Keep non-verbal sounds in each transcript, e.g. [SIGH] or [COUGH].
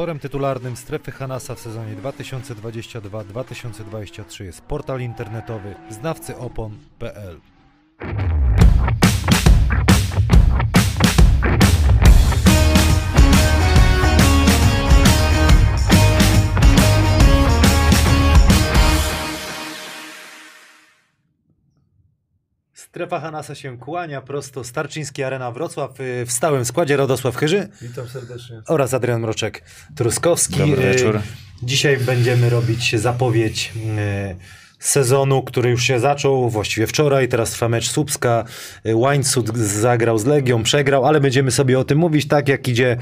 Sponsorem tytularnym strefy Hanasa w sezonie 2022-2023 jest portal internetowy znawcyopon.pl. Strefa Hanasa się kłania prosto Starczyński Arena Wrocław y, w stałym składzie Radosław Chyży Witam serdecznie. oraz Adrian Mroczek Truskowski. Dobry Y, wieczór. Dzisiaj będziemy robić zapowiedź y, sezonu, który już się zaczął właściwie wczoraj. Teraz trwa mecz Słupska. Y, Łańcut zagrał z Legią, przegrał, ale będziemy sobie o tym mówić tak, jak idzie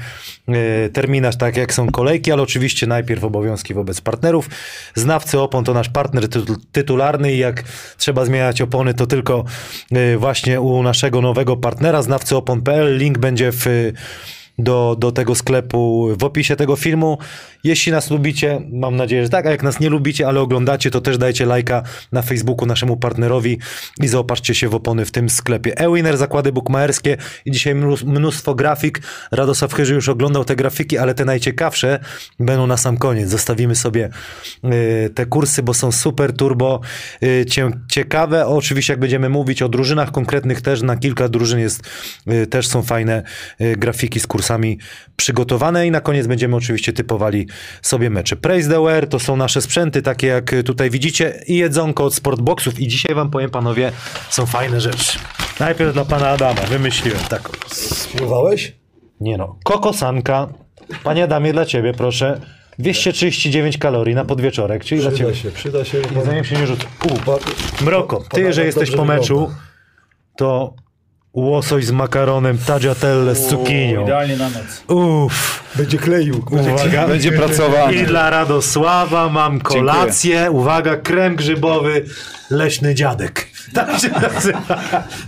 y, terminarz, tak jak są kolejki, ale oczywiście najpierw obowiązki wobec partnerów. Znawcy opon to nasz partner tytu- tytularny i jak trzeba zmieniać opony, to tylko y, właśnie u naszego nowego partnera znawcyopon.pl. Link będzie w do, do tego sklepu w opisie tego filmu. Jeśli nas lubicie, mam nadzieję, że tak, a jak nas nie lubicie, ale oglądacie, to też dajcie lajka na Facebooku naszemu partnerowi i zaopatrzcie się w opony w tym sklepie. Ewiner, zakłady bukmacherskie i dzisiaj mnóstwo, grafik. Radosław Chyży już oglądał te grafiki, ale te najciekawsze będą na sam koniec. Zostawimy sobie y, te kursy, bo są super turbo y, cie, ciekawe. Oczywiście jak będziemy mówić o drużynach konkretnych też, na kilka drużyn jest, y, też są fajne y, grafiki z kursami przygotowane i na koniec będziemy oczywiście typowali sobie mecze. Praise the Wear to są nasze sprzęty, takie jak tutaj widzicie i jedzonko od Sportboxów i dzisiaj wam powiem panowie, są fajne rzeczy. Najpierw dla pana Adama, wymyśliłem taką. Spróbowałeś? Nie no, kokosanka. Panie Adamie, dla ciebie proszę. 239 kalorii na podwieczorek, czyli dla ciebie. Przyda się, przyda się. Jedzeniem się nie rzuca. U, Mroko, ty, że jesteś po meczu, to łosoś z makaronem, tagliatelle z cukinią. Idealnie na noc. Uff, Będzie kleił. Będzie uwaga. Będzie pracowany. I dla Radosława mam kolację. Uwaga, krem grzybowy, leśny dziadek. Tak się [LAUGHS] nazywa.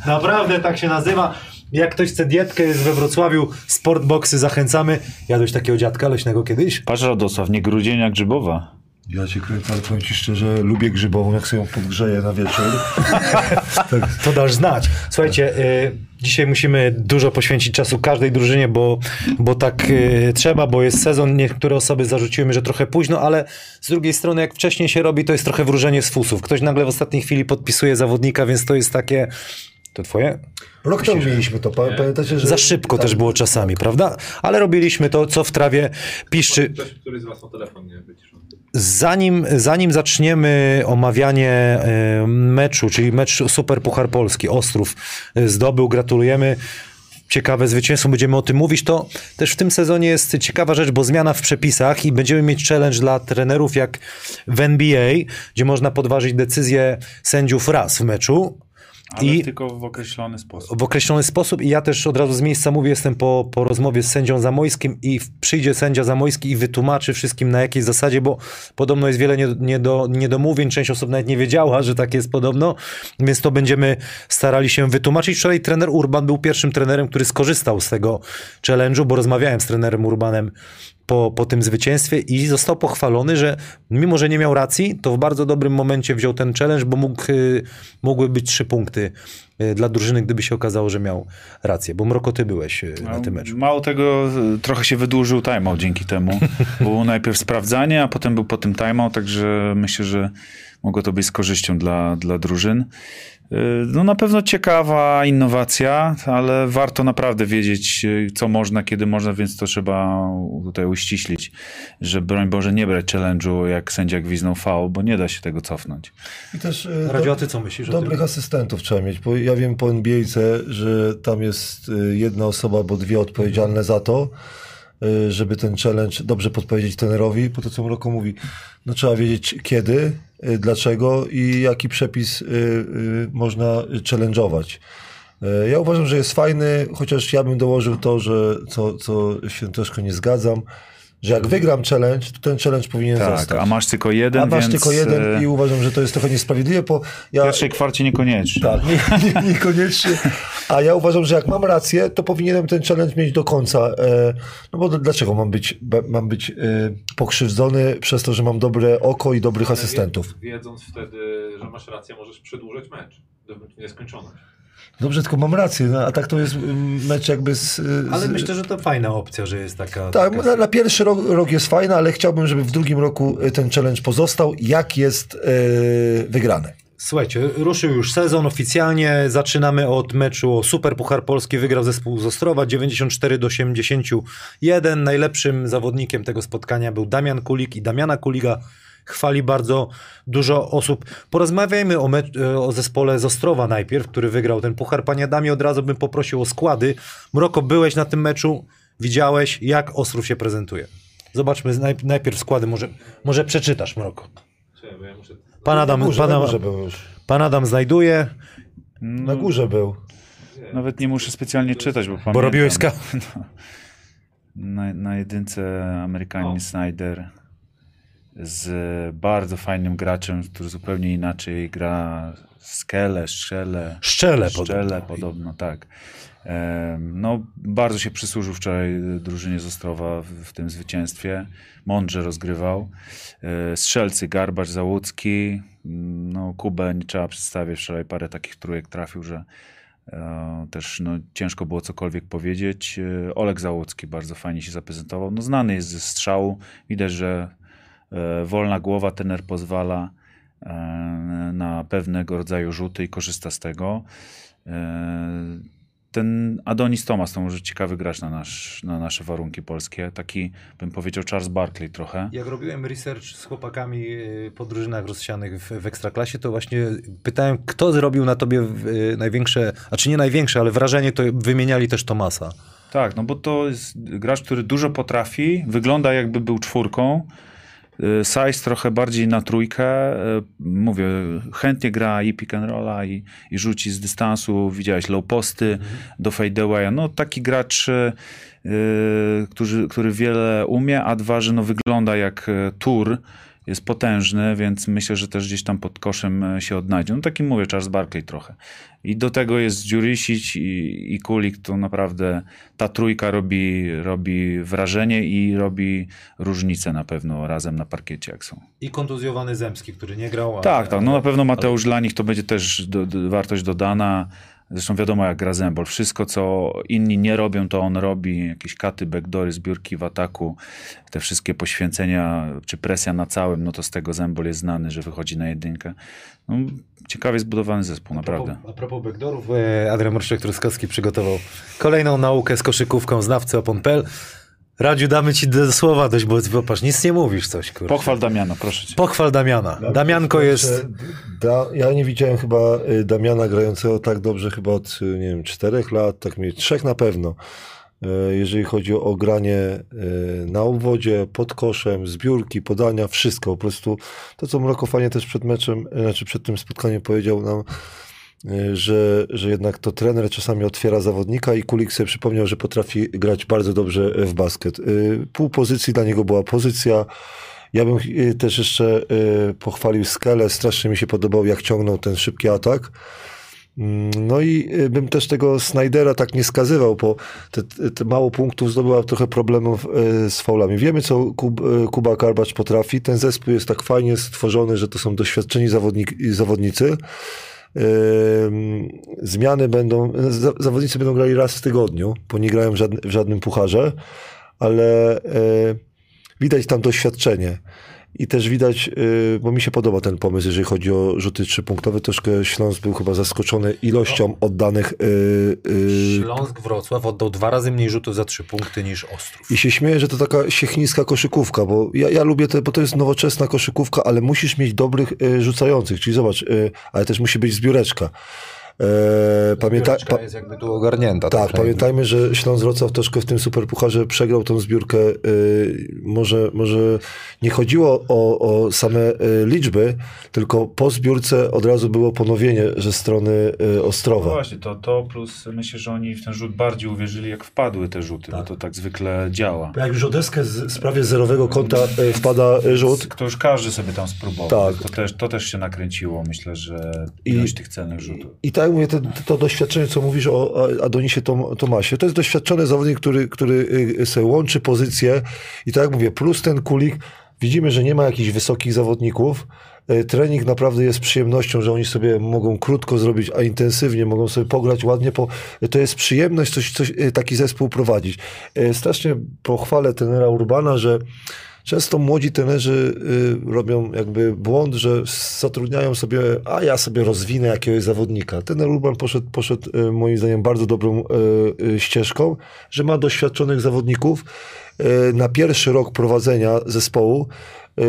Naprawdę tak się nazywa. Jak ktoś chce dietkę, jest we Wrocławiu, sportboxy, zachęcamy. Jadłeś takiego dziadka leśnego kiedyś? Patrz Radosław, nie grudzienia grzybowa. Ja cię kręcę, ale powiem ci szczerze, lubię grzybową, jak sobie ją podgrzeję na wieczór. [LAUGHS] tak. To dasz znać. Słuchajcie, y, dzisiaj musimy dużo poświęcić czasu każdej drużynie, bo, bo tak y, trzeba, bo jest sezon. Niektóre osoby zarzuciły mi, że trochę późno, ale z drugiej strony, jak wcześniej się robi, to jest trochę wróżenie z fusów. Ktoś nagle w ostatniej chwili podpisuje zawodnika, więc to jest takie. To twoje? Rok temu mieliśmy to, pa- pamiętacie, że... Za szybko tak. też było czasami, prawda? Ale robiliśmy to, co w trawie piszczy. Ktoś, który z was ma telefon nie wyciszony. Zanim, zanim zaczniemy omawianie e, meczu, czyli mecz Super Puchar Polski, Ostrów e, zdobył, gratulujemy. Ciekawe zwycięstwo, będziemy o tym mówić. To też w tym sezonie jest ciekawa rzecz, bo zmiana w przepisach i będziemy mieć challenge dla trenerów jak w NBA, gdzie można podważyć decyzję sędziów raz w meczu. Ale I tylko w określony sposób. w określony sposób i ja też od razu z miejsca mówię, jestem po, po rozmowie z sędzią Zamojskim i przyjdzie sędzia Zamojski i wytłumaczy wszystkim na jakiej zasadzie, bo podobno jest wiele niedo, niedo, niedomówień, część osób nawet nie wiedziała, że tak jest podobno, więc to będziemy starali się wytłumaczyć. Wczoraj trener Urban był pierwszym trenerem, który skorzystał z tego challenge'u, bo rozmawiałem z trenerem Urbanem po, po tym zwycięstwie i został pochwalony, że mimo, że nie miał racji, to w bardzo dobrym momencie wziął ten challenge, bo mógł, y, mogły być trzy punkty y, dla drużyny, gdyby się okazało, że miał rację. Bo Mroko, ty byłeś y, na tym meczu. Mało tego, trochę się wydłużył timeout dzięki temu. [LAUGHS] Było najpierw sprawdzanie, a potem był po tym timeout, także myślę, że mogło to być z korzyścią dla, dla drużyn. Y, No na pewno ciekawa innowacja, ale warto naprawdę wiedzieć, y, co można, kiedy można, więc to trzeba tutaj uściślić, że broń Boże nie brać challenge'u, jak sędzia gwiznął faul, bo nie da się tego cofnąć. I też e, Radio, ty co myślisz dobrych tym? asystentów trzeba mieć, bo ja wiem po NBA, że tam jest jedna osoba, bo dwie odpowiedzialne za to, żeby ten challenge dobrze podpowiedzieć trenerowi, po to co Mroko mówi, no trzeba wiedzieć kiedy, dlaczego i jaki przepis e, e, można challenge'ować. Ja uważam, że jest fajny, chociaż ja bym dołożył to, że co, co się troszkę nie zgadzam, że jak wygram challenge, to ten challenge powinien Tak, zostać. a masz tylko jeden, A masz więc tylko jeden y, i uważam, że to jest trochę niesprawiedliwe, bo ja... w pierwszej kwarcie niekoniecznie. Tak, nie, nie, niekoniecznie. A ja uważam, że jak mam rację, to powinienem ten challenge mieć do końca. E, no bo dlaczego mam być, mam być e, pokrzywdzony przez to, że mam dobre oko i dobrych asystentów? Wiedząc wtedy, że masz rację, możesz przedłużyć mecz do nieskończoność. Dobrze, tylko mam rację, no, a tak to jest mm, mecz jakby z... z Ale myślę, że to fajna opcja, że jest taka... Tak, taka... na, na pierwszy rok, rok jest fajna, ale chciałbym, żeby w drugim roku y, ten challenge pozostał, jak jest yy, wygrany. Słuchajcie, ruszył już sezon oficjalnie. Zaczynamy od meczu o Super Puchar Polski. Wygrał zespół z Ostrowa 94 do 81. Najlepszym zawodnikiem tego spotkania był Damian Kulik i Damiana Kuliga chwali bardzo dużo osób. Porozmawiajmy o, mecz- o zespole z Ostrowa najpierw, który wygrał ten puchar. Panie Adamie, od razu bym poprosił o składy. Mroko, byłeś na tym meczu, widziałeś, jak Ostrów się prezentuje. Zobaczmy naj- najpierw składy, może, może przeczytasz, Mroko. Pan Adam, górze, pan, Adam- górze był już. pan Adam znajduje, Na górze był. Nawet nie muszę specjalnie czytać, bo pamiętam. bo robiłeś ska... [LAUGHS] Na, na jedynce Amerykanin Snyder z bardzo fajnym graczem, który zupełnie inaczej gra skele, szczele. Szczele Szczele podobno. podobno, tak. No, bardzo się przysłużył wczoraj drużynie z Ostrowa w, w tym zwycięstwie. Mądrze rozgrywał. E, Strzelcy, Garbacz, Załucki. No, Kubę nie trzeba przedstawiać. Wczoraj parę takich trójek trafił, że e, też no, ciężko było cokolwiek powiedzieć. E, Olek Załucki bardzo fajnie się zaprezentował. No, znany jest ze strzału. Widać, że wolna głowa tener pozwala e, na pewnego rodzaju rzuty i korzysta z tego. E, Ten Adonis Thomas to może ciekawy gracz na, nasz, na nasze warunki polskie. Taki, bym powiedział, Charles Barkley trochę. Jak robiłem research z chłopakami po drużynach rozsianych w, w Ekstraklasie, to właśnie pytałem, kto zrobił na tobie największe, a czy nie największe, ale wrażenie, to wymieniali też Tomasa. Tak, no bo to jest gracz, który dużo potrafi, wygląda jakby był czwórką. Y, Size trochę bardziej na trójkę. Y, Mówię, chętnie gra i pick and rolla i, i rzuci z dystansu. Widziałeś low posty do fadeawaya. No taki gracz, y, który, który wiele umie, a dwa, że no wygląda jak tur. Jest potężny, więc myślę, że też gdzieś tam pod koszem y, się odnajdzie. No taki mówię, Charles Barkley trochę. I do tego jest Dziurisic i, i Kulik, to naprawdę ta trójka robi, robi wrażenie i robi różnicę na pewno razem na parkiecie, jak są. I kontuzjowany Zemski, który nie grał. Tak, tak. No na pewno Mateusz dla nich to będzie też do, do, wartość dodana. Zresztą wiadomo jak gra Zembol. Wszystko, co inni nie robią, to on robi. Jakieś katy, backdory, zbiórki w ataku. Te wszystkie poświęcenia, czy presja na całym, no to z tego Zembol jest znany, że wychodzi na jedynkę. No, ciekawie zbudowany zespół, A propos, naprawdę. a propos backdoorów, e, Adrian Morszczak-Truskowski przygotował kolejną naukę z koszykówką znawcy opon.pl. Radziu, damy ci do słowa dość, bo popatrz, nic nie mówisz coś, kurczę. Pochwal Damiana, proszę cię. Pochwal Damiana. Damianko jest... Da, ja nie widziałem chyba y, Damiana grającego tak dobrze chyba od, y, nie wiem, czterech lat, tak mniej, trzech na pewno. Y, Jeżeli chodzi o granie na obwodzie, pod koszem, zbiórki, podania, wszystko. Po prostu to, co Mroko fajnie też przed meczem, znaczy przed tym spotkaniem powiedział nam, y, że, że jednak to trener czasami otwiera zawodnika i Kulik sobie przypomniał, że potrafi grać bardzo dobrze w basket. Y, Pół pozycji dla niego była pozycja. Ja bym y, też jeszcze y, pochwalił Skelę. Strasznie mi się podobał, jak ciągnął ten szybki atak. Mm, No i y, bym też tego Snydera tak nie skazywał, bo te, te mało punktów zdobyła trochę problemów y, z faulami. Wiemy, co Kub, y, Kuba Karbacz potrafi. Ten zespół jest tak fajnie stworzony, że to są doświadczeni zawodnik, zawodnicy. Zmiany będą, za- zawodnicy będą grali raz w tygodniu, bo nie grają w, żadnym, w żadnym pucharze, ale y, widać tam doświadczenie. I też widać, y, bo mi się podoba ten pomysł, jeżeli chodzi o rzuty trzypunktowe. Troszkę Śląsk był chyba zaskoczony ilością oddanych. y, y, Śląsk Wrocław oddał dwa razy mniej rzutów za trzy punkty niż Ostrów. I się śmieję, że to taka siechniska koszykówka, bo ja, ja lubię to, bo to jest nowoczesna koszykówka, ale musisz mieć dobrych rzucających. Czyli zobacz, ale też musi być zbióreczka. E, pamięta, pa, jest jakby tu ogarnięta. tak, pamiętajmy, że Śląsk Wrocław troszkę w tym superpucharze przegrał tą zbiórkę. Y, może, może nie chodziło o, o same y, liczby, tylko po zbiórce od razu było ponowienie ze strony y, No Ostrowa. właśnie, to, to plus myślę, że oni w ten rzut bardziej uwierzyli, jak wpadły te rzuty, bo to tak zwykle działa. Jak już o deskę z, z prawie zerowego kąta y, wpada rzut, To już każdy sobie tam spróbował. Tak. To, też, to też się nakręciło, myślę, że I- ilość tych celnych rzutów. I tak jak mówię, to, to doświadczenie, co mówisz o Adonisie Tom, Tomasie, to jest doświadczony zawodnik, który, który y, sobie łączy pozycje i tak jak mówię, plus ten kulik, widzimy, że nie ma jakichś wysokich zawodników, e, trening naprawdę jest przyjemnością, że oni sobie mogą krótko zrobić, a intensywnie mogą sobie pograć ładnie. To jest przyjemność coś, coś, e, taki zespół prowadzić. Strasznie pochwalę trenera Urbana, że Często młodzi trenerzy y, robią jakby błąd, że zatrudniają sobie, a ja sobie rozwinę jakiegoś zawodnika. Ten Urban poszedł, poszedł y, moim zdaniem bardzo dobrą y, ścieżką, że ma doświadczonych zawodników. Na pierwszy rok prowadzenia zespołu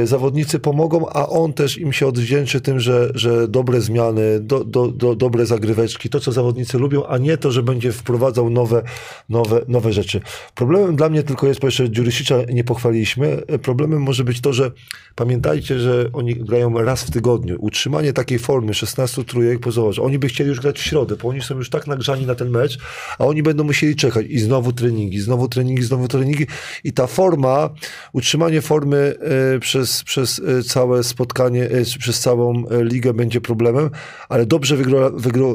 zawodnicy pomogą, a on też im się odwdzięczy tym, że, że dobre zmiany, do, do, do, dobre zagryweczki, to co zawodnicy lubią, a nie to, że będzie wprowadzał nowe, nowe, nowe rzeczy. Problemem dla mnie tylko jest, bo jeszcze Dziurysicza nie pochwaliliśmy, y, problemem może być to, że pamiętajcie, że oni grają raz w tygodniu. Utrzymanie takiej formy 16 trójek, bo zobacz, oni by chcieli już grać w środę, bo oni są już tak nagrzani na ten mecz, a oni będą musieli czekać i znowu treningi, znowu treningi, znowu treningi i ta forma, utrzymanie formy e, przez, przez e, całe spotkanie, czy przez całą e, ligę będzie problemem, ale dobrze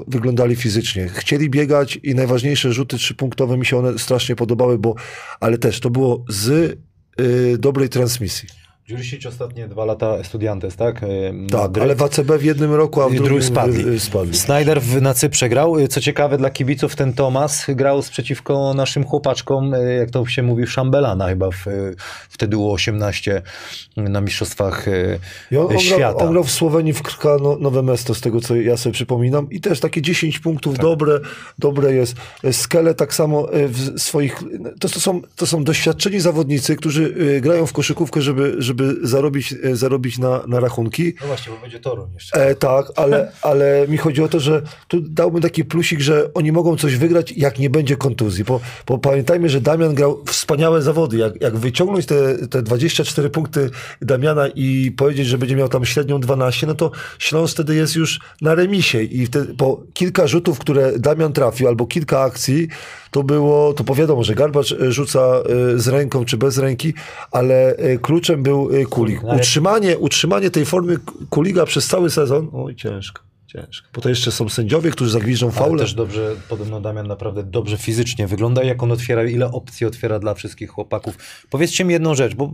wyglądali fizycznie. Chcieli biegać i najważniejsze rzuty trzypunktowe mi się one strasznie podobały, bo, ale też to było z e, dobrej transmisji. Dziurisic ostatnie dwa lata Estudiantes, tak? E, Tak, ale w ACB w jednym roku, a w I drugim spadli. wy- spadli. Snyder w, na Cyprze grał. Co ciekawe dla kibiców, ten Tomas grał przeciwko naszym chłopaczkom, jak to się mówi, Szambelana chyba w, wtedy było 18 na mistrzostwach I on, on, grał, świata. on grał w Słowenii w Krka no, Nowe Mesto, z tego co ja sobie przypominam. I też takie 10 punktów Tak. dobre, dobre jest. Skele tak samo e, w swoich... To, to, są, to są doświadczeni zawodnicy, którzy e, grają w koszykówkę, żeby, żeby zarobić, e, zarobić na, na rachunki. No właśnie, bo będzie Toruń jeszcze. E, tak, ale, ale mi chodzi o to, że tu dałbym taki plusik, że oni mogą coś wygrać, jak nie będzie kontuzji. Bo, bo pamiętajmy, że Damian grał wspaniałe zawody. Jak, jak wyciągnąć te, te 24 punkty Damiana i powiedzieć, że będzie miał tam średnią 12, no to Śląsk wtedy jest już na remisie. I wtedy, po kilka rzutów, które Damian trafił, albo kilka akcji, to było, to powiadomo, że Garbacz e, rzuca e, z ręką czy bez ręki, ale e, kluczem był Kulik. No Utrzymanie, utrzymanie tej formy Kuliga przez cały sezon, oj ciężko, ciężko. Bo to jeszcze są sędziowie, którzy zagwiżdżą Ale faule. też dobrze, podobno Damian naprawdę dobrze fizycznie wygląda, jak on otwiera, ile opcji otwiera dla wszystkich chłopaków. Powiedzcie mi jedną rzecz, bo,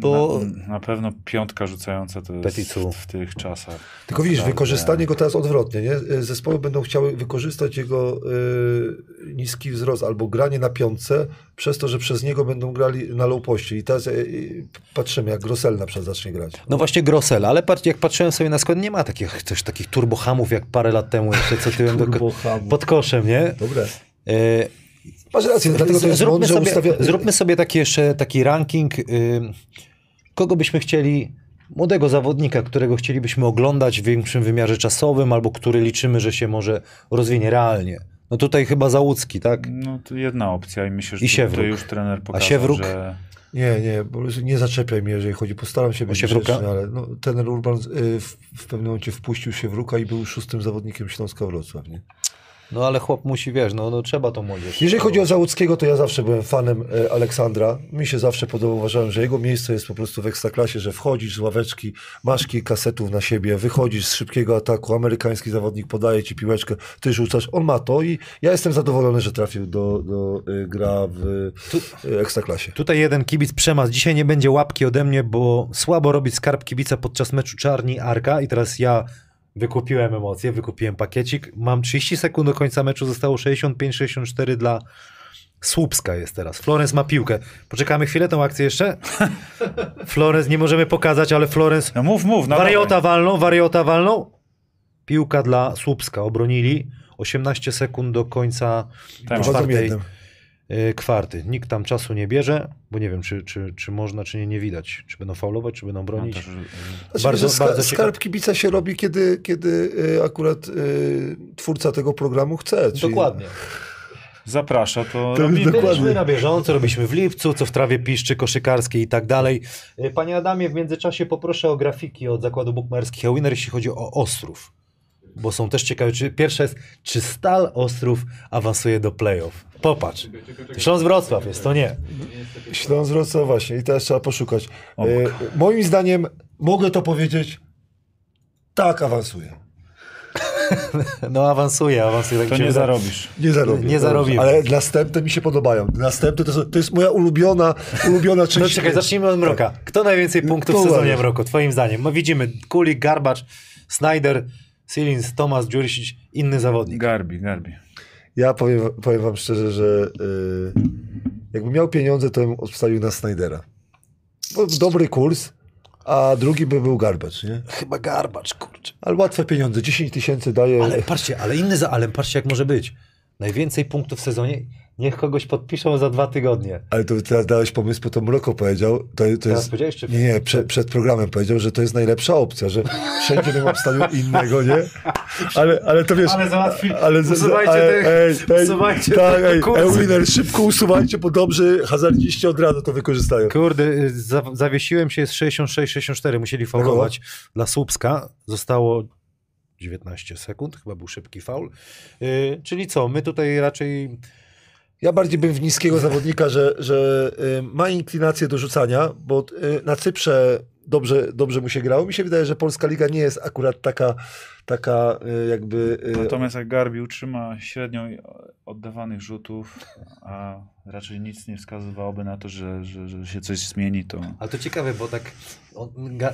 bo Na, na pewno piątka rzucająca to jest Peticu. w tych czasach. Tylko widzisz, Naprawdę. wykorzystanie go teraz odwrotnie, nie? E, Zespoły będą chciały wykorzystać jego e, niski wzrost albo granie na piątce, przez to, że przez niego będą grali na low poście. I teraz e, patrzymy, jak Grosel na przykład zacznie grać. No właśnie Grosel, ale jak patrzyłem sobie na skład, nie ma takich, też takich turbohamów jak parę lat temu jeszcze, co tyłem do, pod koszem, nie? Dobre. E, Masz rację, dlatego to jest zróbmy, mądrze sobie, ustawia... zróbmy sobie taki jeszcze taki ranking, y, kogo byśmy chcieli, młodego zawodnika, którego chcielibyśmy oglądać w większym wymiarze czasowym, albo który liczymy, że się może rozwinie realnie. No tutaj chyba Załucki, tak? No to jedna opcja i myślę, że I to, to już trener pokazał, Siewruk? że Nie, nie, bo nie zaczepiaj mnie, jeżeli chodzi. Postaram się być grzeczny, ale no, ten Urban y, w, w pewnym momencie wpuścił się w ruka i był szóstym zawodnikiem Śląska Wrocław. Nie? No ale chłop musi, wiesz, no, no trzeba to młodzież. Jeżeli chodzi o Załuckiego, to ja zawsze byłem fanem e, Aleksandra. Mi się zawsze podobało, uważałem, że jego miejsce jest po prostu w ekstraklasie, że wchodzisz z ławeczki, masz kilka setów na siebie, wychodzisz z szybkiego ataku, amerykański zawodnik podaje ci piłeczkę, ty rzucasz, on ma to i ja jestem zadowolony, że trafił do, do e, gra w e, ekstraklasie. Tutaj jeden kibic przemas. Dzisiaj nie będzie łapki ode mnie, bo słabo robić skarb kibica podczas meczu Czarni Arka i teraz ja wykupiłem emocje, wykupiłem pakiecik. Mam 30 sekund do końca meczu, zostało 65-64 dla Słupska jest teraz. Florence ma piłkę. Poczekamy chwilę, tą akcję jeszcze. [LAUGHS] Florence nie możemy pokazać, ale Florence No mów, mów. No wariota dawaj. walną, wariota walną. Piłka dla Słupska. Obronili. 18 sekund do końca czwartej jednym. Y, kwarty. Nikt tam czasu nie bierze, bo nie wiem, czy, czy, czy można, czy nie, nie widać. Czy będą faulować, czy będą No bronić. też, y, Znaczy, Bardzo- ska- bardzo skarb kibica się robi, kiedy, kiedy e, akurat e, twórca tego programu chce. Czyli Dokładnie. zaprasza, to, To robimy. Byliśmy na bieżąco, robiliśmy w lipcu, co w trawie piszczy, koszykarskie i tak dalej. Y, Panie Adamie, w międzyczasie poproszę o grafiki od zakładu bukmacherskich Winner, jeśli chodzi o Ostrów. Bo są też ciekawe, czy pierwsza jest, czy Stal Ostrów awansuje do playoff. Popatrz. Śląsk Wrocław jest, to nie. Śląsk Wrocław właśnie i teraz trzeba poszukać. E, moim zdaniem mogę to powiedzieć, tak awansuje. [LAUGHS] No awansuje, awansuje. Tak To nie zarobisz. Nie zarobię. Nie zarobimy. Ale następne mi się podobają. Następne to, są, to jest moja ulubiona, ulubiona [LAUGHS] część. No czekaj, zacznijmy od Mroka. Kto najwięcej punktów w sezonie ładnie. Mroku, twoim zdaniem? No widzimy, Kulik, Garbacz, Snyder, Silins, Tomas, Dziurisic, inny zawodnik. Garbi, Garbi. Ja powiem, powiem wam szczerze, że y, jakbym miał pieniądze, to bym obstawił na Snydera. Bo dobry kurs, a drugi by był Garbacz, nie? Chyba Garbacz, kurczę. Ale łatwe pieniądze, 10 tysięcy daje. Ale patrzcie, ale inny za, ale patrzcie jak może być. Najwięcej punktów w sezonie, niech kogoś podpiszą za dwa tygodnie. Ale to teraz dałeś pomysł, bo to Mroko powiedział. To, to Teraz jest, powiedziałeś, czy- nie, nie, przed, przed programem powiedział, że to jest najlepsza opcja, że wszędzie bym obstawił innego, nie? Ale, ale to wiesz... Ale załatwi- ale, usuwajcie ale- tych- ej, ej, usuwajcie Tak, ej, szybko usuwajcie, bo dobrzy hazardziści od razu to wykorzystają. Kurde, y, za, zawiesiłem się, jest 66-64, musieli faulować dla Słupska. Zostało 19 sekund, chyba był szybki faul. Y, czyli co, my tutaj raczej Ja bardziej bym w niskiego zawodnika, że, że y, ma inklinację do rzucania, bo y, na Cyprze dobrze, dobrze mu się grało. Mi się wydaje, że polska liga nie jest akurat taka, taka y, jakby... y, Natomiast jak Garbi utrzyma średnią oddawanych rzutów, a raczej nic nie wskazywałoby na to, że, że, że się coś zmieni, to Ale to ciekawe, bo tak on, ga,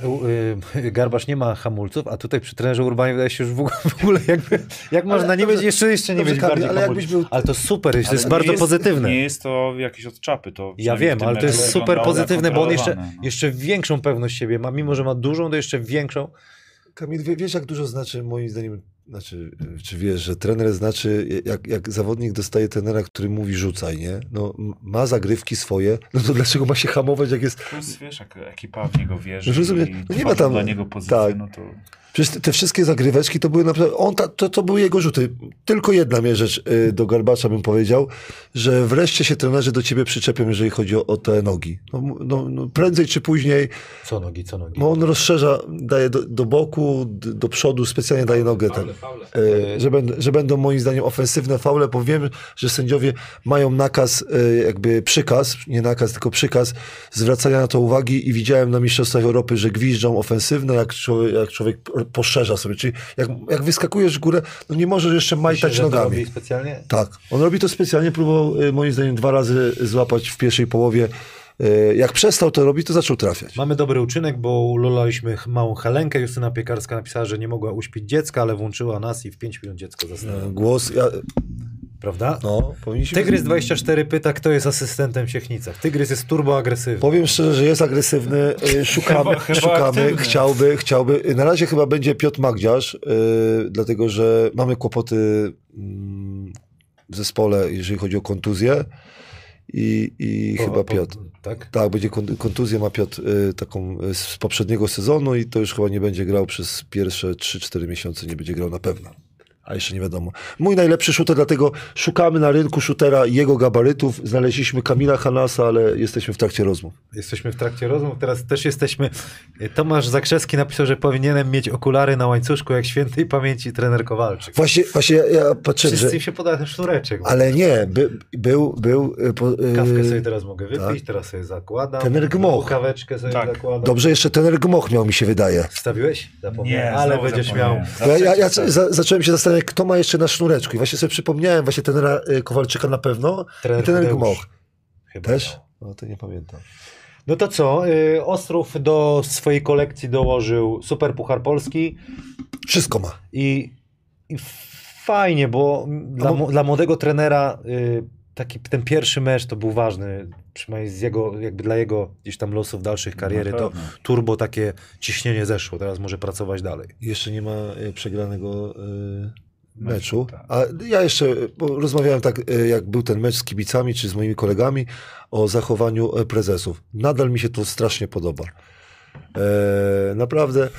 y, Garbasz nie ma hamulców, a tutaj przy trenerze Urbanie wydaje się już w ogóle, w ogóle jakby, jak można nie dobrze, być, jeszcze, jeszcze nie Kamil, bardziej ale hamulców. jakbyś był- Ale to super, to Ale jest nie bardzo pozytywne. Nie jest to jakieś od czapy. To Ja wiem, ale to jest super pozytywne, bo on jeszcze, no. jeszcze większą pewność siebie ma, mimo że ma dużą, to jeszcze większą. Kamil, wie- wiesz jak dużo znaczy moim zdaniem, znaczy, y, czy wiesz, że trener znaczy, jak, jak zawodnik dostaje trenera, który mówi rzucaj, nie? No, ma zagrywki swoje, no to dlaczego ma się hamować, jak jest... Plus wiesz, jak ekipa w niego wierzy No rozumiem. i No nie ma tam- dla niego pozycję, tak. no to... Przecież te, wszystkie zagryweczki to były naprawdę, on ta, to, to były jego rzuty. Tylko jedna mnie rzecz y, do Garbacza bym powiedział, że wreszcie się trenerzy do ciebie przyczepią, jeżeli chodzi o, o te nogi. No, no, no, prędzej czy później, Co nogi, co nogi. bo on rozszerza, daje do, do boku, do przodu, specjalnie daje nogę. Ten. Faule, faule. E, że, będą, że będą moim zdaniem ofensywne faule, bo wiem, że sędziowie mają nakaz, e, jakby przykaz, nie nakaz, tylko przykaz zwracania na to uwagi i widziałem na Mistrzostwach Europy, że gwiżdżą ofensywne, jak człowiek, jak człowiek poszerza sobie, czyli jak, jak wyskakujesz w górę, no nie możesz jeszcze majtać nogami. robi specjalnie? Tak, on robi to specjalnie, próbował e, moim zdaniem dwa razy złapać w pierwszej połowie. E, Jak przestał to robić, to zaczął trafiać. Mamy dobry uczynek, bo ulolaliśmy małą Helenkę. Justyna Piekarska napisała, że nie mogła uśpić dziecka, ale włączyła nas i w 5 minut dziecko zasnęło. E, Głos, ja, Prawda? no, powinniśmy... Tygrys24 pyta, kto jest asystentem w Siechnicach. Tygrys jest turbo agresywny. Powiem szczerze, że jest agresywny. y, [LAUGHS] Szukamy, Chyba- chyba szukamy aktywny. chciałby, chciałby. Na razie chyba będzie Piotr Magdziarz, y, dlatego że mamy kłopoty mm, w zespole, jeżeli chodzi o kontuzję. I, i Po- chyba po- Piotr. Tak? Tak, będzie kon- kontuzję ma Piotr y, taką y, z poprzedniego sezonu i to już chyba nie będzie grał przez pierwsze 3-4 miesiące, nie będzie grał na pewno. A jeszcze nie wiadomo. Mój najlepszy shooter, dlatego szukamy na rynku shootera jego gabarytów. Znaleźliśmy Kamila Hanasa, ale jesteśmy w trakcie rozmów. Jesteśmy w trakcie rozmów, teraz też jesteśmy. Tomasz Zakrzewski napisał, że powinienem mieć okulary na łańcuszku jak świętej pamięci trener Kowalczyk. Właśnie, właśnie ja, ja patrzyłem, Wszyscy że... się poda ten sznureczek. Ale nie, by, był, był... y, Po, y, Kawkę sobie teraz mogę wypić, tak. teraz sobie zakładam. Trener Gmoch. Kaweczkę sobie Tak. zakładam. Dobrze, jeszcze ten Gmoch miał, mi się wydaje. Wstawiłeś? Zapomniałem, Nie, ale będziesz zapomniałem. miał. Ja, ja, ja zacząłem się zastanawiać, kto ma jeszcze na sznureczku. I właśnie sobie przypomniałem właśnie trenera y, Kowalczyka na pewno Trener i. Gmoch. Chyba Też? No to nie pamiętam. No to co? y, Ostrów do swojej kolekcji dołożył Super Puchar Polski Wszystko ma. i, i fajnie, bo dla, bo- dla młodego trenera y, taki ten pierwszy mecz to był ważny, przynajmniej z jego, jakby dla jego gdzieś tam losów dalszych kariery, to turbo takie ciśnienie zeszło, teraz może pracować dalej. Jeszcze nie ma y, przegranego y, Meczu, meczu. tak. A ja jeszcze, rozmawiałem tak, y, jak był ten mecz z kibicami, czy z moimi kolegami, o zachowaniu y, prezesów. Nadal mi się to strasznie podoba. E, naprawdę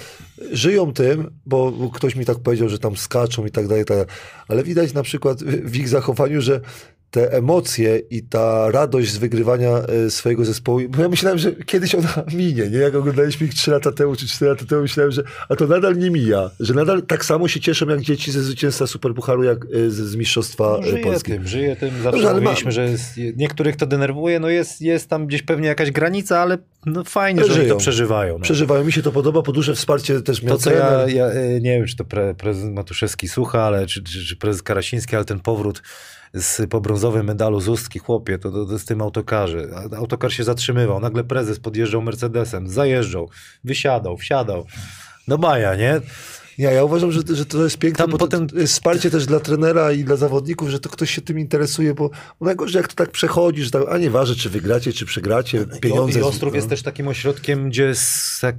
żyją tym, bo, ktoś mi tak powiedział, że tam skaczą i tak dalej, i tak dalej. ale widać na przykład w ich zachowaniu, że te emocje i ta radość z wygrywania e, swojego zespołu, bo ja myślałem, że kiedyś ona [LAUGHS] minie, nie? Jak oglądaliśmy ich 3 lata temu czy 4 lata temu, myślałem, że a to nadal nie mija, że nadal tak samo się cieszą jak dzieci ze zwycięstwa Superpucharu, jak e, z, z Mistrzostwa No, e, żyje Polski. tym, żyje tym. Zawsze Dobrze, ale ma- mówiliśmy, że jest, niektórych to denerwuje, no jest, jest tam gdzieś pewnie jakaś granica, ale no fajnie, że oni Żyją. to przeżywają. No. Przeżywają, mi się to podoba, po duże wsparcie też miał To, co ja, ja nie wiem, czy to pre, prezes Matuszewski słucha, ale czy, czy, czy prezes Karasiński, ale ten powrót z, po brązowym medalu z Ustki, chłopie, to, to, to z tym autokarze. A- Autokar się zatrzymywał, nagle prezes podjeżdżał Mercedesem, zajeżdżał, wysiadał, wsiadał. No baja, nie? Ja, ja uważam, że, że to jest piękne, Tam bo potem- to jest wsparcie też dla trenera i dla zawodników, że to ktoś się tym interesuje, bo najgorzej jak to tak przechodzi, że tak, a nieważne, czy wygracie, czy przegracie, pieniądze... I, Ostrów no. jest też takim ośrodkiem, gdzie tak,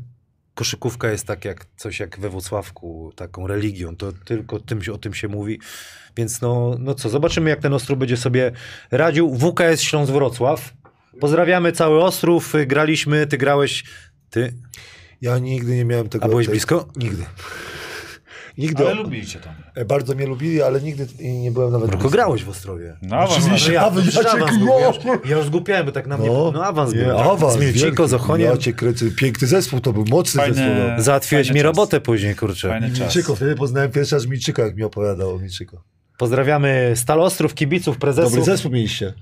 koszykówka jest tak jak coś jak we Włocławku, taką religią. To tylko tym, o tym się mówi. Więc no, no co, zobaczymy jak ten Ostrów będzie sobie radził. WKS Śląsk Wrocław. Pozdrawiamy cały Ostrów. Graliśmy, ty grałeś... Ty? Ja nigdy nie miałem tego... A byłeś tej- blisko? Nigdy. Nigdy. Ale lubicie tam. E, Bardzo mnie lubili, ale nigdy nie byłem nawet Tylko grałeś w Ostrowie. No, awans Oczywiście. masz. ja, awans, Maciek, awans był. no. Ja, już, ja już zgłupiałem, bo tak na mnie... No, awans nie, był. tak? awans, Z Milciko, wielki. z Ochoniem. Ja cię kręcę. Piękny zespół to był, mocny Fajne- zespół. No. Załatwiłeś Fajny mi czas. robotę później, kurczę. Fajny czas. Milczyko, wtedy poznałem pierwszy raz Milczyka, jak mi opowiadał o Milczyko. Pozdrawiamy Stal Ostrów, kibiców, prezesów. Dobry zespół mieliście.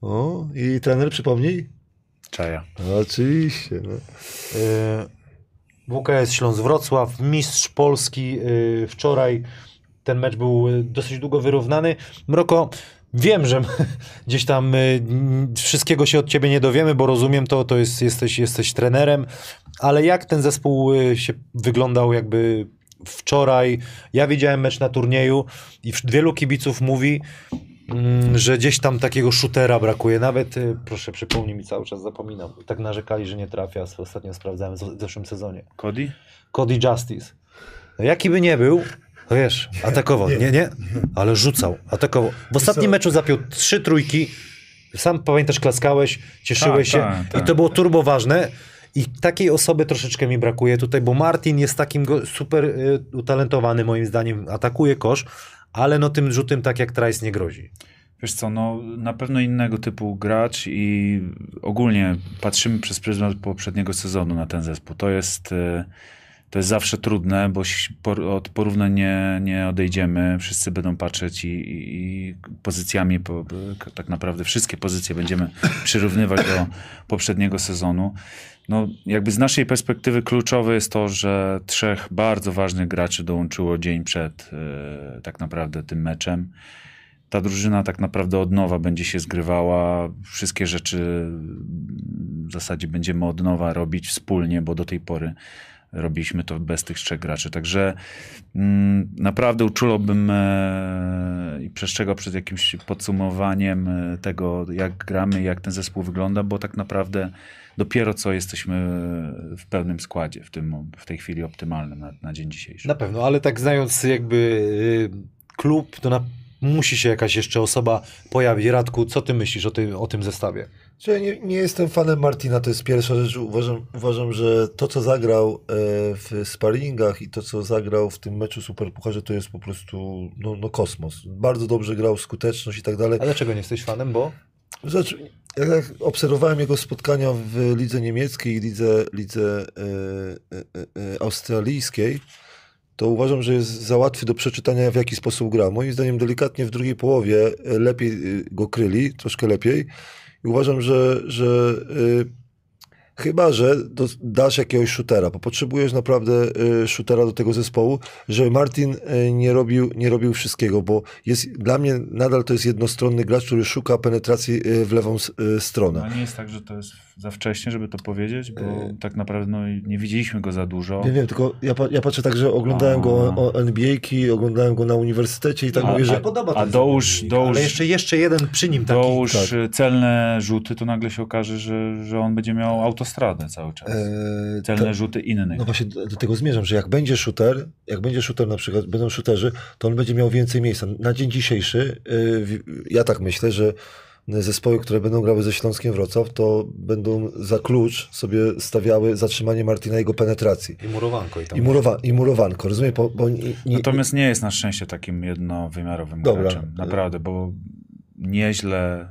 O, i trener przypomnij? Czaja. No, oczywiście. No. Y, WKS Śląsk Wrocław, mistrz Polski y, wczoraj. Ten mecz był y, dosyć długo wyrównany. Mroko, wiem, że [LAUGHS] gdzieś tam y, wszystkiego się od ciebie nie dowiemy, bo rozumiem to, to jest, jesteś, jesteś trenerem, ale jak ten zespół się wyglądał jakby wczoraj? Ja widziałem mecz na turnieju i wielu kibiców mówi, że gdzieś tam takiego shootera brakuje. Nawet, y, proszę przypomnij mi, cały czas zapominam. Tak narzekali, że nie trafia. Ostatnio sprawdzałem w zeszłym sezonie. Cody? Cody Justice. No jaki by nie był, to wiesz, atakował. Nie, nie, ale rzucał, atakował. W ostatnim meczu zapiął trzy trójki. Sam pamiętasz, klaskałeś, cieszyłeś Tak, się tak, i tak. to było turbo ważne. I takiej osoby troszeczkę mi brakuje tutaj, bo Martin jest takim super y, utalentowany moim zdaniem, atakuje kosz, ale no tym rzutem tak jak Trice nie grozi. Wiesz co, no na pewno innego typu gracz i ogólnie patrzymy przez pryzmat poprzedniego sezonu na ten zespół. To jest, e, to jest zawsze trudne, bo od porównań nie, nie odejdziemy. Wszyscy będą patrzeć i, i, pozycjami, po, tak naprawdę wszystkie pozycje będziemy przyrównywać do poprzedniego sezonu. No, jakby z naszej perspektywy kluczowe jest to, że trzech bardzo ważnych graczy dołączyło dzień przed e, tak naprawdę tym meczem ta drużyna tak naprawdę od nowa będzie się zgrywała. Wszystkie rzeczy w zasadzie będziemy od nowa robić wspólnie, bo do tej pory robiliśmy to bez tych trzech graczy. Także mm, naprawdę uczulałbym e, i przestrzegał przed jakimś podsumowaniem e, tego, jak gramy, jak ten zespół wygląda, bo tak naprawdę dopiero co jesteśmy w pełnym składzie, w, tym, w tej chwili optymalnym na, na dzień dzisiejszy. Na pewno, ale tak znając jakby y, klub, to na, musi się jakaś jeszcze osoba pojawić. Radku, co ty myślisz o, tym o tym zestawie? Czy ja nie, nie jestem fanem Martina, to jest pierwsza rzecz. Uważam, uważam że to, co zagrał e, w sparingach i to, co zagrał w tym meczu Superpucharze, to jest po prostu no, no kosmos. Bardzo dobrze grał, skuteczność i tak dalej. A dlaczego nie jesteś fanem, bo? Rzecz, jak, jak obserwowałem jego spotkania w lidze niemieckiej i lidze, lidze e, e, australijskiej, to uważam, że jest za łatwy do przeczytania, w jaki sposób gra. Moim zdaniem delikatnie w drugiej połowie lepiej go kryli, troszkę lepiej. I uważam, że, że e, chyba, że do, dasz jakiegoś shootera, bo potrzebujesz naprawdę e, shootera do tego zespołu, żeby Martin e, nie robił, nie robił wszystkiego, bo jest, dla mnie nadal to jest jednostronny gracz, który szuka penetracji w lewą stronę. No nie jest tak, że to jest za wcześnie, żeby to powiedzieć, bo tak naprawdę no, nie widzieliśmy go za dużo. Nie wiem, tylko ja, ja patrzę tak, że oglądałem A. go o, o NBA-ki, oglądałem go na uniwersytecie i tak A- mówię, że... podoba a dołóż- dołóż- Ale jeszcze, jeszcze jeden przy nim taki. Dołóż tak. y, celne rzuty, to nagle się okaże, że, że on będzie miał autostradę cały czas. e, Celne ta- rzuty innych. No właśnie do, do tego zmierzam, że jak będzie shooter, jak będzie shooter na przykład, będą shooterzy, to on będzie miał więcej miejsca. Na dzień dzisiejszy, y, w- ja tak myślę, że zespoły, które będą grały ze Śląskiem Wrocław, to będą za klucz sobie stawiały zatrzymanie Martina i jego penetracji. I murowanko i tam. I, murowa, i murowanko, rozumiem? Bo, bo nie, nie, Natomiast nie jest na szczęście takim jednowymiarowym Dobra. graczem. Naprawdę, bo nieźle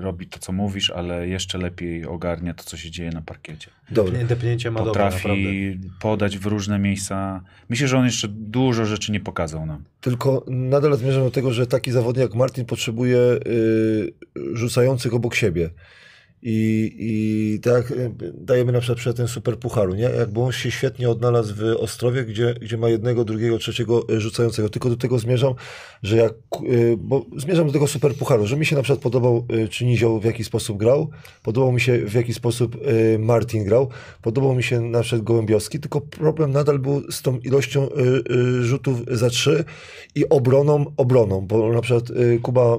robi to, co mówisz, ale jeszcze lepiej ogarnia to, co się dzieje na parkiecie. Dobra. Depnięcie ma dobre, naprawdę. Potrafi podać w różne miejsca. Myślę, że on jeszcze dużo rzeczy nie pokazał nam. Tylko nadal zmierzam do tego, że taki zawodnik jak Martin potrzebuje y, rzucających obok siebie. I, I tak dajemy na przykład przed ten super pucharu, nie? Jakby on się świetnie odnalazł w Ostrowie, gdzie, gdzie ma jednego, drugiego, trzeciego y, rzucającego. Tylko do tego zmierzam, że jak, y, bo zmierzam do tego super pucharu, że mi się na przykład podobał, y, czy Nizioł w jaki sposób grał, podobał mi się w jaki sposób Martin grał, podobał mi się na przykład Gołębiowski, tylko problem nadal był z tą ilością rzutów za trzy i obroną, obroną, bo na przykład Kuba,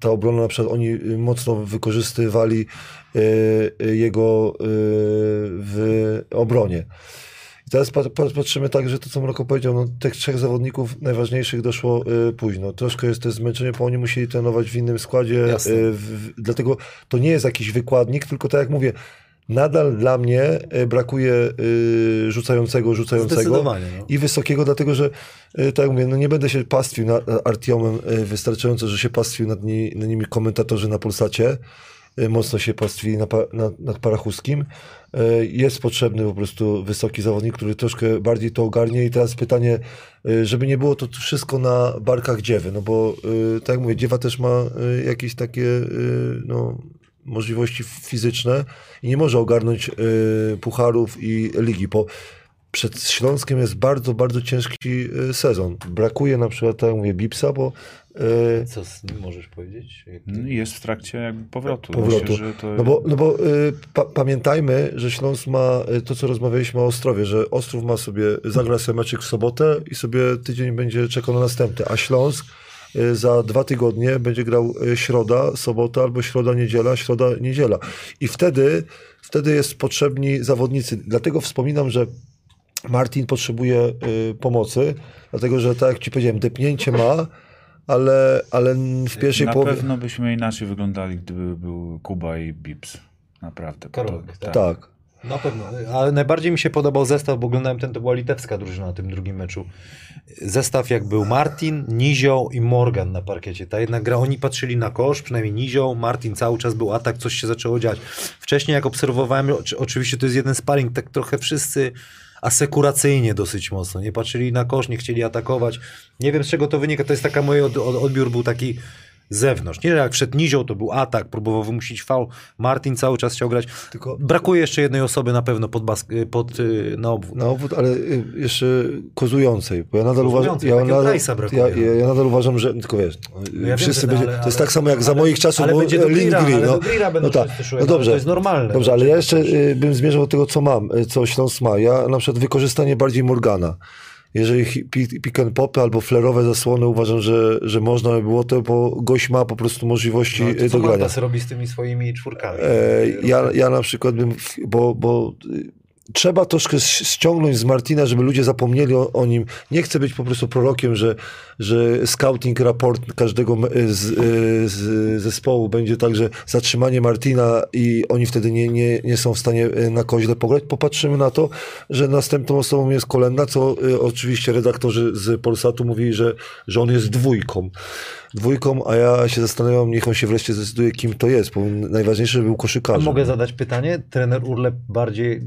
ta obrona na przykład oni mocno wykorzystywali jego y, w obronie. I teraz pat- pat- patrzymy tak, że to, co Mroko powiedział, no, tych trzech zawodników najważniejszych doszło y, późno. Troszkę jest to zmęczenie, bo oni musieli trenować w innym składzie, y, w, dlatego to nie jest jakiś wykładnik, tylko tak jak mówię, nadal dla mnie y, brakuje y, rzucającego, rzucającego. No. i wysokiego, dlatego że, y, tak jak mówię, no nie będę się pastwił nad Artiomem, y, wystarczająco, że się pastwił nad, ni, nad nimi komentatorzy na Polsacie, y, mocno się pastwili na, pa- nad, Parachuskim. Y, Jest potrzebny po prostu wysoki zawodnik, który troszkę bardziej to ogarnie i teraz pytanie, y, żeby nie było to wszystko na barkach Dziewy, no bo y, tak jak mówię, Dziewa też ma y, jakieś takie y, no, możliwości fizyczne i nie może ogarnąć y, pucharów i ligi, bo przed Śląskiem jest bardzo, bardzo ciężki y, sezon. Brakuje na przykład, tak jak mówię, Bipsa, bo y, Co z nim możesz powiedzieć? Ty- No Jest w trakcie jakby powrotu. powrotu. Myślę, że to... No bo, no bo y, pa, pamiętajmy, że Śląsk ma y, to, co rozmawialiśmy o Ostrowie, że Ostrów ma sobie, zagra sobie meczek w sobotę i sobie tydzień będzie czekał na następny, a Śląsk y, za dwa tygodnie będzie grał y, środa, sobota albo środa, niedziela, środa, niedziela. I wtedy, wtedy jest potrzebni zawodnicy. Dlatego wspominam, że Martin potrzebuje y, pomocy, dlatego że tak jak ci powiedziałem, depnięcie ma, ale, ale w pierwszej Na połowie... pewno byśmy inaczej wyglądali, gdyby był Kuba i Bips. Naprawdę. Karolek, tak. Tak. Na pewno, ale najbardziej mi się podobał zestaw, bo oglądałem ten, to była litewska drużyna na tym drugim meczu. Zestaw jak był Martin, Nizioł i Morgan na parkiecie. Ta jedna gra, oni patrzyli na kosz, przynajmniej Nizioł, Martin cały czas był atak, coś się zaczęło dziać. Wcześniej jak obserwowałem, oczy- oczywiście to jest jeden sparring, tak trochę wszyscy asekuracyjnie dosyć mocno. Nie patrzyli na kosz, nie chcieli atakować. Nie wiem z czego to wynika, to jest taka mój od, od, odbiór był taki zewnątrz. Nie, jak wszedł Nizioł, to był atak, próbował wymusić faul. Martin cały czas chciał grać. Tylko- Brakuje jeszcze jednej osoby na pewno pod, bask- pod y, na obwód. Na obwód, ale y, jeszcze kozującej, bo ja nadal uważam, ja nadal, brakuje, ja, no. ja, ja nadal uważam, że tylko wiesz, No ja wszyscy wiem, będzie, ale- to jest ale- tak samo jak za ale- moich czasów ale będzie do ale no. no, tak. wszyscy szły, no no, dobrze, to jest normalne. Dobrze, ale ja jeszcze Przecież- y, bym zmierzał do tego, co mam, y, co Śląsk ma. Ja na przykład wykorzystanie bardziej Morgana. Jeżeli pick and popy albo flerowe zasłony uważam, że, że można by było to, bo gość ma po prostu możliwości No, to co do grania. Mantas robi z tymi swoimi czwórkami? E, ja, ja na przykład bym, bo, bo trzeba troszkę ściągnąć z Martina, żeby ludzie zapomnieli o, o nim. Nie chcę być po prostu prorokiem, że, że scouting raport każdego z, y, z zespołu będzie tak, że zatrzymanie Martina i oni wtedy nie, nie, nie są w stanie y, na koźle pograć. Popatrzymy na to, że następną osobą jest Kolenda, co y, oczywiście redaktorzy z Polsatu mówili, że, że on jest dwójką. Dwójką, a ja się zastanawiam, niech on się wreszcie zdecyduje, kim to jest, bo najważniejsze, żeby był koszykarzem. mogę zadać pytanie? Trener Urlep bardziej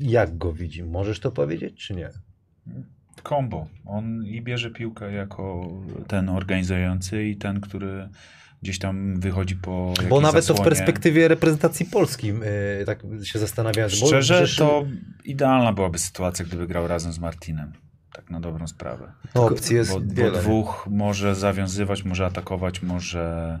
jak go widzi? Możesz to powiedzieć, czy nie? Kombo. On i bierze piłkę jako ten organizujący i ten, który gdzieś tam wychodzi po Bo nawet to w zasłonie. perspektywie reprezentacji Polski yy, tak się zastanawiałem. bo Szczerze, przecież- to idealna byłaby sytuacja, gdyby grał razem z Martinem. Tak na dobrą sprawę. No, opcji jest Bo, bo wiele. dwóch może zawiązywać, może atakować, może,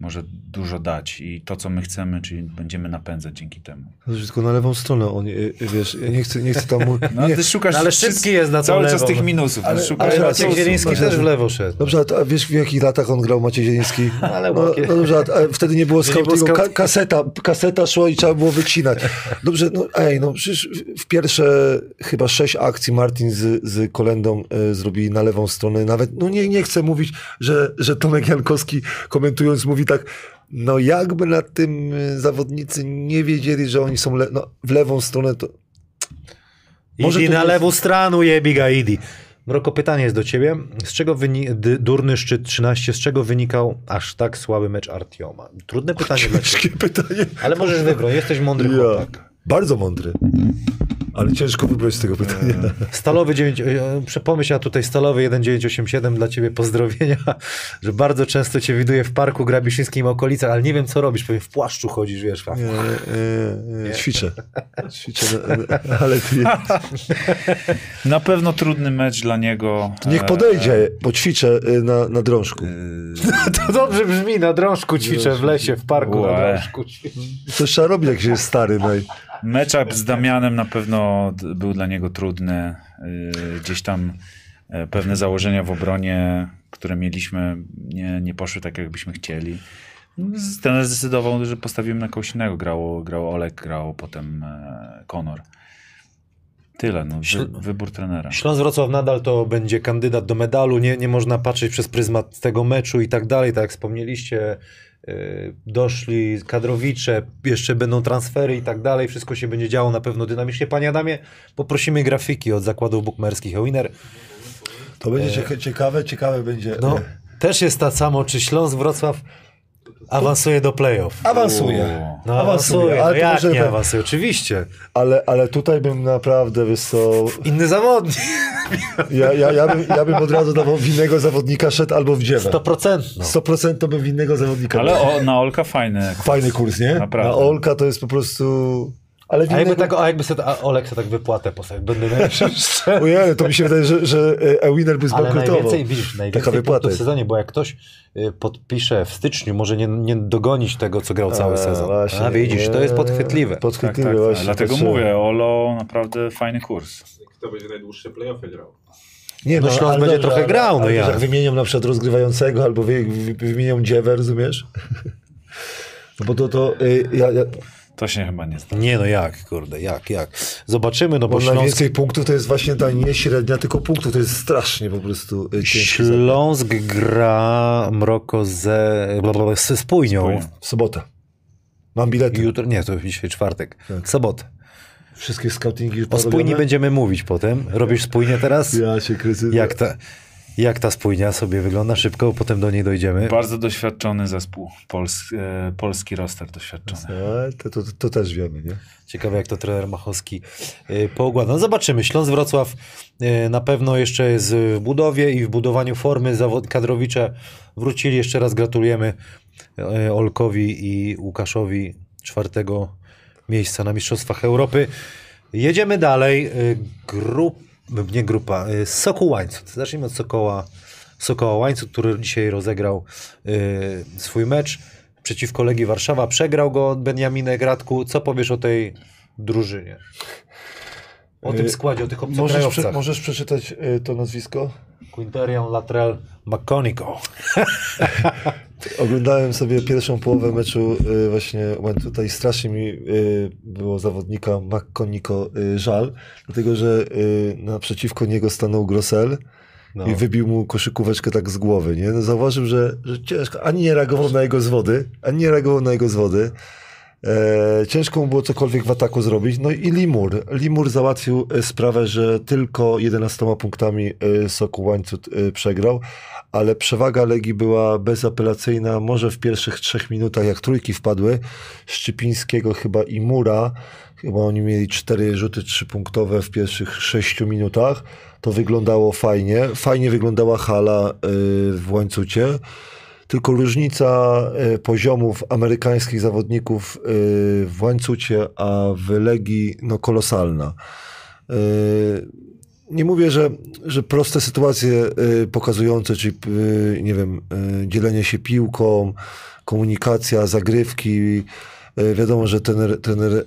może dużo dać. I to, co my chcemy, czyli będziemy napędzać dzięki temu. Tylko na lewą stronę, on, y, y, wiesz, ja nie chcę, nie chcę tam... [LAUGHS] No, nie. ty szukasz No, ale wszyscy- szybki jest na cały czas tych minusów. Ale- szukasz Ale to- Zieliński też w lewo szedł. Dobrze, a, a wiesz w jakich latach on grał Maciej Zieliński? Ale no, no dobrze, a, a wtedy nie było scoutingu, ka, kaseta, kaseta szła i trzeba było wycinać. Dobrze, no ej, no przecież w pierwsze chyba sześć akcji Martin z, z Kolendą e, zrobili na lewą stronę. Nawet, no nie, nie chcę mówić, że, że Tomek Jankowski komentując mówi tak, no jakby na tym e, zawodnicy nie wiedzieli, że oni są le, no, w lewą stronę, to Może Idi na jest- lewą stronę, jebiga, idi. Mroko, pytanie jest do ciebie. Z czego wyni- durny szczyt 13, z czego wynikał aż tak słaby mecz Artioma? Trudne pytanie [LAUGHS] dla ciebie. Pytanie. Ale możesz wybrać, jesteś mądry Ja. chłopak. Bardzo mądry. Ale ciężko wybrać z tego pytania. Stalowy 9, e, prze- pomyśl, a tutaj Stalowy 1987 dla ciebie pozdrowienia, [LAUGHS] że bardzo często cię widuję w parku Grabiszyńskim okolicach, ale nie wiem co robisz, pewnie w płaszczu chodzisz, wiesz. Nie, nie, nie, ćwiczę. [LAUGHS] Ćwiczę, na- na- ale ty, Na pewno trudny mecz dla niego. niech E, podejdzie, bo ćwiczę na, na drążku. [LAUGHS] To dobrze brzmi, na drążku ćwiczę w lesie, w parku na Łe. drążku ćwiczę. Co trzeba robić, jak się jest stary? No i... Meczap z Damianem na pewno był dla niego trudny. Yy, Gdzieś tam e, pewne założenia w obronie, które mieliśmy, nie, nie poszły tak, jakbyśmy chcieli. Ten zdecydował, że postawimy na kogoś innego. Grało, grał Olek, grał potem e, Konor. Tyle, no, wy, wybór trenera. Śląsk Wrocław nadal to będzie kandydat do medalu, nie, nie można patrzeć przez pryzmat tego meczu i tak dalej, tak jak wspomnieliście, doszli kadrowicze, jeszcze będą transfery i tak dalej, wszystko się będzie działo na pewno dynamicznie. Panie Adamie, poprosimy grafiki od zakładów bukmerskich. Ewiner, To będzie cieka- ciekawe, ciekawe będzie. no, e, też jest tak samo, czy Śląsk Wrocław awansuje do playoff. Awansuje. No awansuje, no ale to jak może nie be- awansuje, oczywiście. Ale, ale tutaj bym naprawdę, co, Inny zawodnik, ja, ja, ja, bym, ja bym od razu dawał w innego zawodnika szedł albo w dziewę. 100%. No. 100% to bym w innego zawodnika Ale o, na Olka fajny. Fajny kurs, nie? Naprawdę. Na Olka to jest po prostu... Ale A jakby, tak, a jakby sobie, a Olek sobie tak wypłatę postawił, będę najlepszym. [LAUGHS] Ojej, to mi się wydaje, że, że e, Ewiner by Ale zbankrutował. najwięcej, widzisz, najwięcej Taka punktów w sezonie, bo jak ktoś y, podpisze w styczniu, może nie, nie dogonić tego, co grał cały A, sezon. właśnie. A widzisz, to jest podchwytliwe. Tak, Podchwytliwe, tak, tak. właśnie. Dlatego to mówię, Olo naprawdę fajny kurs. Kto będzie najdłuższe playoffy grał? Nie, No, Śląsk ale będzie dobrze, trochę ale- grał, no ale jak? Wymienią na przykład rozgrywającego, albo wy, wy, wymienią dziewę, rozumiesz? [LAUGHS] No bo to, to y, ja, ja, To się chyba nie zda. Nie no jak, kurde, jak, jak. Zobaczymy, no bo bo Śląsk, najwięcej punktów to jest właśnie ta nie średnia, tylko punktów. To jest strasznie po prostu zakład. Śląsk gra Mroko ze, ze Spójnią. Spójnią. W sobotę. Mam bilety. Jutro, nie, to dzisiaj czwartek, sobotę. Wszystkie scoutingi O Spójni będziemy mówić potem. Robisz Spójnię teraz? Ja się kryzys. Jak ta, jak ta Spójnia sobie wygląda szybko, potem do niej dojdziemy. Bardzo doświadczony zespół. Pols, e, polski roster doświadczony. A, to, to, to też wiemy, nie? Ciekawe, jak to trener Machowski poukłada. No zobaczymy. Śląsk Wrocław y, na pewno jeszcze jest w budowie i w budowaniu formy. Zawod kadrowicze wrócili. Jeszcze raz gratulujemy y, Olkowi i Łukaszowi czwartego miejsca na Mistrzostwach Europy. Jedziemy dalej. Y, Grup, nie grupa, y, Sokół Łańcut. Zacznijmy od Sokoła, Sokoła Łańcut, który dzisiaj rozegrał y, swój mecz przeciwko Legii Warszawa. Przegrał go od Beniaminek Radku. Co powiesz o tej drużynie? O tym Y, składzie, o tych Możesz, obcokrajowcach. prze, możesz przeczytać y, to nazwisko? Quinterian Latrell McConico. [LAUGHS] Oglądałem sobie pierwszą połowę meczu y, właśnie tutaj strasznie mi y, było zawodnika McConnico y, żal, dlatego że y, naprzeciwko niego stanął Grossel No. i wybił mu koszykóweczkę tak z głowy, nie? No, zauważył, że, że ciężko, ani nie reagował na jego zwody, ani nie reagował na jego zwody. E, ciężko mu było cokolwiek w ataku zrobić. No i Limur. Limur załatwił e, sprawę, że tylko 11 punktami e, Soku Łańcut e, przegrał, ale przewaga Legii była bezapelacyjna. Może w pierwszych trzech minutach, jak trójki wpadły, Szczypińskiego chyba i Mura, chyba oni mieli cztery rzuty trzypunktowe w pierwszych sześciu minutach. To wyglądało fajnie. Fajnie wyglądała hala e, w Łańcucie. Tylko różnica e, poziomów amerykańskich zawodników e, w Łańcucie, a w Legii no kolosalna. Nie mówię, że, że proste sytuacje e, pokazujące, czyli e, nie wiem, e, dzielenie się piłką, komunikacja, zagrywki. Wiadomo, że trener, trener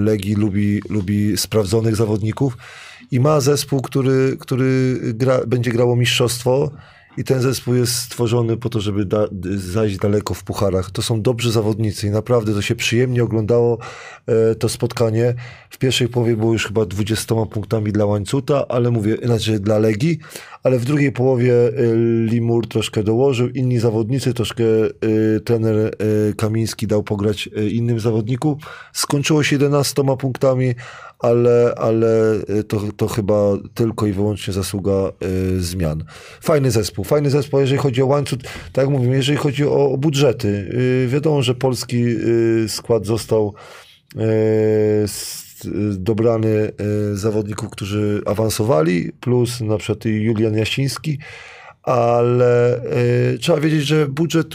Legii lubi, lubi sprawdzonych zawodników i ma zespół, który, który gra, będzie grało mistrzostwo i ten zespół jest stworzony po to, żeby da, zajść daleko w pucharach. To są dobrzy zawodnicy i naprawdę to się przyjemnie oglądało e, to spotkanie. W pierwszej połowie było już chyba 20 punktami dla Łańcuta, ale mówię, znaczy dla Legii, ale w drugiej połowie e, Limur troszkę dołożył, inni zawodnicy, troszkę e, trener e, Kamiński dał pograć e, innym zawodniku. Skończyło się 11 punktami, ale, ale e, to, to chyba tylko i wyłącznie zasługa e, zmian. Fajny zespół, fajny zespół, jeżeli chodzi o łańcuch, tak jak mówimy, jeżeli chodzi o, o budżety. e, Wiadomo, że polski e, skład został s- dobrany e, zawodników, którzy awansowali, plus na przykład Julian Jasiński, ale e, trzeba wiedzieć, że budżet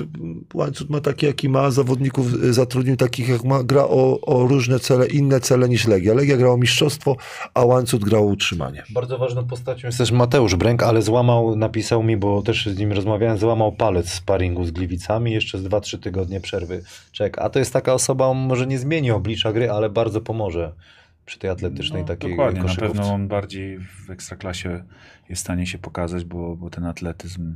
łańcuch ma taki, jaki ma, zawodników e, zatrudnił takich, jak ma, gra o, o różne cele, inne cele niż Legia. Legia grała o mistrzostwo, a łańcuch grał o utrzymanie. Bardzo ważną postacią jest też Mateusz Bręk, ale złamał, napisał mi, bo też z nim rozmawiałem, złamał palec w sparingu z Gliwicami, jeszcze z 2-3 tygodnie przerwy czek. A to jest taka osoba, on może nie zmieni oblicza gry, ale bardzo pomoże przy tej atletycznej No, takiej Dokładnie, na koszykówce. pewno on bardziej w ekstraklasie jest w stanie się pokazać, bo, bo ten atletyzm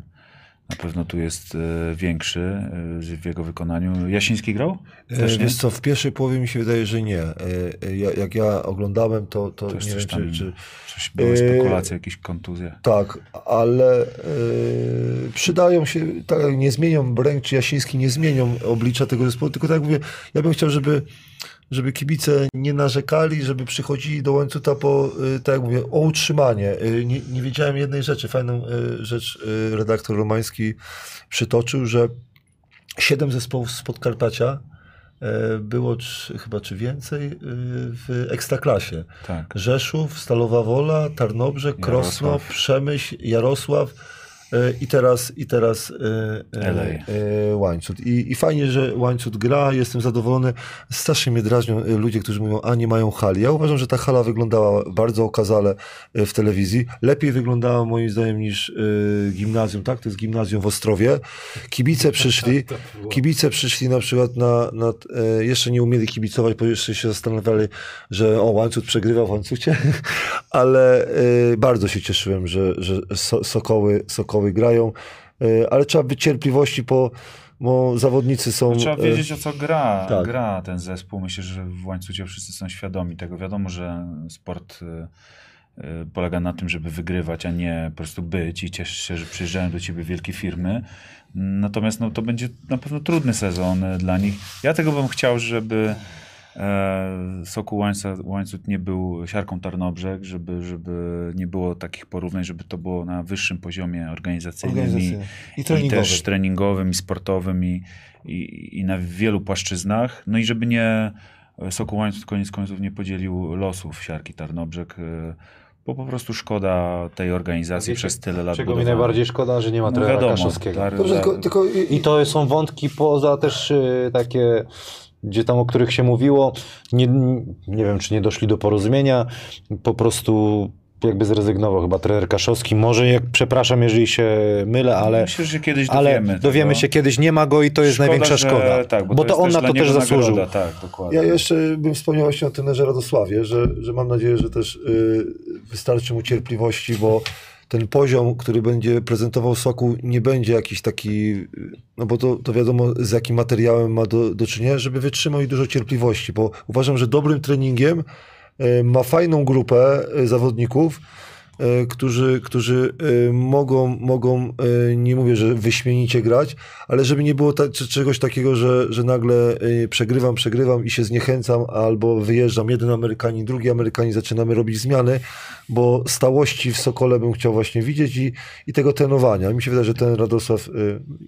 na pewno tu jest e, większy e, w jego wykonaniu. Jasiński grał? E, Też nie? Wiesz co, w pierwszej połowie mi się wydaje, że nie. E, e, ja- Jak ja oglądałem, to, to Też nie coś wiem, tam, czy, czy, coś były e, spekulacje, jakieś kontuzje. Tak, ale e, przydają się, tak nie zmienią Bręk czy Jasiński, nie zmienią oblicza tego zespołu, tylko tak jak mówię, ja bym chciał, żeby, żeby kibice nie narzekali, żeby przychodzili do łańcucha po, e, tak jak mówię, o utrzymanie. E, Nie, nie wiedziałem jednej rzeczy, fajną e, rzecz redaktor Romański przytoczył, że siedem zespołów z Podkarpacia było czy, chyba czy więcej w Ekstraklasie. Tak. Rzeszów, Stalowa Wola, Tarnobrzeg, Krosno. Przemyśl, Jarosław i teraz, i teraz e, e, LA. e, Łańcut. I, I fajnie, że Łańcut gra, jestem zadowolony. Strasznie mnie drażnią e, ludzie, którzy mówią, a nie mają hali. Ja uważam, że ta hala wyglądała bardzo okazale e, w telewizji. Lepiej wyglądała moim zdaniem niż e, gimnazjum, tak? To jest gimnazjum w Ostrowie. Kibice przyszli, [LAUGHS] kibice przyszli na przykład na, na e, jeszcze nie umieli kibicować, bo jeszcze się zastanawiali, że o, łańcuch przegrywa w łańcucie, [LAUGHS] ale e, bardzo się cieszyłem, że, że so, sokoły, sokoły grają, e, ale trzeba być cierpliwości, bo, bo zawodnicy są... No, trzeba e, wiedzieć, o co gra, tak. gra ten zespół. Myślę, że w łańcucie wszyscy są świadomi tego. Wiadomo, że sport y, polega na tym, żeby wygrywać, a nie po prostu być i cieszyć się, że przyjeżdżają do ciebie wielkie firmy. Natomiast no, to będzie na pewno trudny sezon dla nich. Ja tego bym chciał, żeby e, Sokół Łańca- Łańcuch nie był siarką Tarnobrzeg, żeby, żeby nie było takich porównań, żeby to było na wyższym poziomie organizacyjnym. I i, treningowym. też treningowym, i sportowym, i, i, i na wielu płaszczyznach. No i żeby nie Sokół Łańcuch koniec końców nie podzielił losów siarki Tarnobrzeg, y, bo po prostu szkoda tej organizacji Wiecie, przez tyle lat Czego mi budowanej. najbardziej szkoda, że nie ma No trenera wiadomo, Kaszowskiego. Dar- Dobrze, tylko, tylko i, I to są wątki poza też y, takie, gdzie tam, o których się mówiło, nie, nie wiem, czy nie doszli do porozumienia, po prostu jakby zrezygnował chyba trener Kaszowski. Może, jak, przepraszam, jeżeli się mylę, ale, Myślę, że kiedyś ale dowiemy. dowiemy tego. się kiedyś, nie ma go i to jest Szkoda, największa że- szkoda. Tak, bo, bo, to, jest on na to też zasłużył. Nagroda, tak, dokładnie. Ja jeszcze bym wspomniał właśnie o trenerze Radosławie, że, że mam nadzieję, że też y, wystarczy mu cierpliwości, bo ten poziom, który będzie prezentował Sokół, nie będzie jakiś taki, no bo to, to wiadomo z jakim materiałem ma do, do czynienia, żeby wytrzymał i dużo cierpliwości, bo uważam, że dobrym treningiem y, ma fajną grupę y, zawodników, którzy, którzy y, mogą, mogą y, nie mówię, że wyśmienicie grać, ale żeby nie było ta, czegoś takiego, że, że nagle przegrywam, przegrywam i się zniechęcam, albo wyjeżdżam jeden Amerykanin, drugi Amerykanin, zaczynamy robić zmiany, bo stałości w Sokole bym chciał właśnie widzieć i, i tego trenowania. Mi się wydaje, że ten Radosław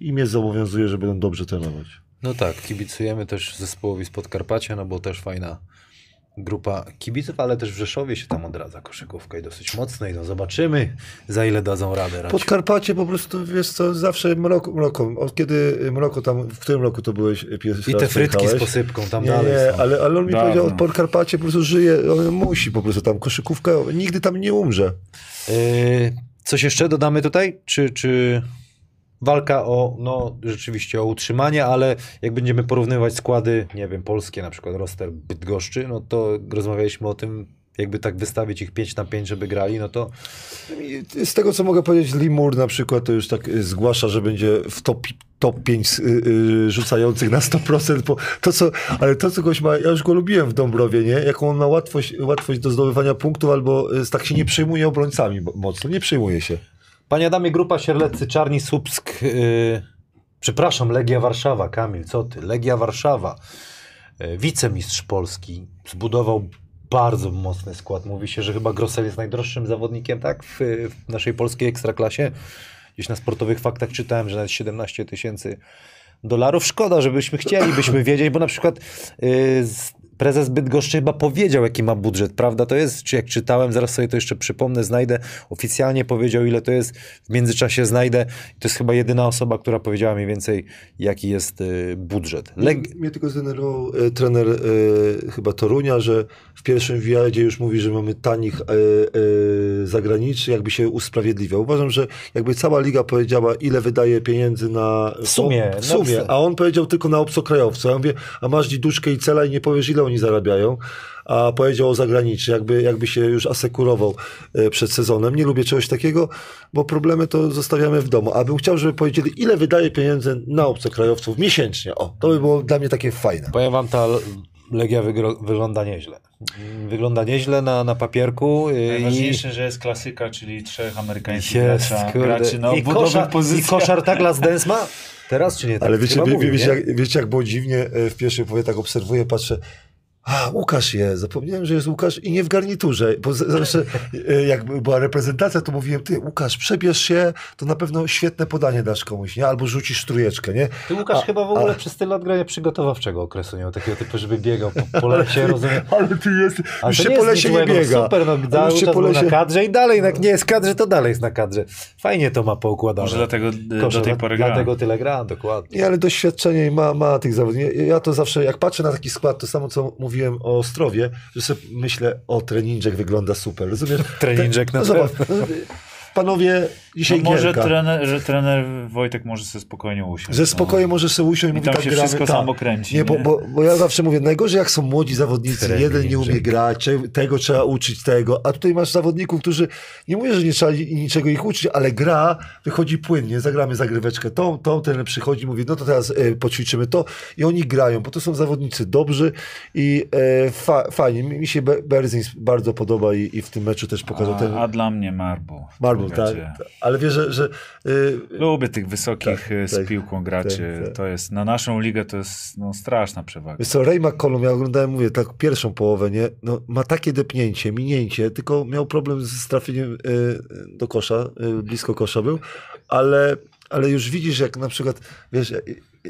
im mnie zobowiązuje, żeby on dobrze trenować. No tak, kibicujemy też zespołowi z Podkarpacia, no bo też fajna grupa kibiców, ale też w Rzeszowie się tam odradza koszykówka i dosyć mocnej. No zobaczymy, za ile dadzą radę. Radziu. Podkarpacie po prostu, wiesz co, zawsze mroko, mroko. Od kiedy mroko tam, w którym roku to byłeś pierwszy I te frytki z posypką tam Nie, dalej nie, są. ale, ale on mi Dawno. powiedział, od Podkarpacie po prostu żyje, on musi po prostu tam koszykówka, nigdy tam nie umrze. Yy, coś jeszcze dodamy tutaj? Czy, czy walka o, no rzeczywiście o utrzymanie, ale jak będziemy porównywać składy, nie wiem, polskie, na przykład roster Bydgoszczy, no to rozmawialiśmy o tym, jakby tak wystawić ich 5 na 5, żeby grali, no to Z tego, co mogę powiedzieć, Limur na przykład to już tak y, zgłasza, że będzie w top, top 5 y, y, rzucających na 100%, bo to co, ale to co goś ma, ja już go lubiłem w Dąbrowie, nie? Jaką on ma łatwość, łatwość do zdobywania punktów, albo tak się nie przejmuje obrońcami mocno, nie przejmuje się. Panie Adamie, grupa Sierlecy, Czarni, Słupsk, yy, przepraszam, Legia Warszawa, Kamil, co ty? Legia Warszawa, yy, wicemistrz Polski, zbudował bardzo mocny skład. Mówi się, że chyba Grossel jest najdroższym zawodnikiem, tak, w, w naszej polskiej ekstraklasie. Gdzieś na sportowych faktach czytałem, że nawet 17 tysięcy dolarów. Szkoda, żebyśmy chcieli, byśmy wiedzieć, bo na przykład yy, z- prezes Bydgoszczy chyba powiedział, jaki ma budżet, prawda? To jest, czy jak czytałem, zaraz sobie to jeszcze przypomnę, znajdę, oficjalnie powiedział, ile to jest, w międzyczasie znajdę. To jest chyba jedyna osoba, która powiedziała mniej więcej, jaki jest yy, budżet. Leg- Mnie tylko zdenerwował e, trener e, chyba Torunia, że w pierwszym wywiadzie już mówi, że mamy tanich e, zagranicznych, jakby się usprawiedliwiał. Uważam, że jakby cała liga powiedziała, ile wydaje pieniędzy na... W sumie, W sumie, a on powiedział tylko na obcokrajowców. Ja mówię, a masz dziduszkę i cela i nie powiesz, ile oni zarabiają. A powiedział o zagranicznych, jakby, jakby się już asekurował e, przed sezonem. Nie lubię czegoś takiego, bo problemy to zostawiamy w domu. A bym chciał, żeby powiedzieli, ile wydaje pieniędzy na obcokrajowców miesięcznie. O, to by było dla mnie takie fajne. Powiem wam, ta Legia wygląda nieźle. Wygląda nieźle na, na papierku. yy, Najważniejsze, że jest klasyka, czyli trzech amerykańskich Jest, gracza, graczy na I, koszar, I pozycjach. koszar tak Las Dance ma? Teraz czy nie? Tak Ale wiecie, wie, mówił, wiecie, nie? jak, wiecie, jak było dziwnie e, w pierwszej połowie, tak obserwuję, patrzę, a, Łukasz jest, zapomniałem, że jest Łukasz i nie w garniturze, bo zawsze e, jak była reprezentacja, to mówiłem, ty Łukasz, przebierz się, to na pewno świetne podanie dasz komuś, nie? Albo rzucisz trójeczkę, nie? Ty Łukasz A- chyba w ogóle a- przez tyle lat grania przygotowawczego okresu nie miał takiego typu, żeby biegał po, po lesie, rozumiem. Ale ty jest, Ale już się nie po lesie nie biega. Super, no cały już się czas po był lesie... na kadrze i dalej, jak nie jest kadrze, to dalej jest na kadrze. Fajnie to ma poukładane. Może dlatego e, do tej pory gra. Dlatego tyle gra, dokładnie. Nie, ale doświadczenie ma, ma tych zawodników. Ja- to zawsze, jak patrzę na taki skład, to samo co mówiłem o Ostrowie, że sobie myślę, o treninżek wygląda super, rozumiesz? Treninżek na no, zobacz, no, Panowie, dzisiaj No może trener, że trener Wojtek może sobie spokojnie usiąść. Że spokojnie może sobie usiąść i mówi, tam tak się gramy, wszystko tak. samo kręci, Nie, bo, nie? bo, bo ja zawsze mówię, najgorzej jak są młodzi zawodnicy, Trening, jeden nie umie że- grać, tego trzeba uczyć, tego, a tutaj masz zawodników, którzy, nie mówię, że nie trzeba niczego ich uczyć, ale gra wychodzi płynnie, zagramy zagryweczkę tą, tą, ten przychodzi, mówi, no to teraz e, poćwiczymy to i oni grają, bo to są zawodnicy dobrzy i e, fa, fajnie, mi się Be- Berzins bardzo podoba i, i w tym meczu też pokazał ten A, a dla mnie Marbu. marble, tak, Słuchajcie, ale wiesz, że, że e, Lubię tych wysokich Tak, e, z tak, piłką graczy. tak, tak. To jest, na naszą ligę to jest no, straszna przewaga. Wiesz co, Ray McCollum, ja oglądałem, mówię, tak pierwszą połowę, nie? No, ma takie depnięcie, minięcie, tylko miał problem z trafieniem y, do kosza, y, blisko kosza był, ale, ale już widzisz, jak na przykład, wiesz,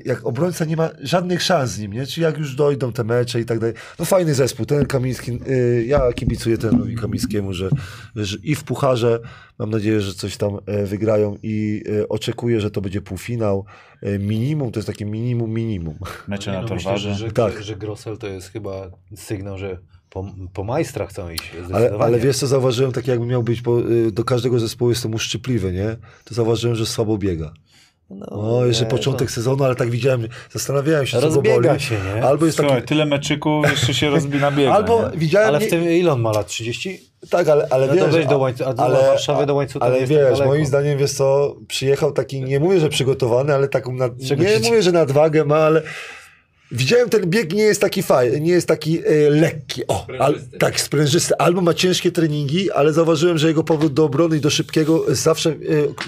jak obrońca nie ma żadnych szans z nim, nie? Czy jak już dojdą te mecze i tak dalej. No fajny zespół, ten Kamiński, y, ja kibicuję tenowi Kamińskiemu, że, że i w Pucharze mam nadzieję, że coś tam e, wygrają i e, oczekuję, że to będzie półfinał. E, Minimum, to jest takie minimum, minimum. Mecze Nie, na no, myślę, Torwarze. że, że, Tak. że, że Grossel to jest chyba sygnał, że po, po majstra chcą iść. Ale, ale wiesz co zauważyłem, tak jakby miał być, bo y, do każdego zespołu jestem uszczypliwy, nie? To zauważyłem, że słabo biega. No, O, jeszcze nie, początek sezonu, ale tak widziałem, zastanawiałem się, co go boli. się, nie? Albo jest Słuchaj, taki... tyle meczyków, jeszcze się rozbina biega. Albo nie? widziałem... Ale w tym ile on ma lat? 30? Tak, ale, ale No to wiesz... do a- łańcucha- a do Warszawy do łańcucha Ale tak wiesz, daleko. moim zdaniem, wiesz co, przyjechał taki, nie mówię, że przygotowany, ale taką, nad, nie mówię, że nadwagę ma, ale widziałem ten bieg nie jest taki fajny, nie jest taki e, lekki, o, al, tak, sprężysty, albo ma ciężkie treningi, ale zauważyłem, że jego powrót do obrony i do szybkiego zawsze... E,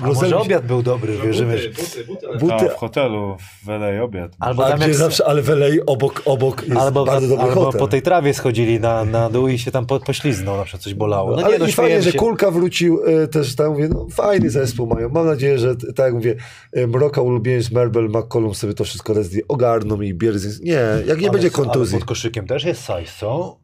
A może Grozeli- obiad był dobry, wierzymy. że- Buty, buty, buty, Buty- A, w hotelu w LA obiad. Albo tam jak... zawsze, ale w LA obok, obok jest Albo, bardzo dobry albo hotel. po tej trawie schodzili na, na dół i się tam po, poślizgnął, na przykład coś bolało. No ale nie, no i fajnie, śmiejemy że się. Kulka wrócił e, też tam, mówię, no fajny zespół mają. Mam nadzieję, że tak jak mówię, e, Mroka, ulubieniec, Merbel, McCollum sobie to wszystko ogarną i Bierzyn. Nie, jak nie Ale- będzie Ale kontuzji. pod koszykiem też jest size, co?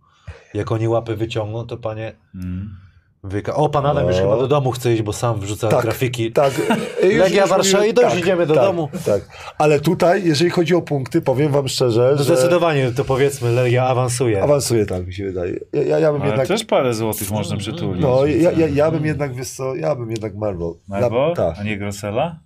Jak oni łapy wyciągną, to panie... Mm. Wyka... O, pan Adam już No. chyba do domu chce iść, bo sam wrzuca Tak, grafiki. tak. [LAUGHS] Już- Legia już Warszawa i dość, idziemy do tak, domu. Tak, ale tutaj, jeżeli chodzi o punkty, powiem wam szczerze, No że zdecydowanie, to powiedzmy, Legia awansuje. awansuje tak, mi się wydaje. Ja, ja, ja bym Ale jednak... też parę złotych można przytulić. No, ja, ja, ja bym jednak, wiesz co, ja bym jednak Marvel. Marble? tak. A nie Grossela?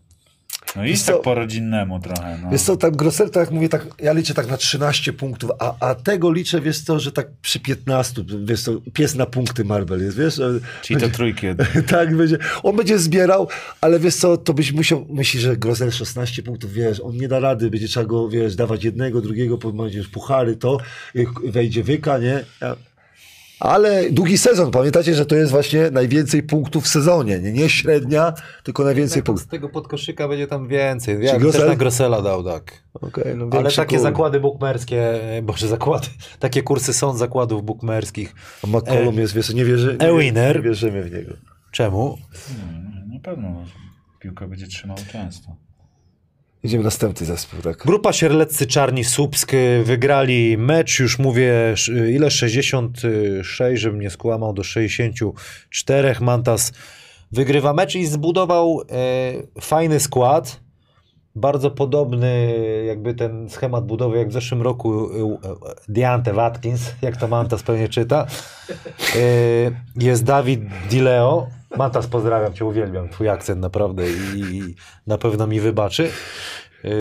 No i Wiesz tak po rodzinnemu trochę. No. Wiesz co, tam Grosel, tak jak mówię, tak, ja liczę tak na 13 punktów, a, a tego liczę, wiesz co, że tak przy 15, wiesz co, pies na punkty Marvel jest, wiesz? Czyli to trójki. [LAUGHS] tak, będzie, on będzie zbierał, ale wiesz co, to byś musiał, myślisz, że Grosel 16 punktów, wiesz, on nie da rady, będzie trzeba go, wiesz, dawać jednego, drugiego, po- będziesz puchary, to, wejdzie wyka, nie? Ja- Ale długi sezon, pamiętacie, że to jest właśnie najwięcej punktów w sezonie, nie, nie średnia, tylko najwięcej Z punktów. tego podkoszyka będzie tam więcej. Ja Grosel? też na Grosela dał, tak. Okej, no Ale takie zakłady bukmerskie, e, boże zakłady, [LAUGHS] takie kursy są zakładów bukmerskich. A McCollum jest, wiesz, nie, wierzy, nie, E-winner. nie wierzymy w niego. Czemu? Hmm, Na pewno piłkę będzie trzymał często. Idziemy następny zespół, tak? Grupa Sierleccy Czarni Słupsk wygrali mecz, już mówię, ile? 66, żebym nie skłamał, do 64. Mantas wygrywa mecz i zbudował e, fajny skład. Bardzo podobny jakby ten schemat budowy jak w zeszłym roku y, y, Diante Watkins, jak to Mantas pewnie czyta. E, jest Dawid Dileo. Mantas pozdrawiam cię, uwielbiam twój akcent naprawdę i, na pewno mi wybaczy. Y,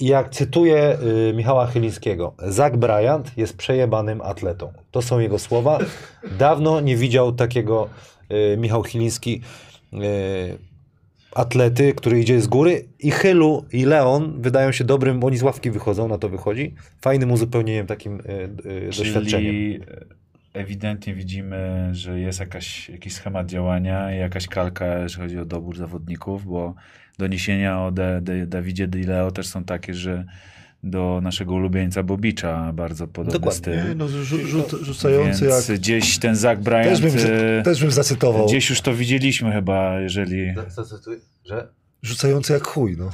jak cytuję y, Michała Chylińskiego, Zach Bryant jest przejebanym atletą. To są jego słowa. Dawno nie widział takiego y, Michał Chyliński atlety, który idzie z góry. I Chylu i Leon wydają się dobrym, oni z ławki wychodzą, na to wychodzi. Fajnym uzupełnieniem takim doświadczeniem. Czyli ewidentnie widzimy, że jest jakaś, jakiś schemat działania i jakaś kalka, jeżeli chodzi o dobór zawodników, bo doniesienia o De, De, Dawidzie Dileo też są takie, że do naszego ulubieńca Bobicza bardzo podobny Dokładnie. styl. No, rzu, rzut, rzucający Więc jak... gdzieś ten Zach Bryant, Też bym, e, też bym zacytował. gdzieś już to widzieliśmy chyba, jeżeli... Zacytuj, że Rzucający jak chuj, no.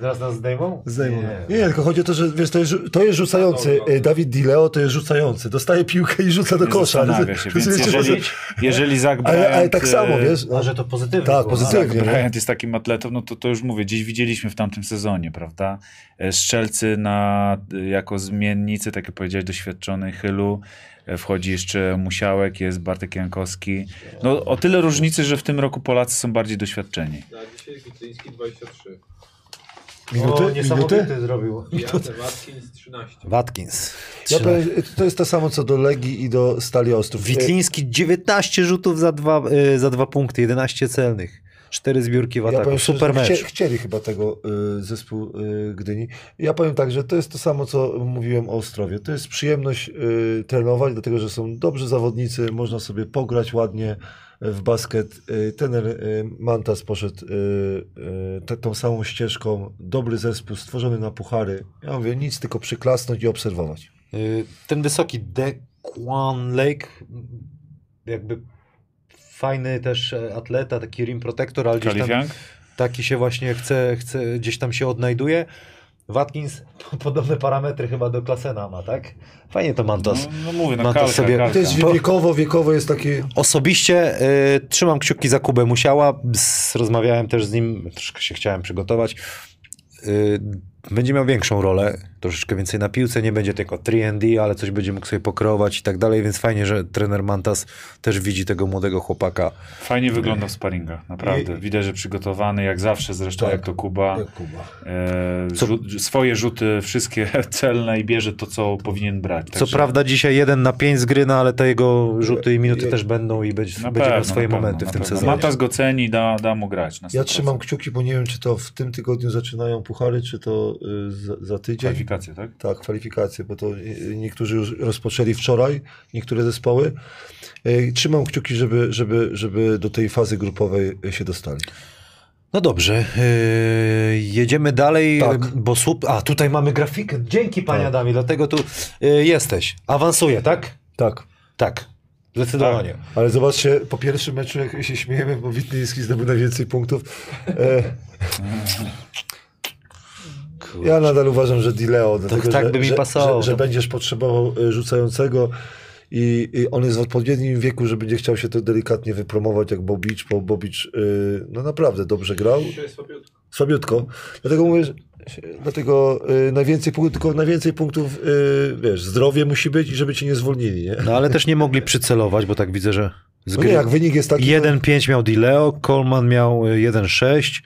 zaraz nas zdejmą? Zdejmą. Nie. Nie, tylko chodzi o to, że wiesz, to jest, to jest rzucający. E, Dawid Dileo to jest rzucający. Dostaje piłkę i rzuca do Nie kosza. zastanawia się, więc jeżeli, że- jeżeli Zach Bryant... ale, ale tak samo, e, wiesz. No, że to pozytywnie Tak, było, pozytywnie. Zach nie? Bryant jest takim atletą, no to, to już mówię, gdzieś widzieliśmy w tamtym sezonie, prawda? E, Strzelcy na, jako zmiennicy, tak jak powiedziałeś, doświadczony Chylu, e, wchodzi jeszcze Musiałek, jest Bartek Jankowski. No o tyle różnicy, że w tym roku Polacy są bardziej doświadczeni. Na dzisiaj Witryński 23. Minuty? O, Minuty? zrobił. Watkins 13. Watkins. Ja powiem, to jest to samo co do Legii i do Stali Ostrów. E, Witliński 19 rzutów za dwa, y, za dwa punkty, 11 celnych. Cztery zbiórki w Ja ataku. powiem szczerze, Super mecz. chcie, chcieli chyba tego y, zespół y, Gdyni. Ja powiem tak, że to jest to samo, co mówiłem o Ostrowie. To jest przyjemność y, trenować, dlatego że są dobrzy zawodnicy, można sobie pograć ładnie w basket. Y, Tener y, Mantas poszedł y, tą samą ścieżką. Dobry zespół, stworzony na puchary. Ja mówię, nic, tylko przyklasnąć i obserwować. Ten wysoki Dequan Lake, jakby fajny też e, atleta, taki rim protector, ale gdzieś tam taki się właśnie chce, chce, gdzieś tam się odnajduje. Watkins [LAUGHS] podobne parametry chyba do Klasena ma, tak? Fajnie to Mantos. No, no mówię, no Mantos kalka, sobie- kalka. To jest wiekowo, wiekowo jest taki... Osobiście y, trzymam kciuki za Kubę Musiała. Rozmawiałem też z nim, troszkę się chciałem przygotować. Y, będzie miał większą rolę, troszeczkę więcej na piłce, nie będzie tylko 3D, ale coś będzie mógł sobie pokreować i tak dalej, więc fajnie, że trener Mantas też widzi tego młodego chłopaka. Fajnie wygląda w sparingach, naprawdę. I- Widać, że przygotowany, jak zawsze zresztą, Tak. jak to Kuba. Jak Kuba. E, Co- rzut, swoje rzuty, wszystkie [LAUGHS] celne i bierze to, co powinien brać. Co Także prawda dzisiaj jeden na pięć z gry, no ale te jego rzuty i minuty też będą i będzie, na będzie pewno, swoje pewno, momenty w tym pewno. sezonie. Matas go ceni, da, da mu grać. Na Ja 100%. trzymam kciuki, bo nie wiem, czy to w tym tygodniu zaczynają puchary, czy to y, za, za tydzień. Kwalifikacje, tak? Tak, kwalifikacje, bo to y, niektórzy już rozpoczęli wczoraj, niektóre zespoły. Y, Trzymam kciuki, żeby, żeby, żeby do tej fazy grupowej się dostali. No dobrze, yy, jedziemy dalej, Tak. bo słup... A, tutaj mamy grafikę. Dzięki panie Tak. Adamie, dlatego tu yy, jesteś. Awansuje, tak? Tak. Tak, zdecydowanie. Ale zobaczcie, po pierwszym meczu, jak się śmiejemy, bo Witliński zdobył najwięcej punktów. E, [LAUGHS] ja nadal uważam, że Dileo, dlatego, tak że, by mi że, pasowało. Że, że będziesz potrzebował e, rzucającego i, i on jest w odpowiednim wieku, że będzie chciał się to delikatnie wypromować jak Bobicz, bo Bobicz y, no naprawdę dobrze grał. Dzisiaj słabiutko. Słabiutko. Dlatego mówię, że dlatego y, najwięcej punktów, tylko najwięcej punktów, y, wiesz, zdrowie musi być i żeby cię nie zwolnili, nie? No ale też nie mogli przycelować, bo tak widzę, że z No gry... nie, jak wynik jest taki... to- 1-5 miał Dileo, Coleman miał y, 1-6,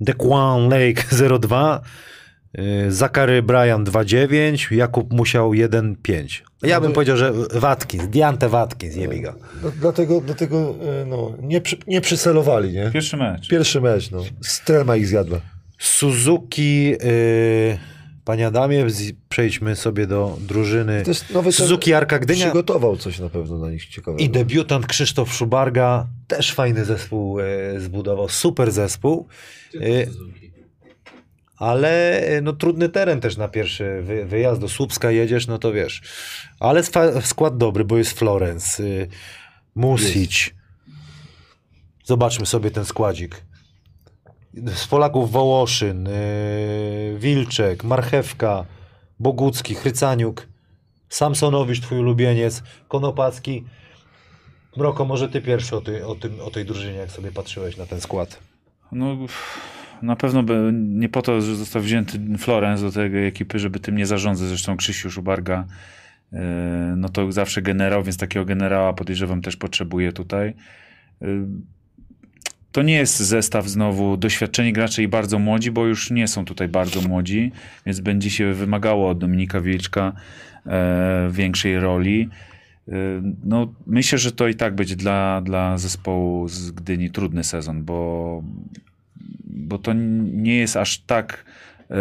Dequan Lake [LAUGHS] 0,2, y, Zakary Bryan 2,9, Jakub Musiał 1,5. Ja bym powiedział, że Watkins, Diante Watkins, Jebiga. No, dlatego dlatego e, no, nie, przy, nie przycelowali, nie? Pierwszy mecz. Pierwszy mecz, no. Strema ich zjadła. Suzuki, y, panie Adamie, przejdźmy sobie do drużyny To jest nowy Suzuki Arka Gdynia Przygotował coś na pewno na nich ciekawego. i debiutant Krzysztof Szubarga, też fajny zespół y, zbudował, super zespół. Y. Ale y, no, trudny teren też na pierwszy wy, wyjazd do Słupska jedziesz, no to wiesz. Ale skład dobry, bo jest Florence, y, Music. Zobaczmy sobie ten składzik. Z Polaków Wołoszyn, y, Wilczek, Marchewka, Bogucki, Chrycaniuk, Samsonowicz, twój ulubieniec, Konopacki. Mroko, może ty pierwszy o, ty, o, tym, o tej drużynie, jak sobie patrzyłeś na ten skład. No, na pewno by, nie po to, że został wzięty Florence do tej ekipy, żeby tym nie zarządzać. Zresztą Krzysiu Szubarga, e, no to zawsze generał, więc takiego generała podejrzewam też potrzebuje tutaj. E, To nie jest zestaw znowu doświadczeni gracze i bardzo młodzi, bo już nie są tutaj bardzo młodzi, więc będzie się wymagało od Dominika Wilczka e, większej roli. No, myślę, że to i tak będzie dla, dla zespołu z Gdyni trudny sezon, bo, bo to nie jest aż tak e,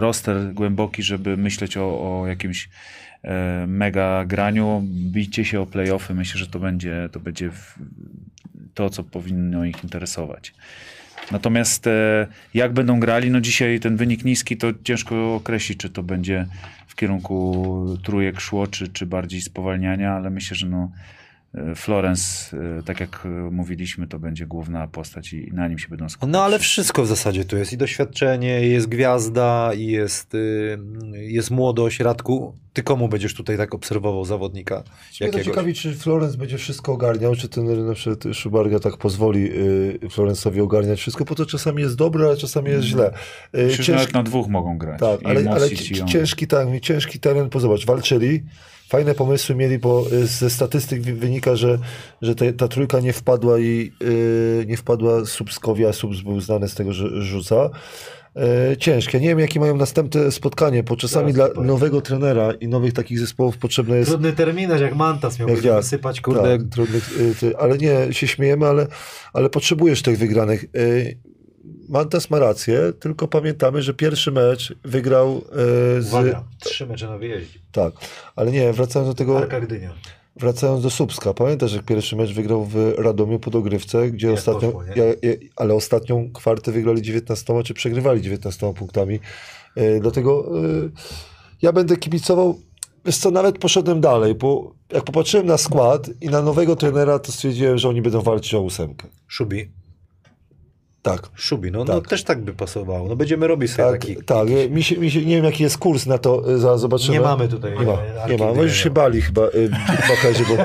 roster głęboki, żeby myśleć o, o jakimś e, mega graniu, bicie się o playoffy. Myślę, że to będzie, to będzie to, co powinno ich interesować. Natomiast e, jak będą grali, no dzisiaj ten wynik niski, to ciężko określić, czy to będzie w kierunku trójek szło, czy, czy bardziej spowalniania, ale myślę, że no Florence, e, tak jak e, mówiliśmy, to będzie główna postać i na nim się będą skupiać. No ale wszystko w zasadzie tu jest i doświadczenie, i jest gwiazda, i jest, y, jest młodość. Radku, ty komu będziesz tutaj tak obserwował zawodnika? Mnie to ciekawi, czy Florence będzie wszystko ogarniał, czy ten na przykład Szubarga tak pozwoli y, Florence'owi ogarniać wszystko, bo to czasami jest dobre, ale czasami jest źle. Y, Myślę, że nawet na dwóch mogą grać. Tak, ale, ale ciężki, tak, ciężki teren, bo zobacz, walczyli, fajne pomysły mieli, bo y, ze statystyk wynika, że, że te, ta trójka nie wpadła i y, nie wpadła Subskowi, a Subs był znany z tego, że rzuca. Y, ciężkie. Nie wiem, jakie mają następne spotkanie, bo czasami dla nowego trenera i nowych takich zespołów potrzebne jest Trudny terminarz, jak Mantas miał Jak ja. wysypać, kurde. tak, trudny, y, ale nie, się śmiejemy, ale, ale potrzebujesz tych wygranych. Mantas ma rację, tylko pamiętamy, że pierwszy mecz wygrał y, z... Uwaga, trzy mecze na wyjeździe. Tak, ale nie, wracając do tego, Arka Gdynia. wracając do Słupska, pamiętasz, jak pierwszy mecz wygrał w Radomiu po dogrywce, gdzie ostatnią, poszło, nie? ja, ja, ale ostatnią kwartę wygrali 19, czy przegrywali 19 punktami. Y, dlatego y, ja będę kibicował, wiesz co, nawet poszedłem dalej, bo jak popatrzyłem na skład i na nowego trenera, to stwierdziłem, że oni będą walczyć o ósemkę. Szubi. Tak. Szubi, no, no Tak. też tak by pasowało. No będziemy robić sobie Tak, taki... tak. Mi się, mi się, nie wiem, jaki jest kurs na to, y, za, zobaczymy. Nie mamy tutaj, Nie ma, Arki nie ma. No już się bali chyba y, maklerzy, bo,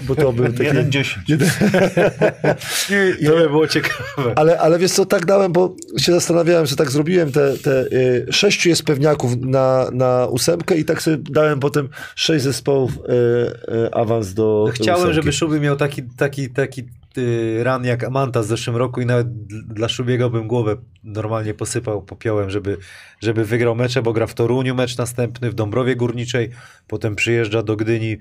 bo to był taki... 1-10. [LAUGHS] To by było ciekawe. Ale, ale wiesz co, tak dałem, bo się zastanawiałem, że tak zrobiłem te, te y, sześciu jest pewniaków na, na ósemkę i tak sobie dałem potem sześć zespołów y, y, awans do Chciałem, żeby Szubi miał taki, taki, taki y, ran jak Amanta w zeszłym roku i nawet dla Szubiego bym głowę normalnie posypał popiołem, żeby, żeby wygrał mecze, bo gra w Toruniu mecz następny, w Dąbrowie Górniczej, potem przyjeżdża do Gdyni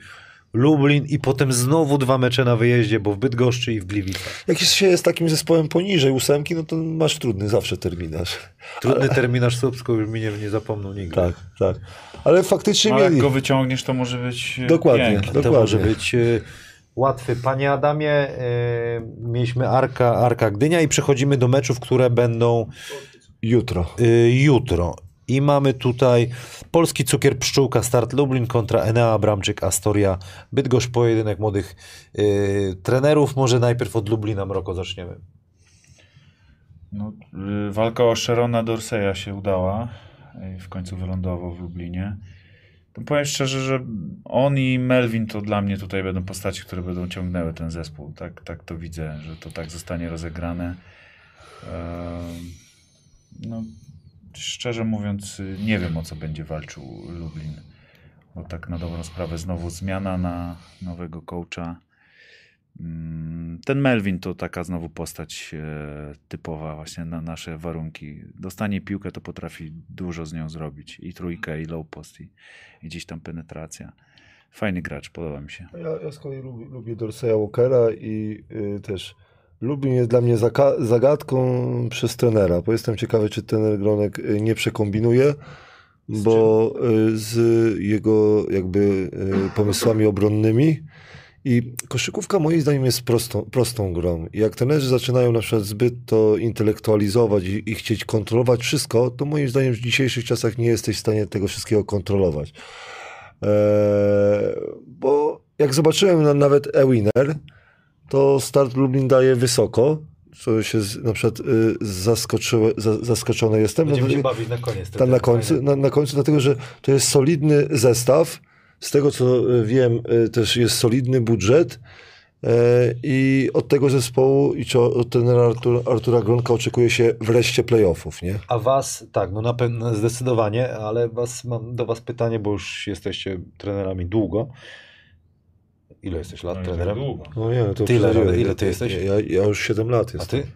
Lublin i potem znowu dwa mecze na wyjeździe, bo w Bydgoszczy i w Gliwicach. Jak się jest takim zespołem poniżej ósemki, no to masz trudny zawsze terminarz. Trudny terminarz Słupsku już mi nie, nie zapomną nigdy. Tak, tak. Ale faktycznie No, jak mieli. go wyciągniesz, to może być e, Dokładnie. pięknie. To Dokładnie. może być y, łatwy. Panie Adamie, y, mieliśmy Arka, Arka Gdynia i przechodzimy do meczów, które będą Jutro. y, jutro. I mamy tutaj Polski Cukier Pszczółka, Start Lublin kontra Enea Bramczyk, Astoria, Bydgoszcz, pojedynek młodych y, trenerów. Może najpierw od Lublina Mroko zaczniemy. No, walka o Sharona Dorseya się udała. W końcu wylądował w Lublinie. Powiem szczerze, że on i Melvin to dla mnie tutaj będą postaci, które będą ciągnęły ten zespół. Tak, tak to widzę, że to tak zostanie rozegrane. Ehm, No, szczerze mówiąc, nie wiem o co będzie walczył Lublin. Bo tak na dobrą sprawę znowu zmiana na nowego coacha. Mm, Ten Melvin to taka znowu postać e, typowa właśnie na nasze warunki. Dostanie piłkę, to potrafi dużo z nią zrobić. I trójkę, i low post, i, i gdzieś tam penetracja. Fajny gracz, podoba mi się. Ja, ja z kolei lubię, lubię Dorseya Walkera i y, też Lubin jest dla mnie zagadką przez trenera, bo jestem ciekawy, czy trener Gronek y, nie przekombinuje, bo y, z jego jakby y, pomysłami obronnymi i koszykówka moim zdaniem jest prostą, prostą grą. I jak trenerzy zaczynają na przykład zbyt to intelektualizować i, i chcieć kontrolować wszystko, to moim zdaniem w dzisiejszych czasach nie jesteś w stanie tego wszystkiego kontrolować. Eee, bo jak zobaczyłem na, nawet e-winner, to start Lublin daje wysoko, co się z, na przykład y, zaskoczyły, za, zaskoczony jestem. Będziemy No, się bawić na koniec. tam na końcu, na, na końcu, dlatego że to jest solidny zestaw. Z tego co y, wiem, y, też jest solidny budżet. e, I od tego zespołu i czy od trenera Artura, Artura Gronka oczekuje się wreszcie playoffów, nie? A was, tak, no na pewno zdecydowanie, ale was, mam do was pytanie, bo już jesteście trenerami długo. Ile jesteś lat trenerem? No nie, to Ty ile- ty jesteś? Ja, ja już 7 lat A jestem. ty?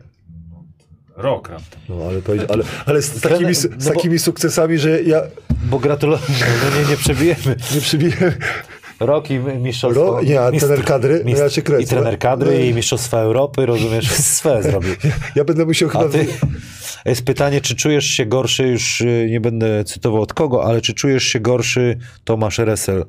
Rok raptem. No, ale, powiedz- ale, ale z, takimi, no z bo- takimi sukcesami, że ja Bo gratuluję, no nie, nie przebijemy. nie przybiłem. Rok i mistrzostwo. Ro, nie, a mistrz- trener kadry, no ja cię kręcę. I trener kadry, No. i mistrzostwa Europy, rozumiesz, [LAUGHS] swe zrobił. Ja będę musiał chyba... A ty, jest pytanie, czy czujesz się gorszy, już y, nie będę cytował od kogo, ale czy czujesz się gorszy Tomasz Resel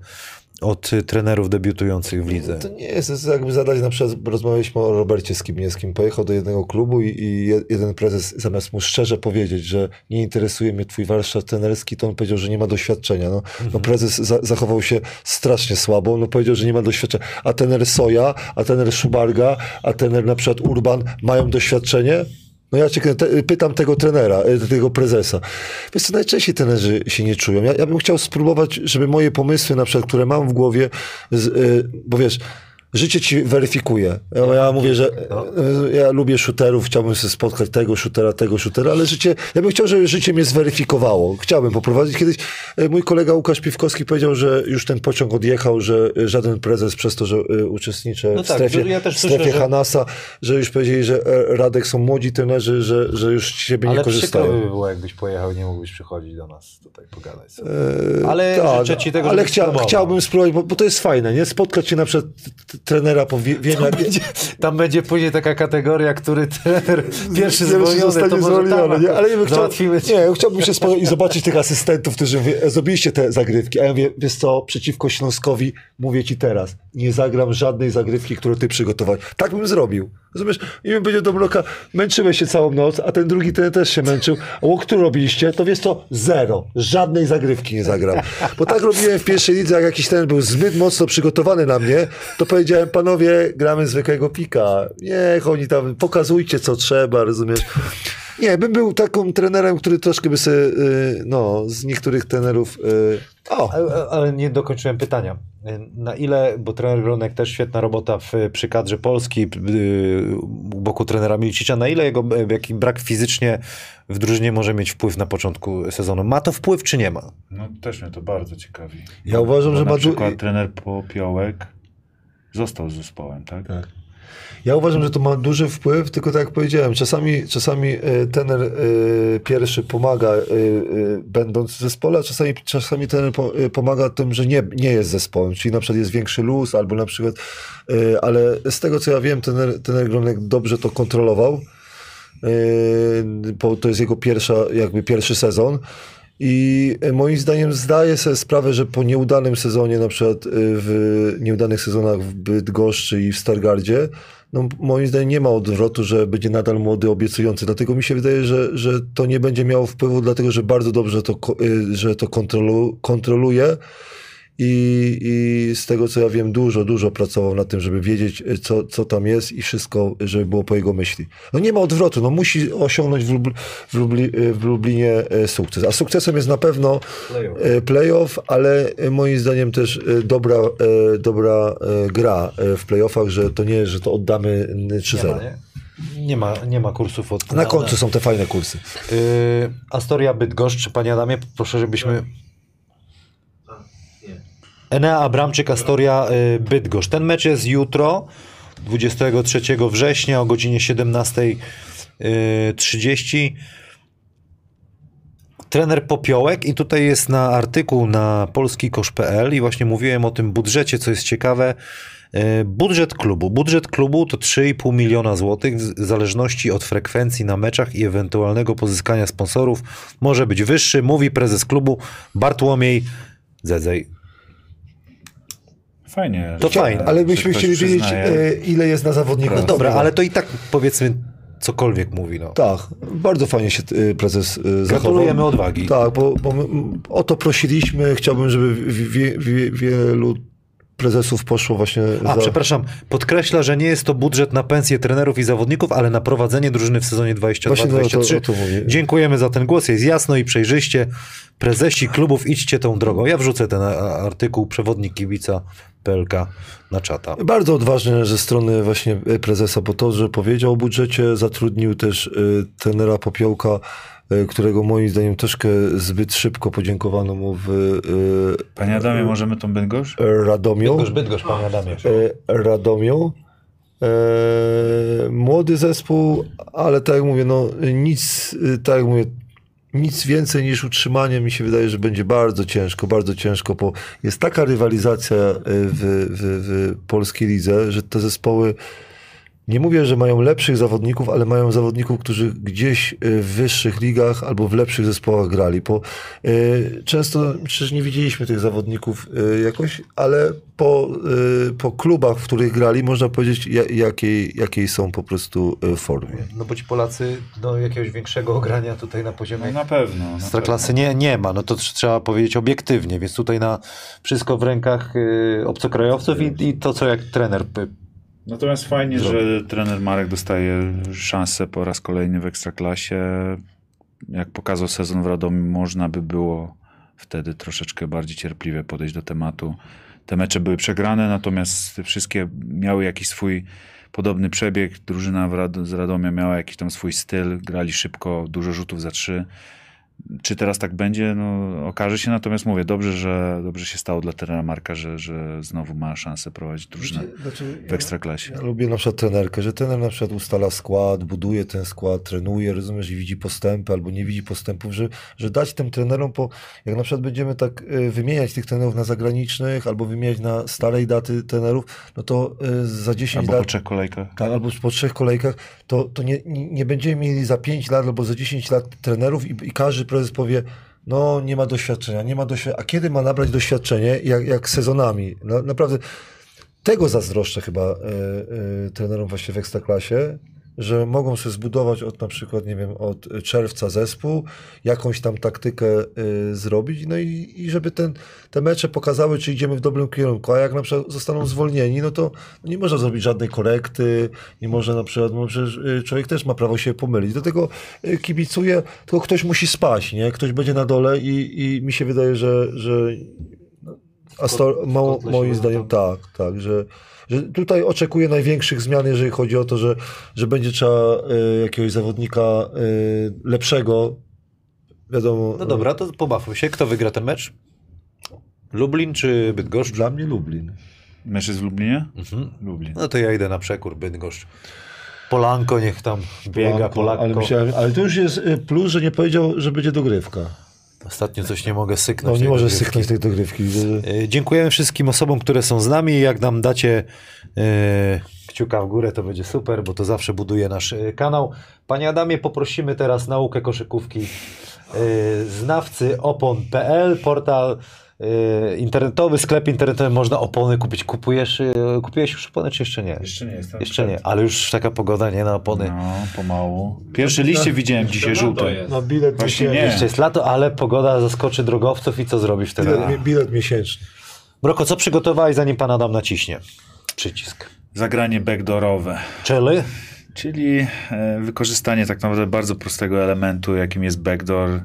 od trenerów debiutujących w lidze? To nie jest, jest jakby zadać, na przykład rozmawialiśmy o Robercie Skibniewskim, pojechał do jednego klubu i, i je- jeden prezes zamiast mu szczerze powiedzieć, że nie interesuje mnie twój warsztat trenerski, to on powiedział, że nie ma doświadczenia. No, no prezes za, zachował się strasznie słabo, no powiedział, że nie ma doświadczenia. A trener Soja, a trener Szubarga, a trener na przykład Urban mają doświadczenie? No ja cię te, pytam tego trenera, e, tego prezesa. Wiesz co, najczęściej trenerzy się nie czują. Ja, ja bym chciał spróbować, żeby moje pomysły, na przykład, które mam w głowie, z, y, bo wiesz, życie ci weryfikuje. Ja, ja mówię, że y, ja lubię shooterów, chciałbym sobie spotkać tego shootera, tego shootera, ale życie, ja bym chciał, żeby życie mnie zweryfikowało. Chciałbym poprowadzić. Kiedyś y, mój kolega Łukasz Piwkowski powiedział, że już ten pociąg odjechał, że żaden prezes przez to, że y, uczestniczę No w tak, strefie, ja też w słyszę, strefie że- Hanasa, że już powiedzieli, że e, Radek są młodzi trenerzy, że, że już z siebie nie Ale korzystają. by było, jakbyś pojechał nie mógłbyś przychodzić do nas tutaj pogadać. sobie. E, Ale życzę ci tego, ale chcia, chciałbym spróbować, bo, bo to jest fajne, nie? Spotkać się na przykład trenera po wie- wienia. Będzie, tam będzie później taka kategoria, który trener pierwszy zwolniony, zostanie to może zwolniony, tam nie? Ale ja bym chciał, nie, chciałbym się spotkać i zobaczyć tych asystentów, którzy mówią, "E, zrobiliście te zagrywki, a ja mówię, wiesz co, przeciwko Śląskowi mówię ci teraz, nie zagram żadnej zagrywki, którą ty przygotowałeś. Tak bym zrobił. Rozumiesz? I bym powiedział do Mroka, męczyłeś się całą noc, a ten drugi ten też się męczył. A o którą robiliście? To wiesz co, zero. Żadnej zagrywki nie zagram. Bo tak robiłem w pierwszej lidze, jak jakiś ten był zbyt mocno przygotowany na mnie, to powiedziałem, panowie, gramy zwykłego pika. Niech oni tam, pokazujcie co trzeba, rozumiesz? Nie, bym był taką trenerem, który troszkę by sobie, y, no, z niektórych trenerów, y, o, Ale, ale nie dokończyłem pytania. Na ile, bo trener Gronek też świetna robota w, przy kadrze Polski, yy, u boku trenera Milcicza, na ile jego jaki brak fizycznie w drużynie może mieć wpływ na początku sezonu? Ma to wpływ, czy nie ma? No też mnie to bardzo ciekawi. Ja uważam, Bo że na ma du- przykład trener Popiołek został z zespołem, tak? Tak. Ja uważam, że to ma duży wpływ, tylko tak jak powiedziałem, czasami, czasami e, trener e, pierwszy pomaga e, będąc w zespole, a czasami, czasami e, pomaga tym, że nie, nie jest zespołem, czyli na przykład jest większy luz, albo na przykład, ale z tego co ja wiem, trener, trener Gronek dobrze to kontrolował, bo to jest jego pierwsza, jakby pierwszy sezon. I e, moim zdaniem zdaje sobie sprawę, że po nieudanym sezonie, na przykład e, w nieudanych sezonach w Bydgoszczy i w Stargardzie, no moim zdaniem nie ma odwrotu, że będzie nadal młody, obiecujący. Dlatego mi się wydaje, że, że to nie będzie miało wpływu, dlatego że bardzo dobrze to, y, że to kontrolu, kontroluje. I, I z tego co ja wiem, dużo, dużo pracował nad tym, żeby wiedzieć, y, co, co tam jest i wszystko, żeby było po jego myśli. No nie ma odwrotu, no musi osiągnąć w, Lubl, w, Lubli, y, w Lublinie y, sukces. A sukcesem jest na pewno Playoff. playoff, ale moim zdaniem też dobra, dobra gra w playoffach, że to nie jest, że to oddamy y, Nie 3-0. ma, nie? Nie ma, nie ma kursów od... Na końcu są te fajne kursy. Yy, Astoria Bydgoszcz, panie Adamie, proszę, żebyśmy... Enea Abramczyk, Astoria y, Bydgoszcz. Ten mecz jest jutro. 23 września o godzinie 17.30 trener Popiołek i tutaj jest na artykuł na polskikosz.pl i właśnie mówiłem o tym budżecie, co jest ciekawe. E, Budżet klubu. Budżet klubu to 3,5 miliona złotych w zależności od frekwencji na meczach i ewentualnego pozyskania sponsorów. Może być wyższy, mówi prezes klubu Bartłomiej Zedzej. Fajnie. To fajnie, Ale byśmy chcieli wiedzieć, e, ile jest na zawodnika. No dobra, ale to i tak powiedzmy cokolwiek mówi. No. Tak, bardzo fajnie się e, prezes e, zachował. Gratulujemy odwagi. Tak, bo, bo my, o to prosiliśmy. Chciałbym, żeby wie, wie, wie, wielu prezesów poszło właśnie A, za... przepraszam, podkreśla, że nie jest to budżet na pensje trenerów i zawodników, ale na prowadzenie drużyny w sezonie Właśnie no, o to, 22-23. o to mówię. Dziękujemy za ten głos, jest jasno i przejrzyście. Prezesi klubów, idźcie tą drogą. Ja wrzucę ten artykuł, przewodnik kibica PLK na czata. Bardzo odważne ze strony właśnie prezesa, bo to, że powiedział o budżecie, zatrudnił też e, trenera Popiołka, e, którego moim zdaniem troszkę zbyt szybko podziękowano mu w e, Panie Adamie, możemy tą Bydgoszcz? e, Radomiu. Bydgoszcz, Bydgoszcz, panie Adamie. e, Radomiu. E, młody zespół, ale tak jak mówię, no nic, e, tak jak mówię, nic więcej niż utrzymanie mi się wydaje, że będzie bardzo ciężko, bardzo ciężko, bo jest taka rywalizacja e, w, w, w polskiej lidze, że te zespoły nie mówię, że mają lepszych zawodników, ale mają zawodników, którzy gdzieś e, w wyższych ligach albo w lepszych zespołach grali. Bo e, często przecież nie widzieliśmy tych zawodników e, jakoś, ale po, e, po klubach, w których grali, można powiedzieć, ja- jakiej, jakiej są po prostu formie. No bo ci Polacy do jakiegoś większego ogrania tutaj na poziomie No na pewno. Na Ekstraklasy nie, nie ma, no to tr- trzeba powiedzieć obiektywnie, więc tutaj na wszystko w rękach y, obcokrajowców i, i to, co jak trener Natomiast fajnie, że trener Marek dostaje szansę po raz kolejny w Ekstraklasie. Jak pokazał sezon w Radomiu, można by było wtedy troszeczkę bardziej cierpliwie podejść do tematu. Te mecze były przegrane, natomiast wszystkie miały jakiś swój podobny przebieg. Drużyna z Radomia miała jakiś tam swój styl, grali szybko, dużo rzutów za trzy. Czy teraz tak będzie? No, okaże się, natomiast mówię, dobrze, że dobrze się stało dla trenera Marka, że, że znowu ma szansę prowadzić drużynę Znaczy, w Ekstraklasie. Ja lubię na przykład trenerkę, że trener na przykład ustala skład, buduje ten skład, trenuje, rozumiesz, i widzi postępy albo nie widzi postępów, że, że dać tym trenerom, po, jak na przykład będziemy tak y, wymieniać tych trenerów na zagranicznych albo wymieniać na starej daty trenerów, no to y, za 10 Albo lat... po trzech kolejkach. Tak, albo po trzech kolejkach, to, to nie, nie nie będziemy mieli za 5 lat albo za 10 lat trenerów i, i każdy prezes powie, no nie ma doświadczenia, nie ma doświadczenia. A kiedy ma nabrać doświadczenie? Jak, jak sezonami. Na, naprawdę tego zazdroszczę chyba e, trenerom właśnie w Ekstraklasie, że mogą sobie zbudować od na przykład, nie wiem, od czerwca zespół, jakąś tam taktykę e, zrobić, no i, i żeby ten, te mecze pokazały, czy idziemy w dobrym kierunku, a jak na przykład zostaną zwolnieni, no to nie można zrobić żadnej korekty, nie można na przykład, no przecież e, człowiek też ma prawo się pomylić, do tego e, kibicuję, tylko ktoś musi spać, nie? Ktoś będzie na dole i, i mi się wydaje, że, że Astor, mało, moim zdaniem tak, tak, że, że tutaj oczekuję największych zmian, jeżeli chodzi o to, że, że będzie trzeba y, jakiegoś zawodnika y, lepszego, wiadomo. No dobra, to pobawmy się. Kto wygra ten mecz? Lublin czy Bydgoszcz? Dla mnie Lublin. Mecz jest w Lublinie? Mhm. Lublin. No to ja idę na przekór Bydgoszcz. Polanko niech tam biega, Polakko. ale, myślałem, ale to już jest y, plus, że nie powiedział, że będzie dogrywka. Ostatnio coś nie mogę No syknąć. nie tej może dogrywki. syknąć tej dogrywki. E, Dziękujemy wszystkim osobom, które są z nami. Jak nam dacie e, kciuka w górę, to będzie super, bo to zawsze buduje nasz e, kanał. Panie Adamie, poprosimy teraz naukę koszykówki e, znawcy opon.pl, portal internetowy, sklep internetowy, można opony kupić. Kupujesz, e, kupiłeś już opony, czy jeszcze nie? Jeszcze nie jestem. Jeszcze nie, ale już taka pogoda, nie na opony. No, pomału. Pierwsze liście widziałem dzisiaj Jeszcze lato żółte. No bilet Właśnie miesięczny. nie. Jeszcze jest lato, ale pogoda zaskoczy drogowców i co zrobisz wtedy? Bilet, bilet miesięczny. Mroko, co przygotowałeś, zanim pan Adam naciśnie przycisk? Zagranie backdoorowe. Czyli? Czyli e, wykorzystanie tak naprawdę bardzo prostego elementu, jakim jest backdoor.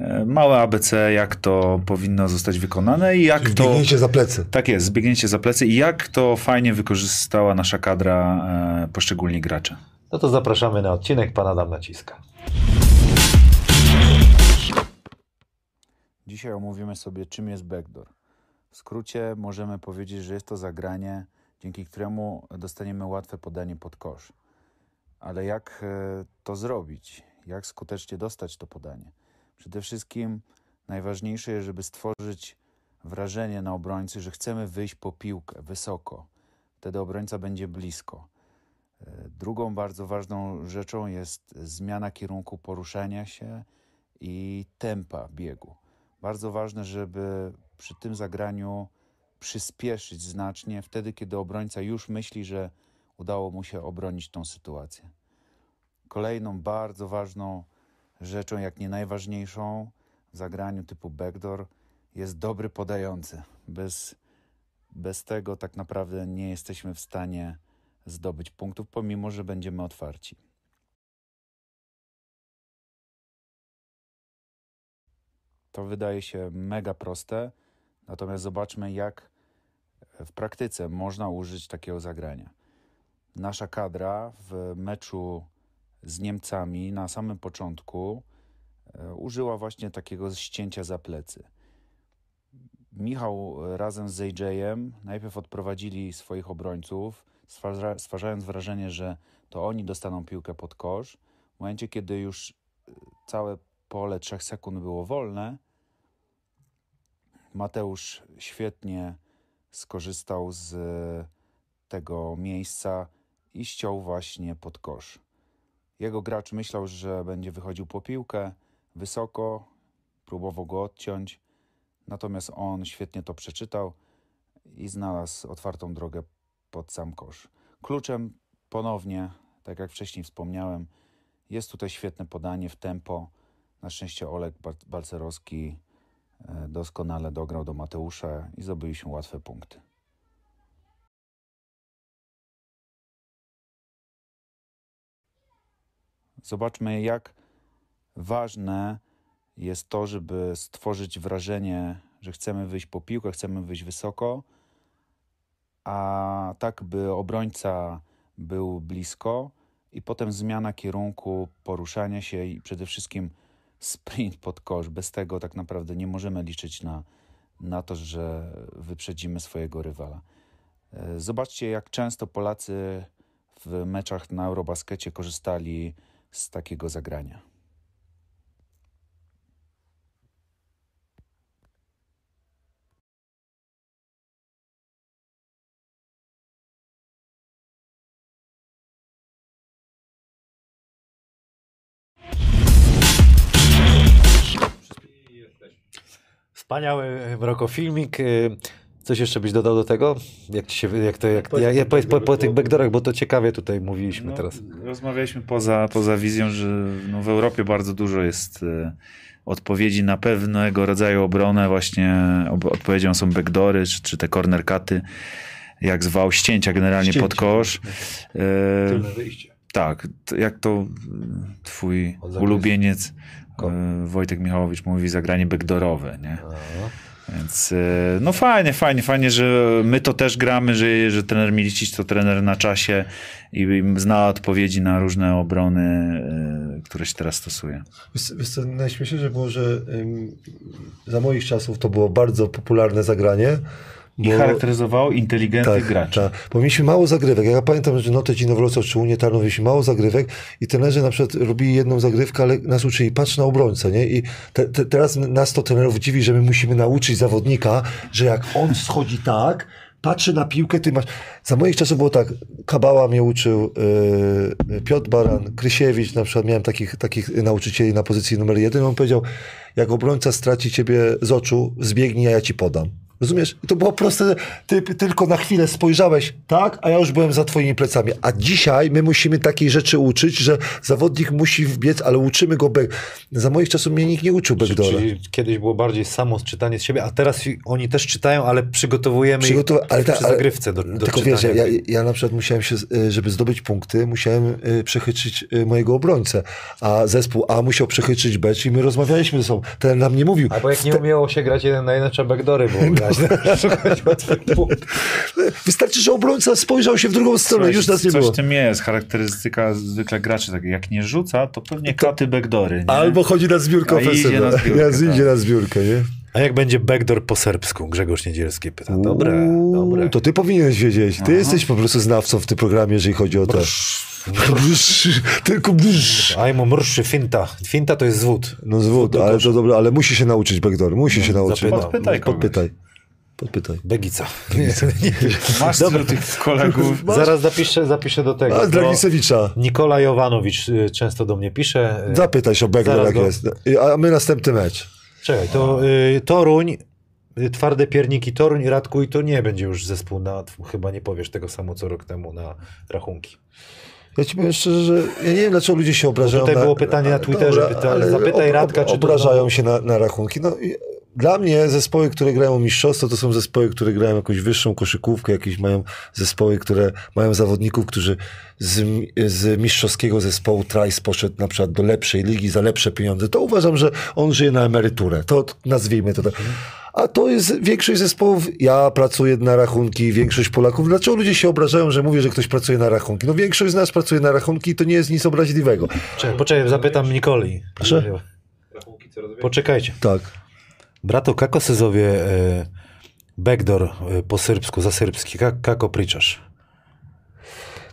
E, Małe ABC, jak to powinno zostać wykonane i jak to... Biegnięcie za plecy. Tak jest, zbiegnięcie za plecy i jak to fajnie wykorzystała nasza kadra, e, poszczególni gracze. No to zapraszamy na odcinek, pan Adam naciska. Dzisiaj omówimy sobie, czym jest backdoor. W skrócie możemy powiedzieć, że jest to zagranie, dzięki któremu dostaniemy łatwe podanie pod kosz. Ale jak e, to zrobić? Jak skutecznie dostać to podanie? Przede wszystkim najważniejsze jest, żeby stworzyć wrażenie na obrońcy, że chcemy wyjść po piłkę wysoko. Wtedy obrońca będzie blisko. E, Drugą bardzo ważną rzeczą jest zmiana kierunku poruszania się i tempa biegu. Bardzo ważne, żeby przy tym zagraniu przyspieszyć znacznie wtedy, kiedy obrońca już myśli, że udało mu się obronić tą sytuację. Kolejną bardzo ważną rzeczą, jak nie najważniejszą w zagraniu typu backdoor jest dobry podający. Bez, bez tego tak naprawdę nie jesteśmy w stanie zdobyć punktów, pomimo że będziemy otwarci. To wydaje się mega proste, natomiast zobaczmy, jak w praktyce można użyć takiego zagrania. Nasza kadra w meczu z Niemcami na samym początku e, użyła właśnie takiego ścięcia za plecy. Michał e, razem z AJ-em najpierw odprowadzili swoich obrońców, stwarza, stwarzając wrażenie, że to oni dostaną piłkę pod kosz. W momencie, kiedy już e, całe pole 3 sekund było wolne, Mateusz świetnie skorzystał z tego miejsca i ściął właśnie pod kosz. Jego gracz myślał, że będzie wychodził po piłkę wysoko, próbował go odciąć, natomiast on świetnie to przeczytał i znalazł otwartą drogę pod sam kosz. Kluczem ponownie, tak jak wcześniej wspomniałem, jest tutaj świetne podanie w tempo. Na szczęście Olek Balcerowski e, doskonale dograł do Mateusza i zdobyliśmy łatwe punkty. Zobaczmy, jak ważne jest to, żeby stworzyć wrażenie, że chcemy wyjść po piłkę, chcemy wyjść wysoko, a tak, by obrońca był blisko i potem zmiana kierunku poruszania się i przede wszystkim sprint pod kosz. Bez tego tak naprawdę nie możemy liczyć na, na to, że wyprzedzimy swojego rywala. E, Zobaczcie, jak często Polacy w meczach na Eurobaskecie korzystali z takiego zagrania. Wspaniały rokofilmik. Y, Coś jeszcze byś dodał do tego? Jak ci się, jak to, jak, ja, ja, powiedz po, po tych backdoorach, bo to ciekawie tutaj mówiliśmy No, teraz. Rozmawialiśmy poza, poza wizją, że no, w Europie bardzo dużo jest e, odpowiedzi na pewnego rodzaju obronę. Właśnie ob, odpowiedzią są backdoory, czy, czy te corner cuty, jak zwał, ścięcia generalnie Ścięcia. pod kosz. E, Tylne wyjście. tak, jak to twój ulubieniec e, Wojtek Michałowicz mówi, zagranie backdoorowe, nie? No. Więc e, no fajnie, fajnie, fajnie, że my to też gramy, że, że trener Milicic to trener na czasie i, zna odpowiedzi na różne obrony, e, które się teraz stosuje. Wiesz, co, najśmieszniejsze było, że za moich czasów to było bardzo popularne zagranie. I bo- charakteryzował inteligentnych tak, graczy. tak, bo mieliśmy mało zagrywek. Ja pamiętam, że Notę Dzinowrocław czy Unię Tarnów mieliśmy mało zagrywek i trenerzy na przykład robili jedną zagrywkę, ale nas uczyli, patrz na obrońcę, nie? I te, te, teraz nas to trenerów dziwi, że my musimy nauczyć zawodnika, że jak on schodzi tak, patrzy na piłkę, ty masz... Za moich czasów było tak, Kabała mnie uczył, yy, Piotr Baran, Krysiewicz, na przykład miałem takich, takich nauczycieli na pozycji numer jeden, on powiedział, jak obrońca straci ciebie z oczu, zbiegnij, a ja ci podam. Rozumiesz? I to było proste. Ty tylko na chwilę spojrzałeś, tak, a ja już byłem za twoimi plecami. A dzisiaj my musimy takiej rzeczy uczyć, że zawodnik musi wbiec, ale uczymy go back. Za moich czasów mnie nikt nie uczył backdoora. Czyli kiedyś było bardziej samo czytanie z siebie, a teraz i- oni też czytają, ale przygotowujemy Przygotowa- ich ale ta- przy zagrywce do, do Tylko czytania. wiesz, ja, ja na przykład musiałem się, y, żeby zdobyć punkty, musiałem y, przechytrzyć y, mojego obrońcę, a zespół A musiał przechytrzyć B, czyli my rozmawialiśmy ze sobą. Ten nam nie mówił. Albo jak nie umiało się grać jeden na jeden, trzeba backdoory było [LAUGHS] grać. Szukać łatwych punktów. Wystarczy, że obrońca spojrzał się w drugą stronę, już nas nie coś było. w tym jest, charakterystyka zwykle graczy, tak jak nie rzuca, to pewnie katy backdoory. Nie? Albo chodzi na zbiórkę A idzie ofensywną. na zbiórkę, Ja tak. idzie na zbiórkę, nie? A jak będzie backdoor po serbsku? Grzegorz Niedzielski pyta. Dobre, Uuu, dobre. To ty powinieneś wiedzieć. Ty jesteś po prostu znawcą w tym programie, jeżeli chodzi o to. Brrr, Tylko brrr. Ajmo mrszy finta. Finta to jest zwód. No zwód, ale to dobra, ale musi się nauczyć backdoor, musi się nauczyć. zapytam. Podpytaj kogoś. Podpytaj. Podpytaj. Begica. [LAUGHS] Masz tylu tych kolegów. [LAUGHS] Zaraz zapiszę, zapiszę do tego. A, bo Dragicewicza. Nikola Jovanowicz y, często do mnie pisze. y, Zapytaj się o Zaraz jak go- jest. A my następny mecz. Czekaj, to y, Toruń, y, twarde pierniki Toruń Radku i to nie będzie już zespół na, chyba nie powiesz tego samo co rok temu na rachunki. Ja ci powiem szczerze, że ja nie wiem, dlaczego ludzie się obrażają. tutaj na, było pytanie na Twitterze, pyta- ale zapytaj Radka, czy to obrażają znowu- się na, na rachunki. No, dla mnie zespoły, które grają mistrzostwo, to są zespoły, które grają jakąś wyższą koszykówkę, jakieś mają zespoły, które mają zawodników, którzy z, z mistrzowskiego zespołu Trice poszedł na przykład do lepszej ligi za lepsze pieniądze. To uważam, że on żyje na emeryturę. To nazwijmy to tak. A to jest większość zespołów. Ja pracuję na rachunki, większość Polaków. Dlaczego ludzie się obrażają, że mówię, że ktoś pracuje na rachunki? No większość z nas pracuje na rachunki i to nie jest nic obraźliwego. Czekaj, poczekaj, zapytam Nikoli. Proszę? Poczekajcie. Tak. Brato, kako se zove e, backdoor e, po serbsku, za serbski? Ka, kako pričaš?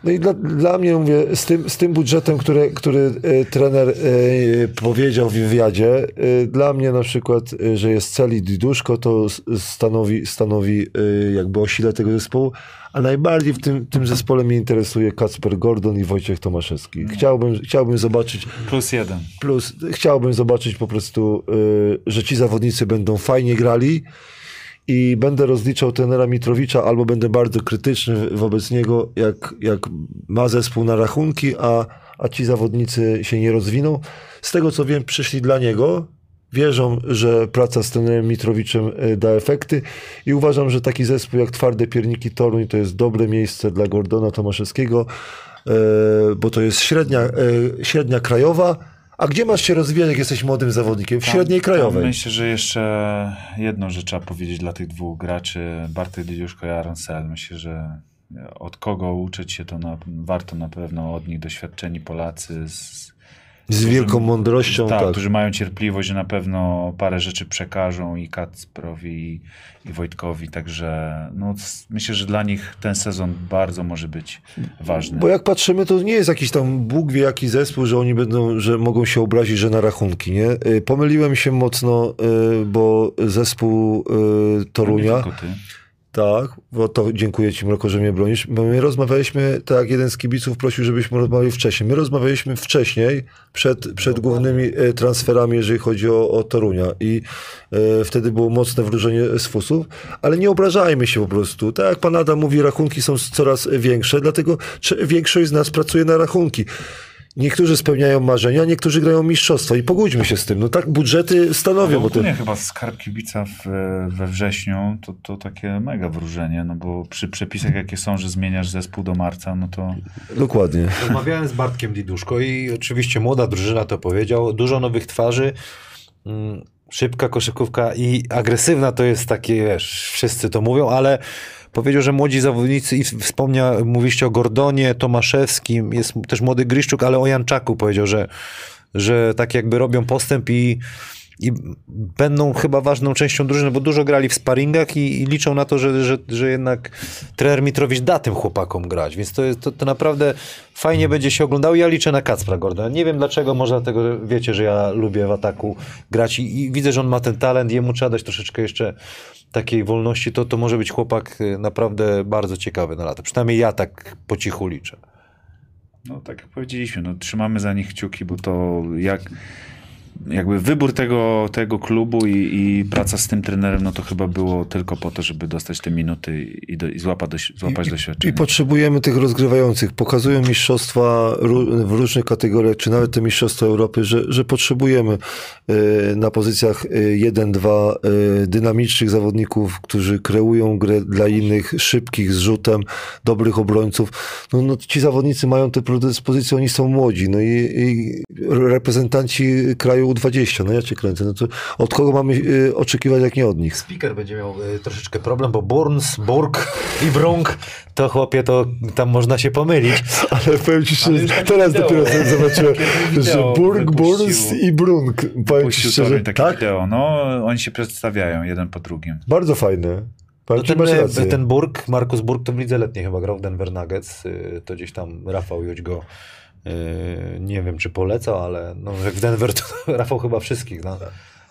No i dla, dla mnie, mówię, z tym, z tym budżetem, który, który e, trener e, powiedział w wywiadzie, e, dla mnie na przykład, e, że jest Celi Diduszko, to stanowi, stanowi e, jakby o sile tego zespołu, a najbardziej w tym, tym zespole mnie interesuje Kacper Gordon i Wojciech Tomaszewski. Chciałbym, chciałbym zobaczyć, Plus jeden. plus chciałbym zobaczyć po prostu, że ci zawodnicy będą fajnie grali i będę rozliczał trenera Mitrowicza albo będę bardzo krytyczny wobec niego, jak, jak ma zespół na rachunki, a, a ci zawodnicy się nie rozwiną. Z tego co wiem, przyszli dla niego. Wierzą, że praca z trenerem Mitrowiczem y, da efekty i uważam, że taki zespół jak Twarde Pierniki Toruń to jest dobre miejsce dla Gordona Tomaszewskiego, y, bo to jest średnia, y, średnia krajowa. A gdzie masz się rozwijać, jak jesteś młodym zawodnikiem? W średniej Tam krajowej. Myślę, że jeszcze jedną rzecz trzeba powiedzieć dla tych dwóch graczy, Bartek Didiuszko i Aaron Sell. Myślę, że od kogo uczyć się, to na, warto na pewno od nich doświadczeni Polacy z, Z wielką mądrością, tak, tak. którzy mają cierpliwość, że na pewno parę rzeczy przekażą i Kacprowi i, Wojtkowi, także no, myślę, że dla nich ten sezon bardzo może być ważny. Bo jak patrzymy, to nie jest jakiś tam Bóg wie jaki zespół, że oni będą, że mogą się obrazić, że na rachunki, nie? Y, Pomyliłem się mocno, y, bo zespół y, Torunia, ty. Tak, bo to dziękuję ci Mroko, że mnie bronisz, bo my rozmawialiśmy, tak jeden z kibiców prosił, żebyśmy rozmawiali wcześniej. My rozmawialiśmy wcześniej, przed, przed głównymi y, transferami, jeżeli chodzi o, o Torunia i y, wtedy było mocne wróżenie z fusów, ale nie obrażajmy się po prostu. Tak jak pan Adam mówi, rachunki są coraz większe, dlatego większość z nas pracuje na rachunki. Niektórzy spełniają marzenia, niektórzy grają mistrzostwa i pogódźmy się z tym. No tak budżety stanowią, bo to... Ogólnie chyba skarb kibica w, we wrześniu to, to takie mega wróżenie, no bo przy przepisach jakie są, że zmieniasz zespół do marca, no to Dokładnie. Rozmawiałem z Bartkiem Diduszko i oczywiście młoda drużyna to powiedział. Dużo nowych twarzy, mm, szybka koszykówka i agresywna to jest takie, wiesz, wszyscy to mówią, ale powiedział, że młodzi zawodnicy i wspomniał, mówiliście o Gordonie, Tomaszewskim, jest też młody Gryszczuk, ale o Janczaku powiedział, że, że tak jakby robią postęp i i będą chyba ważną częścią drużyny, bo dużo grali w sparingach i, i liczą na to, że, że, że jednak trener Mitrowicz da tym chłopakom grać, więc to, jest, to, to naprawdę fajnie będzie się oglądało. Ja liczę na Kacpra Gordona. Nie wiem dlaczego, może dlatego, że wiecie, że ja lubię w ataku grać i, i widzę, że on ma ten talent, jemu trzeba dać troszeczkę jeszcze takiej wolności, to, to może być chłopak y, naprawdę bardzo ciekawy na lata. Przynajmniej ja tak po cichu liczę. no tak jak powiedzieliśmy, no trzymamy za nich kciuki, bo to jak jakby wybór tego, tego klubu i, i praca z tym trenerem, no to chyba było tylko po to, żeby dostać te minuty i, do, i złapać, doś, złapać I, doświadczenie. I potrzebujemy tych rozgrywających. Pokazują mistrzostwa w różnych kategoriach, czy nawet te mistrzostwa Europy, że, że potrzebujemy y, na pozycjach 1-2 y, dynamicznych zawodników, którzy kreują grę dla innych, szybkich, z rzutem, dobrych obrońców. No, no, ci zawodnicy mają te predyspozycje, oni są młodzi. No i, i reprezentanci kraju U20, no ja cię kręcę. No to od kogo mamy y, oczekiwać, jak nie od nich? Speaker będzie miał y, troszeczkę problem, bo Burns, Burg i Brunk, to chłopie, to tam można się pomylić. [LAUGHS] Ale powiem ci szczerze, teraz wideo- dopiero sobie zobaczyłem, [LAUGHS] że Burg, Burns i Brunk. Powiem ci szczerze, takie tak? wideo. No, oni się przedstawiają jeden po drugim. Bardzo fajne. No ten, ten Burg, Markus Burg to w lidze letniej chyba grał w Denver Nuggets, y, to gdzieś tam Rafał Jódź go nie wiem czy polecał, ale no, jak w Denver to [LAUGHS] Rafał chyba wszystkich. No.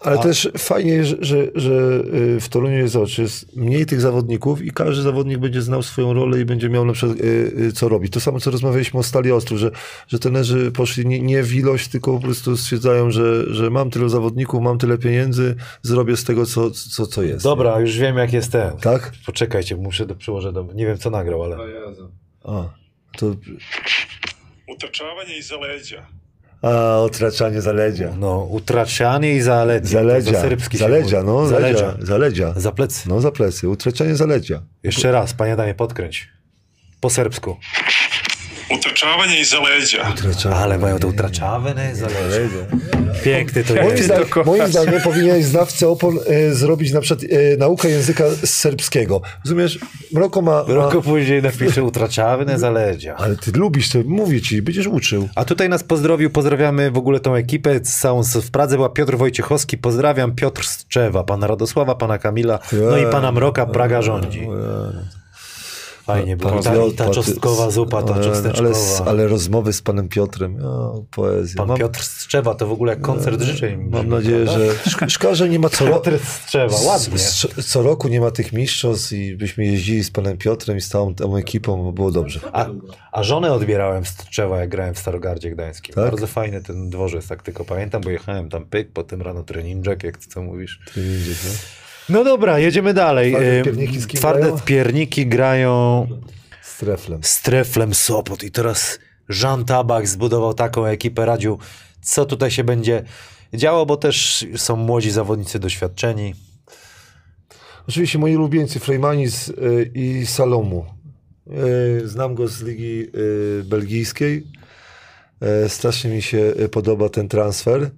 Ale A- też fajnie, że, że, że y, w Toruniu jest oczy, jest mniej tych zawodników i każdy zawodnik będzie znał swoją rolę i będzie miał na przykład y, y, co robić. To samo, co rozmawialiśmy o Stali Ostrów, że, że trenerzy poszli nie, nie w ilość, tylko po prostu stwierdzają, że, że mam tyle zawodników, mam tyle pieniędzy, zrobię z tego, co, co, co jest. Dobra, już wiem jak jest ten. Tak? Poczekajcie, muszę do przyłożę do... Nie wiem co nagrał, ale... O Jezu. A, to... Utrczanie i zaledzia. A, otraczanie zaledzia. No, utraczanie i zaledzia. Zaledzia, Za serbski zaledzia, no, Zaledzia. zaledzia, zaledzia. Za plecy. No, za plecy, utraczanie zaledzia. Jeszcze raz, panie damie, podkręć. Po serbsku. Utrczanie i zaledzia. Utraczanie. Ale mają to utraczane zaledzia. Piękny to Moim, jest. zdaniem, moim zdaniem powinien znawcy opon e, zrobić na przykład e, naukę języka serbskiego. Rozumiesz? Mroko ma... ma Roku później napisze utraczane zaledzia. ale ty lubisz to, mówię ci, będziesz uczył. A tutaj nas pozdrowił, pozdrawiamy w ogóle tą ekipę całą w Pradze, była Piotr Wojciechowski, pozdrawiam Piotr Strzewa, pana Radosława, pana Kamila, no i pana Mroka, Praga rządzi. Fajnie było. Pan Ta, ta czosnkowa zupa, ta ale, czosneczkowa. ale, ale rozmowy z panem Piotrem, o, poezja. Pan mam, Piotr Strzewa to w ogóle jak koncert życzeń. mam nadzieję, że... [LAUGHS] Szk- Szkoda, że nie ma co roku. Piotr Strzewa, ładnie. Co roku nie ma tych mistrzostw i byśmy jeździli z panem Piotrem i z całą tą ekipą, bo było dobrze. A, a żonę odbierałem z Strzewa, jak grałem w Starogardzie Gdańskim. Tak? Bardzo fajny ten dworzec, tak tylko pamiętam, bo jechałem tam pyk, potem rano treninżek, jak ty co mówisz. No? No dobra, jedziemy dalej. Twarde pierniki z kim Twarde grają? pierniki grają Z treflem. z Treflem Sopot i teraz Jean Tabak zbudował taką ekipę. Radziu, co tutaj się będzie działo, bo też są młodzi zawodnicy doświadczeni. Oczywiście moi ulubieńcy Frejmanis y, i Salomu. Y, Znam go z ligi y, belgijskiej. Strasznie mi się podoba ten transfer.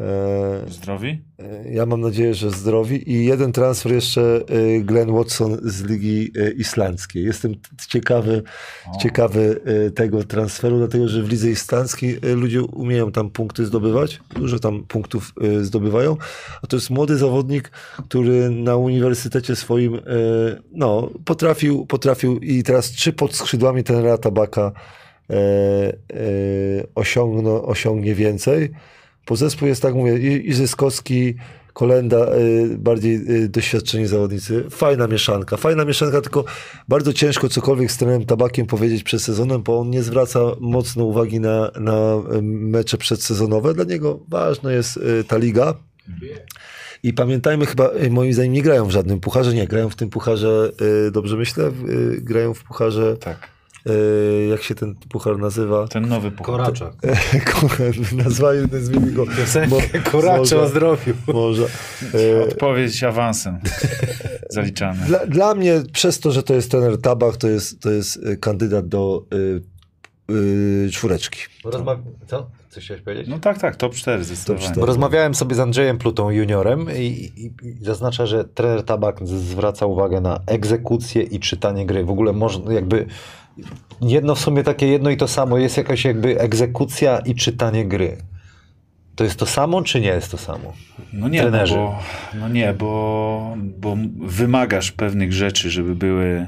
Y, Zdrowi? y, Ja mam nadzieję, że zdrowi. I jeden transfer jeszcze y, Glenn Watson z ligi islandzkiej. Jestem ciekawy, ciekawy tego transferu, dlatego że w lidze islandzkiej ludzie umieją tam punkty zdobywać. Dużo tam punktów zdobywają. A to jest młody zawodnik, który na uniwersytecie swoim no, potrafił, potrafił i teraz czy pod skrzydłami tenera Tabaka e, e, osiągną, osiągnie więcej. Bo zespół jest, tak mówię, i, i Zyskowski, Kolenda, y, bardziej y, doświadczeni zawodnicy. Fajna mieszanka, fajna mieszanka, tylko bardzo ciężko cokolwiek z trenerem Tabakiem powiedzieć przed sezonem, bo on nie zwraca mocno uwagi na, na y, mecze przedsezonowe. Dla niego ważna jest y, ta liga. I pamiętajmy, chyba y, moim zdaniem nie grają w żadnym pucharze, nie, grają w tym pucharze, y, dobrze myślę, grają w pucharze, Tak. Y, jak się ten puchar nazywa? Ten nowy puchar. Koracza. Nazwali, nazwijmy go. Piosenkę Koracza o zdrowiu. Może. E, Odpowiedź awansem. [LAUGHS] Zaliczamy. Dla, dla mnie, przez to, że to jest trener Tabak, to jest, to jest y, kandydat do y, y, czwóreczki. Rozma- Co? Coś chciałeś powiedzieć? No tak, tak, top 4 zdecydowanie. cztery. Bo rozmawiałem sobie z Andrzejem Plutą juniorem i, i, i zaznacza, że trener Tabak zwraca uwagę na egzekucję i czytanie gry. W ogóle można jakby jedno w sumie takie jedno i to samo. Jest jakaś jakby egzekucja i czytanie gry. To jest to samo, czy nie jest to samo? No nie, no bo, no nie, bo, bo wymagasz pewnych rzeczy, żeby były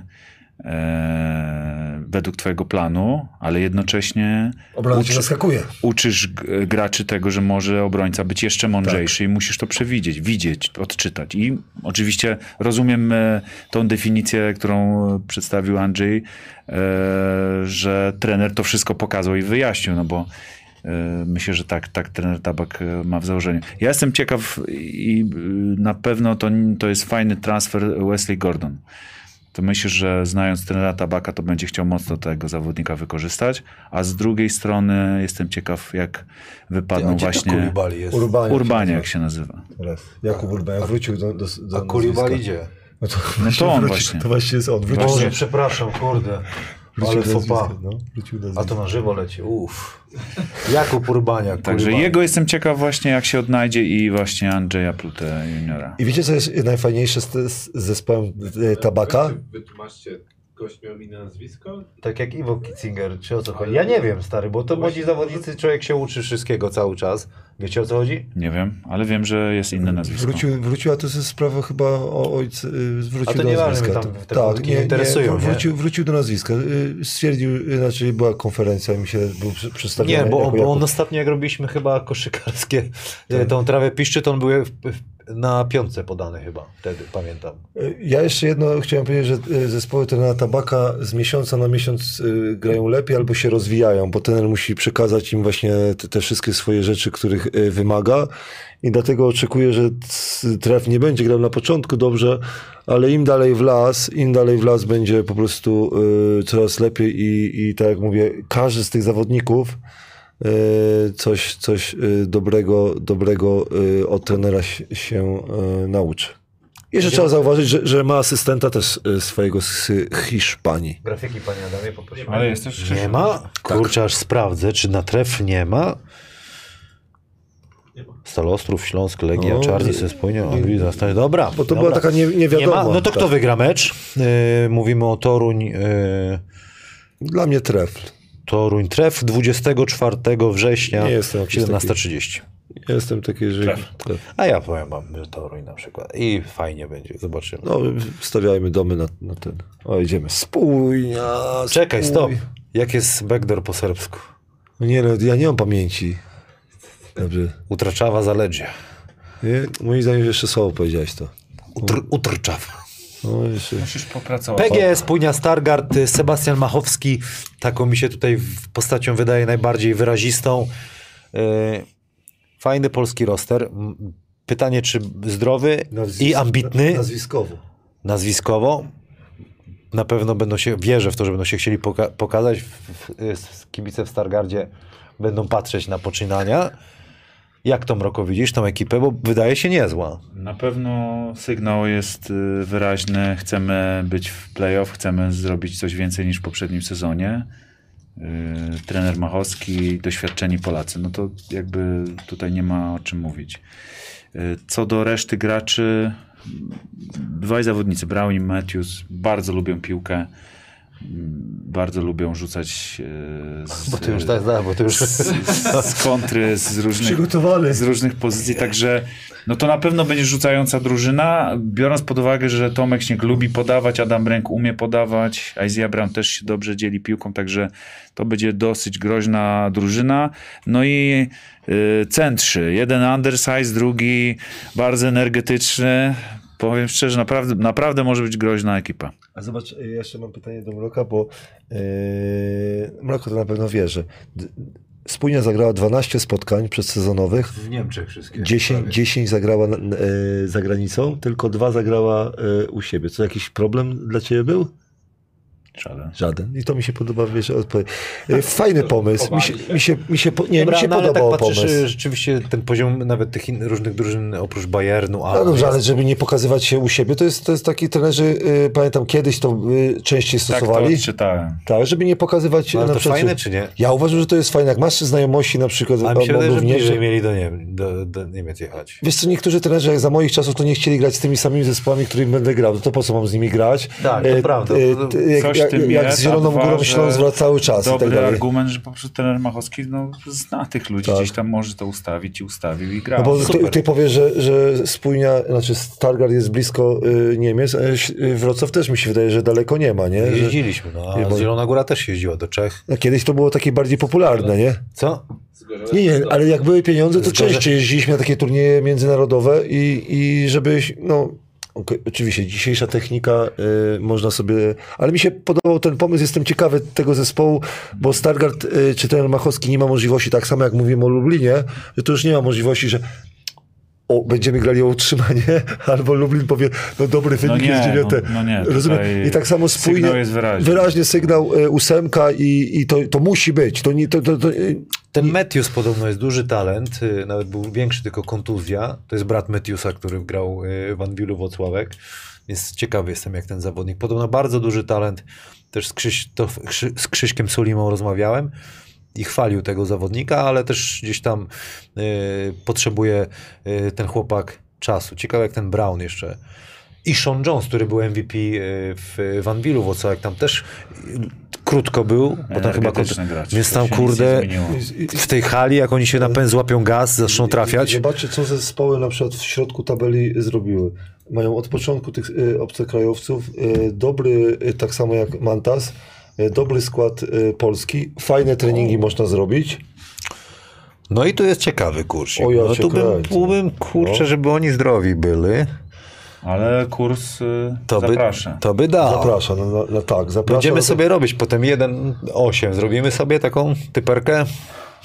e, według twojego planu, ale jednocześnie Obrona uczy- zaskakuje. uczysz graczy tego, że może obrońca być jeszcze mądrzejszy i musisz to przewidzieć, widzieć, odczytać. I oczywiście rozumiem e, tą definicję, którą przedstawił Andrzej, e, że trener to wszystko pokazał i wyjaśnił, no bo myślę, że tak, tak trener Tabak ma w założeniu. Ja jestem ciekaw i na pewno to, to jest fajny transfer Wesley Gordon to myślę, że znając trenera Tabaka, to będzie chciał mocno tego zawodnika wykorzystać, a z drugiej strony jestem ciekaw, jak wypadną właśnie Kulibali jest? Urbanie. Urbanie, jak się nazywa. Teraz. Jakub Urbania wrócił do, do, do A Kulibali gdzie? No to, No to on [LAUGHS] właśnie. To właśnie jest on. Boże, przepraszam, kurde. Ale nazwiska, no. A to na żywo leci. Uff. Jakub Urbaniak. Także kurwa. jego jestem ciekaw właśnie, jak się odnajdzie i właśnie Andrzeja Plutę juniora. I wiecie, co jest najfajniejsze z, z zespołem e, Tabaka? Wytłumaczcie, gość miał inne nazwisko? Tak jak Iwo Kitzinger, czy o co chodzi? Ja nie wiem, stary, bo to młodzi zawodnicy, człowiek się uczy wszystkiego cały czas. Wiecie o co chodzi? Nie wiem, ale wiem, że jest inne nazwisko. Wrócił, wróciła to jest sprawa chyba o ojcu, y, wrócił do nazwiska. tam te wątki nie interesują, nie? Wrócił, wrócił do nazwiska. Y, Stwierdził, znaczy była konferencja, mi się był przedstawiony. Nie, bo, jako on Jakub. ostatnio jak robiliśmy chyba koszykarskie, e, tą trawę piszczy, to on był w, w, na piątce podany chyba, wtedy pamiętam. Ja jeszcze jedno chciałem powiedzieć, że y, zespoły trenera Tabaka z miesiąca na miesiąc y, grają lepiej albo się rozwijają, bo trener musi przekazać im właśnie te, te wszystkie swoje rzeczy, których y, wymaga i dlatego oczekuję, że tref nie będzie grał na początku dobrze, ale im dalej w las, im dalej w las będzie po prostu coraz lepiej i, i tak jak mówię, każdy z tych zawodników coś, coś y, dobrego, dobrego y, od trenera się, y, nauczy. Jeszcze trzeba zauważyć, że, że ma asystenta też y, swojego z Hiszpanii. Grafiki, panie Adamie, poprosimy. Ale jest też Nie ma? Kurczę, aż sprawdzę, czy na tref nie ma. Stalostrów, Śląsk, Legia, No, Czarni, y- Sespójnia, Angliza, Stanie. Dobra. Bo to dobra. była taka nie, Nie niewiadoma. ma? No to kto Tak. wygra mecz? Yy, mówimy o Toruń. Yy, Dla mnie tref. Toruń Tref 24 września Nie jestem jakiś 17.30. Ja jestem taki, że... Tref. A ja powiem że Toruń na przykład. I fajnie będzie, zobaczymy. No, stawiajmy domy na, na ten. O, idziemy. Spójnia. Czekaj, spój. stop. Jak jest backdoor po serbsku? No nie, no, ja nie mam pamięci. Dobrze. Utraczawa zaledzie. Nie? Moim zdaniem jeszcze słowo powiedziałeś to. Utr, utrczawa. No, jeszcze. Musisz popracować. PGS, Płynia Stargard, Sebastian Machowski, taką mi się tutaj postacią wydaje najbardziej wyrazistą. Y, Fajny polski roster. Pytanie, czy zdrowy i ambitny Nazwiskowo. nazwiskowo. Na pewno będą się, wierzę w to, że będą się chcieli poka- pokazać. W, w, w, kibice w Stargardzie będą patrzeć na poczynania. Jak tą Mroko widzisz, tą ekipę, bo wydaje się niezła. Na pewno sygnał jest y, wyraźny. Chcemy być w playoff, chcemy zrobić coś więcej niż w poprzednim sezonie. Y, Trener Machowski, doświadczeni Polacy. No to jakby tutaj nie ma o czym mówić. Y, Co do reszty graczy, dwaj zawodnicy, Brown i Matthews, bardzo lubią piłkę. Bardzo lubią rzucać y, z, Bo ty już tak znasz, bo ty już... z kontry, z [LAUGHS] różnych z różnych pozycji, także no to na pewno będzie rzucająca drużyna, biorąc pod uwagę, że Tomek Śnieg lubi podawać, Adam Ręk umie podawać, Isaiah Brown też się dobrze dzieli piłką, także to będzie dosyć groźna drużyna. No i y, centrzy, jeden undersize, drugi bardzo energetyczny. Powiem szczerze, naprawdę, naprawdę może być groźna ekipa. A zobacz, ja jeszcze mam pytanie do Mroka, bo yy, Mroko to na pewno wie, że d- Spójnia zagrała 12 spotkań przedsezonowych, W Niemczech wszystkie. 10, 10 zagrała e, za granicą, tylko dwa zagrała e, u siebie. Co jakiś problem dla ciebie był? Żaden. Żaden. I to mi się podoba, wiesz, odpowiedź. E, Fajny pomysł. Mi się, mi się, mi się, nie, Dobra, mi się no, ale podobał tak patrzysz, pomysł. y, rzeczywiście ten poziom nawet tych in, różnych drużyn oprócz Bayernu, a No dobrze, ale żeby nie pokazywać się u siebie, to jest, to jest taki trenerzy, y, pamiętam kiedyś to y, częściej Tak to stosowali. odczytałem. Tak, żeby nie pokazywać No, ale na to przykład... fajne czy nie? Ja uważam, że to jest fajne. Jak masz znajomości na przykład A mi się wydaje, że również, bliżej mieli do, nie, do, do Niemiec jechać. Wiesz co, niektórzy trenerzy jak za moich czasów to nie chcieli grać z tymi samymi zespołami, którymi będę grał. No to po co mam z nimi grać? Tak, to E, prawda. e, t- jak, tym jak jest, z Zieloną dwa, Górą Śląsk cały czas i Dobry tak dalej. argument, że po prostu trener Machowski no, zna tych ludzi, Tak. gdzieś tam może to ustawić i ustawił i gra. No bo ty, Super. ty powiesz, że, że spójnia, znaczy Stargard jest blisko y, Niemiec, a y, Wrocław też mi się wydaje, że daleko nie ma, nie? Że, Jeździliśmy, no, a bo- Zielona Góra też jeździła do Czech. no, kiedyś to było takie bardziej popularne, nie? Co? Nie, nie, ale jak były pieniądze, to Zgorzę- częściej jeździliśmy na takie turnieje międzynarodowe i, i żeby, no, okej, oczywiście dzisiejsza technika y, można sobie, ale mi się podobał ten pomysł, jestem ciekawy tego zespołu, bo Stargard y, czy ten Machowski nie ma możliwości, tak samo jak mówimy o Lublinie, że to już nie ma możliwości, że o, będziemy grali o utrzymanie, [LAUGHS] albo Lublin powie, no dobry wynik nie, jest dziewiąte. no- no nie, Rozumiem? I tak samo spójnie, sygnał jest wyraźny. wyraźnie sygnał y, ósemka i, i to, to musi być. To nie, to, to, to, y, Ten Matthews podobno jest duży talent, y, nawet był większy, tylko kontuzja. To jest brat Matthewsa, który grał y, w Anwilu Wocławek, więc ciekawy jestem jak ten zawodnik. Podobno bardzo duży talent. Też z, Krzysztof, Krzy, z Krzyśkiem Sulimą rozmawiałem i chwalił tego zawodnika, ale też gdzieś tam y, potrzebuje y, ten chłopak czasu. Ciekawe jak ten Brown jeszcze. I Sean Jones, który był MVP y, w, w Anwilu Wocławek, tam też y, krótko był, bo tam chyba Energetyczny gracz. więc tam kurde w tej hali, jak oni się na pęd złapią gaz, zaczną trafiać. Zobaczcie, co zespoły na przykład w środku tabeli zrobiły. Mają od początku tych y, obcokrajowców y, dobry, y, tak samo jak Mantas, dobry skład y, polski, fajne treningi można zrobić. No i tu jest ciekawy kursik. O, ja no tu bym, tu bym kurczę, No. żeby oni zdrowi byli, Ale kurs y, to by, zaprasza. to by dał. Zapraszam, no, no, no tak, zapraszam. Będziemy no to- sobie robić potem 1-8. Zrobimy sobie taką typerkę.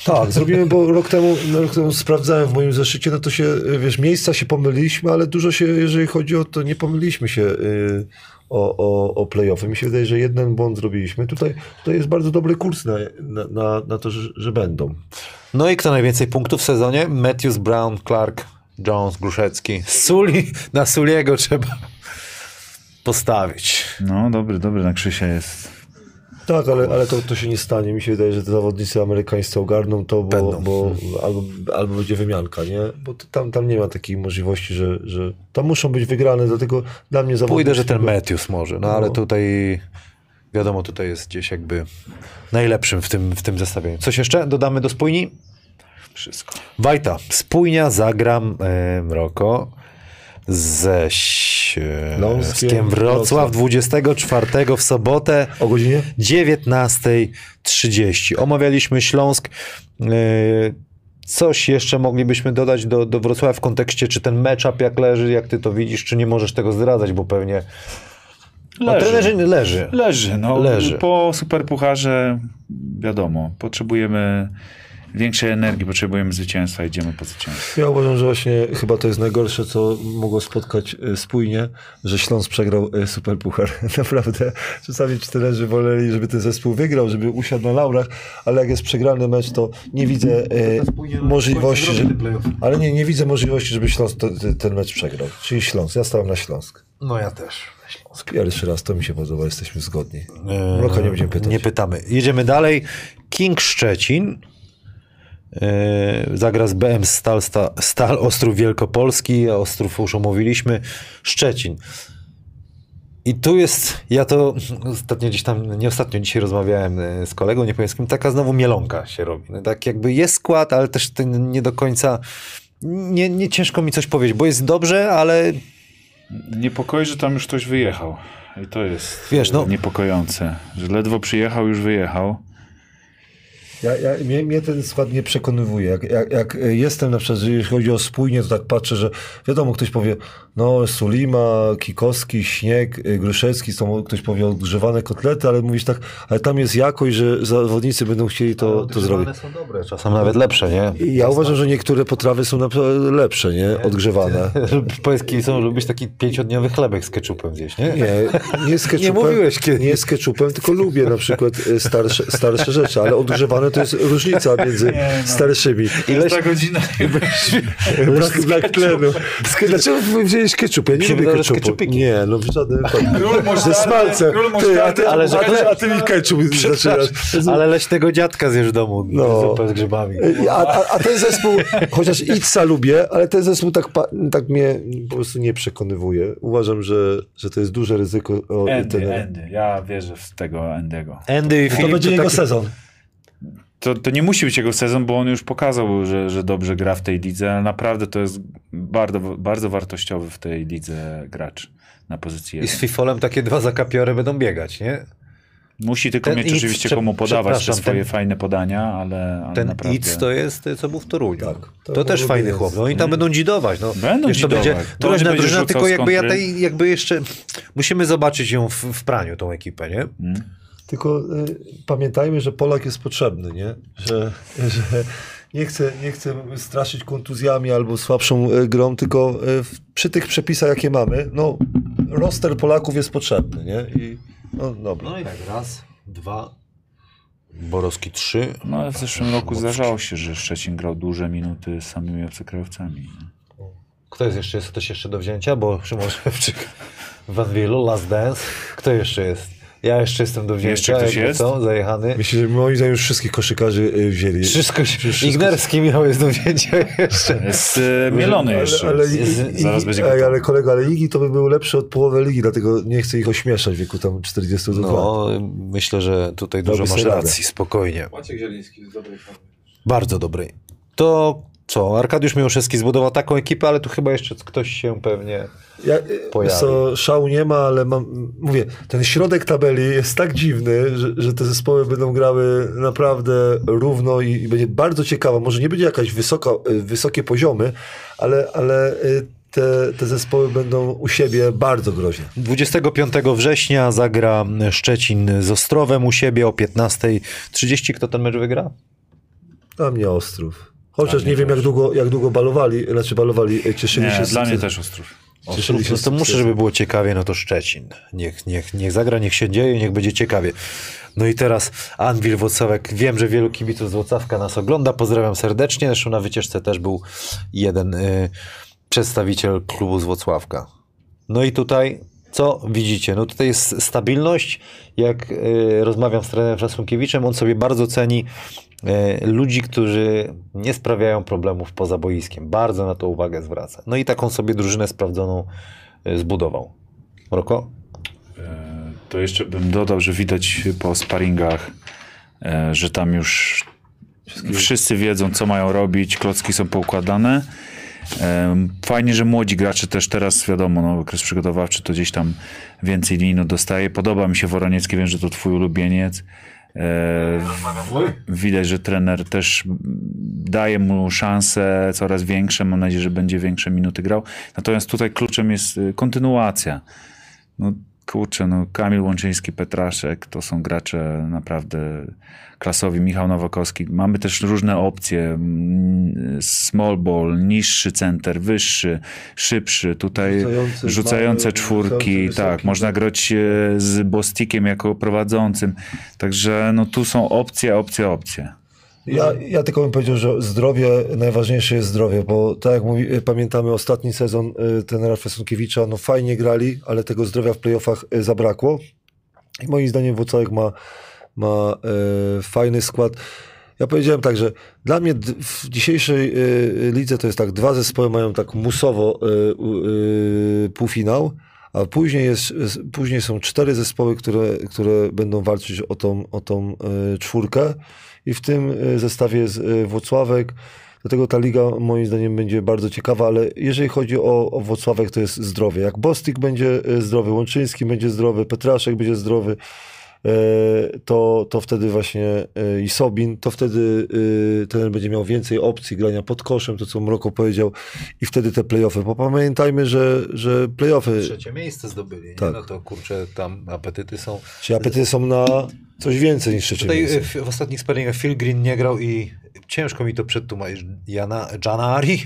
Tak, zrobimy, bo rok temu, no, rok temu sprawdzałem w moim zeszycie, no to się, wiesz, miejsca się pomyliliśmy, ale dużo się, jeżeli chodzi o to, nie pomyliliśmy się y, o, o, o play-offy. Mi się wydaje, że jeden błąd zrobiliśmy. Tutaj, tutaj jest bardzo dobry kurs na, na, na, na to, że, że będą. No i kto najwięcej punktów w sezonie? Matthews, Brown, Clark, Jones, Gruszecki. Suli, na Suliego trzeba postawić. No dobry, dobry na Krzysia jest. Tak, ale, ale to, to się nie stanie. Mi się wydaje, że te zawodnicy amerykańscy ogarną to, bo, Będą. bo albo, albo będzie wymianka, nie? Bo tam, tam nie ma takiej możliwości, że, że tam muszą być wygrane, dlatego dla mnie zawodnicy... Pójdę, że ten Matthews może, no ale No. tutaj wiadomo, tutaj jest gdzieś jakby najlepszym w tym, w tym zestawieniu. Coś jeszcze dodamy do spójni? Wszystko. Wajta, spójnia zagram e, Mroko ze Śląskiem Śląskiem Wrocław Wrocław. 24 w sobotę O godzinie? 19.30. Omawialiśmy Śląsk. E, Coś jeszcze moglibyśmy dodać do, do Wrocławia w kontekście, czy ten matchup jak leży, jak ty to widzisz, czy nie możesz tego zdradzać, bo pewnie... Leży. trenerzy leży. Leży, no. Leży. Po superpucharze wiadomo, potrzebujemy większej energii, potrzebujemy zwycięstwa, idziemy po zwycięstwo. Ja uważam, że właśnie chyba to jest najgorsze, co mogło spotkać e, spójnie, że Śląsk przegrał e, Superpuchar. [LAUGHS] Naprawdę. Czasami trenerzy woleli, żeby ten zespół wygrał, żeby usiadł na laurach, ale jak jest przegrany mecz, to nie widzę e, możliwości, że, ale nie, nie widzę możliwości, żeby Śląsk to, te- ten mecz przegrał. Czyli Śląsk. Ja stałem na Śląsk. No ja też. Pierwszy raz to mi się podoba, jesteśmy zgodni. Eee, Mroka nie będziemy pytać. Nie pytamy. Jedziemy dalej. King Szczecin. Eee, zagra z BM Stal, Stal, Stal Ostrów Wielkopolski, a Ostrów już omówiliśmy. Szczecin. I tu jest, ja to ostatnio gdzieś tam, nie ostatnio, dzisiaj rozmawiałem e, z kolegą, nie powiem z kim, taka znowu mielonka się robi. No, tak jakby jest skład, ale też ten nie do końca, nie, nie ciężko mi coś powiedzieć, bo jest dobrze, ale Niepokoi, że tam już ktoś wyjechał. I to jest Wiesz, no- e, niepokojące, że ledwo przyjechał, już wyjechał. Ja, ja, mnie, mnie ten skład nie przekonywuje. Jak, jak, jak jestem na przykład, jeżeli chodzi o spójnie, to tak patrzę, że wiadomo, ktoś powie, no Sulima, Kikowski, Śnieg, y, Gruszewski, są, ktoś powie odgrzewane kotlety, ale mówisz tak, ale tam jest jakość, że zawodnicy będą chcieli to, to zrobić. są dobre, czasem nawet lepsze, nie? I ja uważam, że niektóre potrawy są lepsze, nie? Odgrzewane. [LAUGHS] Powiedz są, lubisz taki pięciodniowy chlebek z ketchupem zjeść, nie? Nie, nie z [LAUGHS] ketchupem. mówiłeś kiedyś. Nie z ketchupem, tylko lubię na przykład y, starsze, starsze rzeczy, ale odgrzewane to jest różnica między [LAUGHS] starszymi. Ileś, Ta godzina Brak, brak tlenu. Dlaczego wzięłeś ketchup? Ja nie lubię ketchupu. Nie, no w żadnym. Ze smalcem. Ty, a, ty, ale, a, ty, a ty mi ketchup [LAUGHS] zaczynasz. ale leśnego dziadka zjesz w domu, No. zupę z grzybami. A, a, a ten zespół, chociaż Itza lubię, ale ten zespół tak, tak mnie po prostu nie przekonywuje. Uważam, że, że to jest duże ryzyko. O, Endy, ten, Endy. Ja wierzę w tego Endego. Andy i to Filip będzie to jego taki- sezon. To, to nie musi być jego sezon, bo on już pokazał, że, że dobrze gra w tej lidze, ale naprawdę to jest bardzo, bardzo wartościowy w tej lidze gracz na pozycji I z. Fifolem takie dwa zakapiory będą biegać, nie? Musi tylko Ten mieć Itz, oczywiście komu podawać te swoje ten- fajne podania, ale, ale Ten naprawdę... Itz to jest, co był w Toruniu. Tak, to to też fajny jest. chłop. No oni tam będą dzidować. No. Będą Wiesz, to dzidować. będzie No, groźna będzie drużyna, rzucał tylko jakby ja tej, jakby jeszcze musimy zobaczyć ją w, w praniu, tą ekipę, nie? Mm. Tylko y, pamiętajmy, że Polak jest potrzebny, nie? Że, że nie, chcę, nie chcę straszyć kontuzjami albo słabszą y, grą, tylko y, w, przy tych przepisach, jakie mamy, no roster Polaków jest potrzebny, nie? I, no dobra. No i tak, raz, dwa, Borowski 3. No ale w zeszłym roku zdarzało się, że Szczecin grał duże minuty z samymi obcokrajowcami. Kto jest jeszcze? Jest ktoś jeszcze do wzięcia? Bo Szymon Szewczyk w Anwilu, Last Dance. Kto jeszcze jest? Ja jeszcze jestem do wzięcia. Jeszcze ktoś jest? Co? Zajechany. Myślę, że moim zdaniem już wszystkich koszykarzy y, wzięli. Wszystko się... Ignerski Michał jest do wzięcia jeszcze. [LAUGHS] Jest e, mielony jeszcze. Ale, ale, Jest- i- zaraz i- będzie gotowy. ale kolega, ale ligi to by był lepszy od połowy ligi, dlatego nie chcę ich ośmieszać w wieku tam 42 lat. No, myślę, że tutaj dużo masz racji, spokojnie. Maciek Zieliński z dobrej formy. Bardzo dobry. To co? Arkadiusz Miłoszewski zbudował taką ekipę, ale tu chyba jeszcze ktoś się pewnie... Ja, Pojawi. wiesz co, szału nie ma, ale mam, mówię, ten środek tabeli jest tak dziwny, że, że te zespoły będą grały naprawdę równo i, i będzie bardzo ciekawa. Może nie będzie jakaś wysoko, y, wysokie poziomy, ale, ale y, te, te zespoły będą u siebie bardzo groźne. 25 września zagra Szczecin z Ostrowem u siebie o 15.30. Kto ten mecz wygra? Dla mnie Ostrów. Chociaż mnie nie wiem, też. jak długo, jak długo balowali, znaczy balowali, y, cieszyli się Nie, z dla mnie sukcesu. też Ostrów. Cieszyli się No z to muszę, żeby było ciekawie, no to Szczecin. Niech, niech, niech zagra, niech się dzieje, niech będzie ciekawie. No i teraz Anwil Włocławek. Wiem, że wielu kibiców z Włocławka nas ogląda. Pozdrawiam serdecznie. Zresztą na wycieczce też był jeden y, przedstawiciel klubu z Włocławka. No i tutaj co widzicie? No tutaj jest stabilność. Jak y, rozmawiam z trenerem Szasłunkiewiczem, on sobie bardzo ceni y, ludzi, którzy nie sprawiają problemów poza boiskiem. Bardzo na to uwagę zwraca. No i taką sobie drużynę sprawdzoną y, zbudował. Roko? E, To jeszcze bym dodał, że widać po sparingach, e, że tam już wszyscy wiedzą, co mają robić, klocki są poukładane. Fajnie, że młodzi gracze też teraz, wiadomo, no, okres przygotowawczy to gdzieś tam więcej minut dostaje. Podoba mi się Woroniecki, wiem, że to twój ulubieniec. E, Widać, że trener też daje mu szanse coraz większe. Mam nadzieję, że będzie większe minuty grał. Natomiast tutaj kluczem jest y, kontynuacja. No kurczę, no Kamil Łączyński, Petraszek, to są gracze naprawdę klasowi. Michał Nowakowski. Mamy też różne opcje. mm, Small ball, niższy center, wyższy, szybszy. Tutaj rzucające mały, czwórki. rzucający Tak, wysoki. można grać e, z Bostikiem jako prowadzącym. Także no tu są opcje, opcje, opcje. Ja, ja tylko bym powiedział, że zdrowie, najważniejsze jest zdrowie, bo tak jak mówi, pamiętamy ostatni sezon y, trenera Fesunkiewicza, no fajnie grali, ale tego zdrowia w playoffach y, zabrakło. I moim zdaniem Włocławek ma, ma y, fajny skład. Ja powiedziałem tak, że dla mnie w dzisiejszej y, lidze to jest tak, dwa zespoły mają tak musowo y, y, półfinał, a później, jest, później są cztery zespoły, które, które będą walczyć o tą, o tą y, czwórkę i w tym y, zestawie jest Włocławek. Dlatego ta liga moim zdaniem będzie bardzo ciekawa, ale jeżeli chodzi o, o Włocławek, to jest zdrowie. Jak Bostik będzie y, zdrowy, Łączyński będzie zdrowy, Petraszek będzie zdrowy, e, to, to wtedy właśnie e, i Sobin, to wtedy e, ten będzie miał więcej opcji grania pod koszem, to co Mroko powiedział, i wtedy te playoffy. Bo pamiętajmy, że, że playoffy, Trzecie miejsce zdobyli. Nie? Tak. No to kurczę, tam apetyty są. czy apetyty są na coś więcej niż trzecie Tutaj miejsce. y, w, w ostatnich sparingach Phil Green nie grał i ciężko mi to przetłumaczyć. Jana, Janari?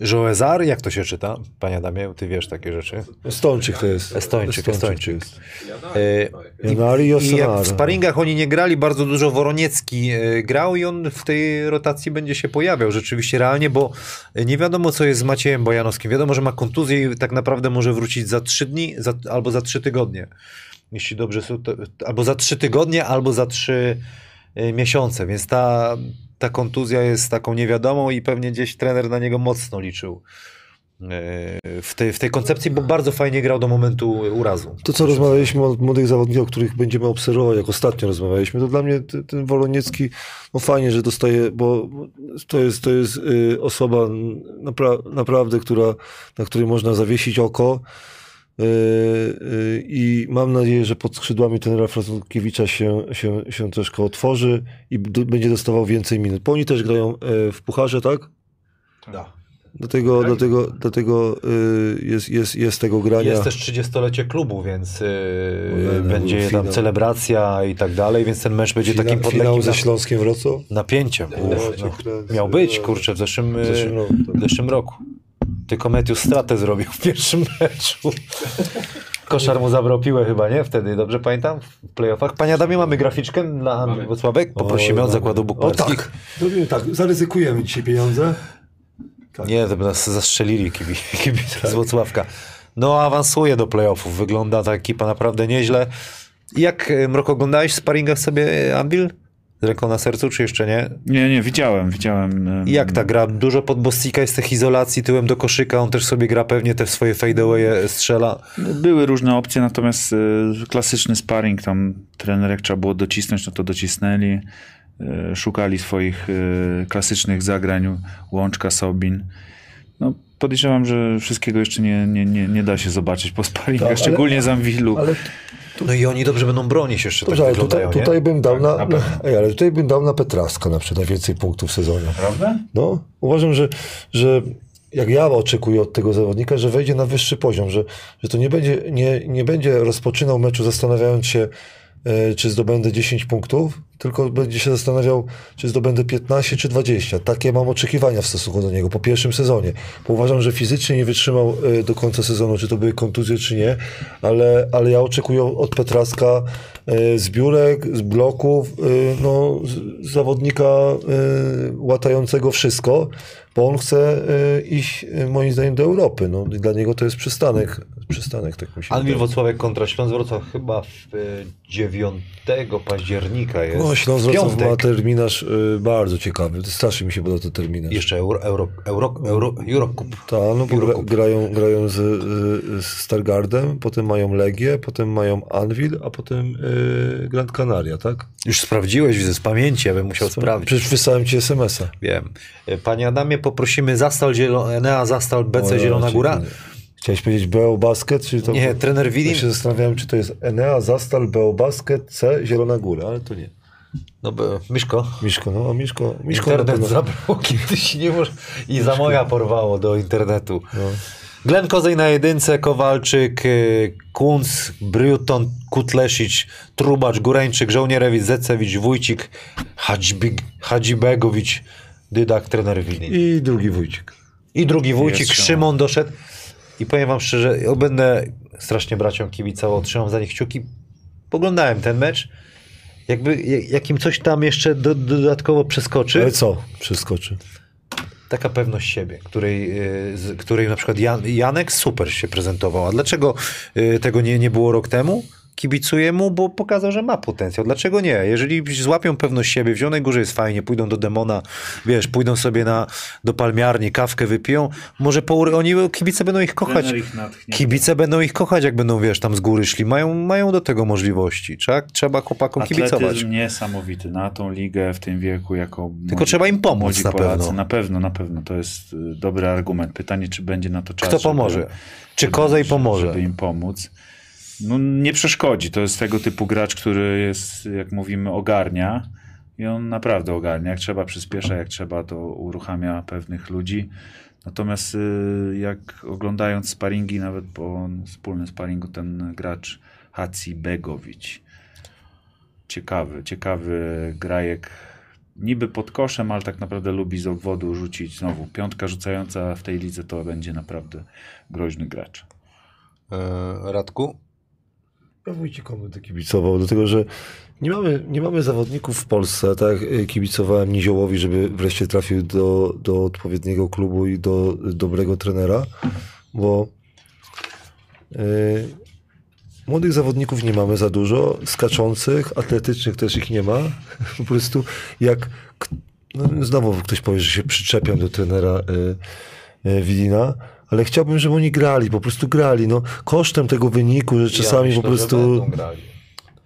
Joezar? Jak to się czyta? Panie Adamie, ty wiesz takie rzeczy. Estończyk to jest. Estończyk, Estończyk. jest. E, Janari i I jak w sparingach oni nie grali, bardzo dużo Woroniecki e, grał i on w tej rotacji będzie się pojawiał rzeczywiście realnie, bo nie wiadomo co jest z Maciejem Bojanowskim. Wiadomo, że ma kontuzję i tak naprawdę może wrócić za trzy dni za, albo za trzy tygodnie. Jeśli dobrze są, albo za trzy tygodnie, albo za trzy e, miesiące, więc ta, ta kontuzja jest taką niewiadomą i pewnie gdzieś trener na niego mocno liczył e, w tej, w tej koncepcji, bo bardzo fajnie grał do momentu urazu. To, co rozmawialiśmy o młodych zawodnikach, których będziemy obserwować, jak ostatnio rozmawialiśmy, to dla mnie ten, ten Woloniecki, no fajnie, że dostaje, bo to jest, to jest y, osoba napra- naprawdę, która, na której można zawiesić oko. Y, y, I mam nadzieję, że pod skrzydłami tenera Franckiewicza się, się, się troszkę otworzy i d- będzie dostawał więcej minut. Bo oni też grają y, w pucharze, tak? Da. Dlatego, dlatego, dlatego y, jest, jest, jest tego grania. Jest też 30-lecie klubu, więc yy, Ojej, no, będzie był tam finał. celebracja i tak dalej, więc ten mecz będzie Fina- takim pod finał lekkim ze Śląskiem Wrocław. napięciem. Uf, no, miał być, No. kurczę, w zeszłym, W zeszłym roku, tak. w zeszłym roku. Tylko Metius stratę zrobił w pierwszym meczu. Koszar mu zabrał piłę chyba, nie? Wtedy, dobrze pamiętam? W playoffach. Panie Adamie, mamy graficzkę dla Andrzej Wocławek? Poprosimy od zakładu O bukmacherskich. tak, zrobimy tak, zaryzykujemy dzisiaj pieniądze. Tak. Nie, to by nas zastrzelili kibi, [LAUGHS] kibice z Włocławka. No, awansuje do playoffów. Wygląda ta ekipa naprawdę nieźle. Jak, e, Mrok, oglądałeś w sparingach sobie Anvil? Z ręką na sercu, czy jeszcze nie? Nie, nie, widziałem, widziałem. Jak ta gra? Dużo pod Bostika jest tych izolacji tyłem do koszyka. On też sobie gra pewnie te swoje fadeaway strzela. Były różne opcje, natomiast e, klasyczny sparring, tam trener jak trzeba było docisnąć, no to docisnęli. E, szukali swoich e, klasycznych zagrań, Łączka, Sobin. No, podejrzewam, że wszystkiego jeszcze nie, nie, nie, nie da się zobaczyć po sparingach, Tak, ale- szczególnie z Anwilu. Ale No i oni dobrze będą bronić jeszcze dobrze, tak ale tutaj, tutaj nie? bym dał na, na na, ej, ale tutaj bym dał na Petraska na przykład najwięcej punktów w sezonie. Prawda? No, uważam, że, że jak ja oczekuję od tego zawodnika, że wejdzie na wyższy poziom, że, że to nie będzie, nie, nie będzie rozpoczynał meczu zastanawiając się, e, czy zdobędę 10 punktów, tylko będzie się zastanawiał, czy zdobędę 15 czy 20. Takie mam oczekiwania w stosunku do niego po pierwszym sezonie. Bo uważam, że fizycznie nie wytrzymał e, do końca sezonu, czy to były kontuzje, czy nie, ale, ale ja oczekuję od Petraska e, zbiórek, z bloków, e, no, zawodnika łatającego wszystko, bo on chce e, iść e, moim zdaniem do Europy. No, dla niego to jest przystanek. Przystanek, tak mi się. Wocławek kontra Śląsk Wrocław chyba w e, 9 października jest. No, Śląsk Wrocław ma terminarz y, bardzo ciekawy. Strasznie mi się podoba ten terminarz. Jeszcze Euro, Euro, Euro, Euro, Eurocup. Tak, no bo Eurocup. grają, grają z, z, Stargardem, potem mają Legię, potem mają Anvil, a potem y, Grand Canaria, tak? Już sprawdziłeś, widzę z pamięci, ja bym musiał sprawdzić. Przecież wysłałem ci SMS-a. Wiem. Panie Adamie, poprosimy Zastal Enea Zastal BC O, Zielona Góra. Chciałeś powiedzieć BO Basket? Czy to Nie, trener Widin. Ja się zastanawiałem, czy to jest Enea, Zastal, BO Basket, C, Zielona Góra, ale to nie. No, bo- Myszko. Miszko, no Miszko, Miszko Internet pewno- zabrał [LAUGHS] kiedyś nie może... i za moja porwało do internetu. No. Glenn Kozej na jedynce, Kowalczyk, y, Kunc, Bruton, Kutlesić, Trubacz, Górańczyk, Żołnierewicz, Zecewicz, Wójcik, Hadzibegowicz, Dydak, trener Widin. I drugi Wójcik. I drugi Wójcik, Jest Szymon. Doszedł. I powiem wam szczerze, ja będę strasznie braciom kibicował, trzymam za nich kciuki. Poglądałem ten mecz. Jakby, jak- jak im coś tam jeszcze do, dodatkowo przeskoczy, Ale co? Przeskoczy. taka pewność siebie, której, y, z której na przykład Jan, Janek super się prezentował. A dlaczego y, tego nie, nie było rok temu? Kibicuję mu, bo pokazał, że ma potencjał. Dlaczego nie? Jeżeli złapią pewność siebie, w Zielonej Górze jest fajnie, pójdą do Demona, wiesz, pójdą sobie na, do palmiarni, kawkę wypiją, może po, oni, kibice będą ich kochać. Ich. Kibice będą ich kochać, jak będą, wiesz, tam z góry szli. Mają, mają do tego możliwości. Trzeba, trzeba chłopakom kibicować. Atletyzm niesamowity na tą ligę w tym wieku jako Tylko trzeba im pomóc młodzi na Polacy. pewno. Na pewno, na pewno. To jest y, dobry argument. Pytanie, czy będzie na to czas. Kto pomoże? Żeby, Czy Kozej pomoże? Żeby im pomóc. No nie przeszkodzi. To jest tego typu gracz, który jest, jak mówimy, ogarnia. I on naprawdę ogarnia. Jak trzeba przyspiesza, jak trzeba, to uruchamia pewnych ludzi. Natomiast y, jak oglądając sparingi, nawet po wspólnym sparingu, ten gracz Haci Begowicz. Ciekawy, ciekawy grajek. Niby pod koszem, ale tak naprawdę lubi z obwodu rzucić znowu. Piątka rzucająca w tej lidze to będzie naprawdę groźny gracz. E, Radku? Ja Wójcikowi będę kibicował, dlatego że nie mamy, nie mamy zawodników w Polsce, tak kibicowałem Niziołowi, żeby wreszcie trafił do, do odpowiedniego klubu i do dobrego trenera, bo y, młodych zawodników nie mamy za dużo, skaczących, atletycznych też ich nie ma. Po prostu jak no, znowu ktoś powie, że się przyczepiam do trenera y, y, Widina, ale chciałbym, żeby oni grali, po prostu grali. No, kosztem tego wyniku, że czasami myślę, po że prostu... będą grali.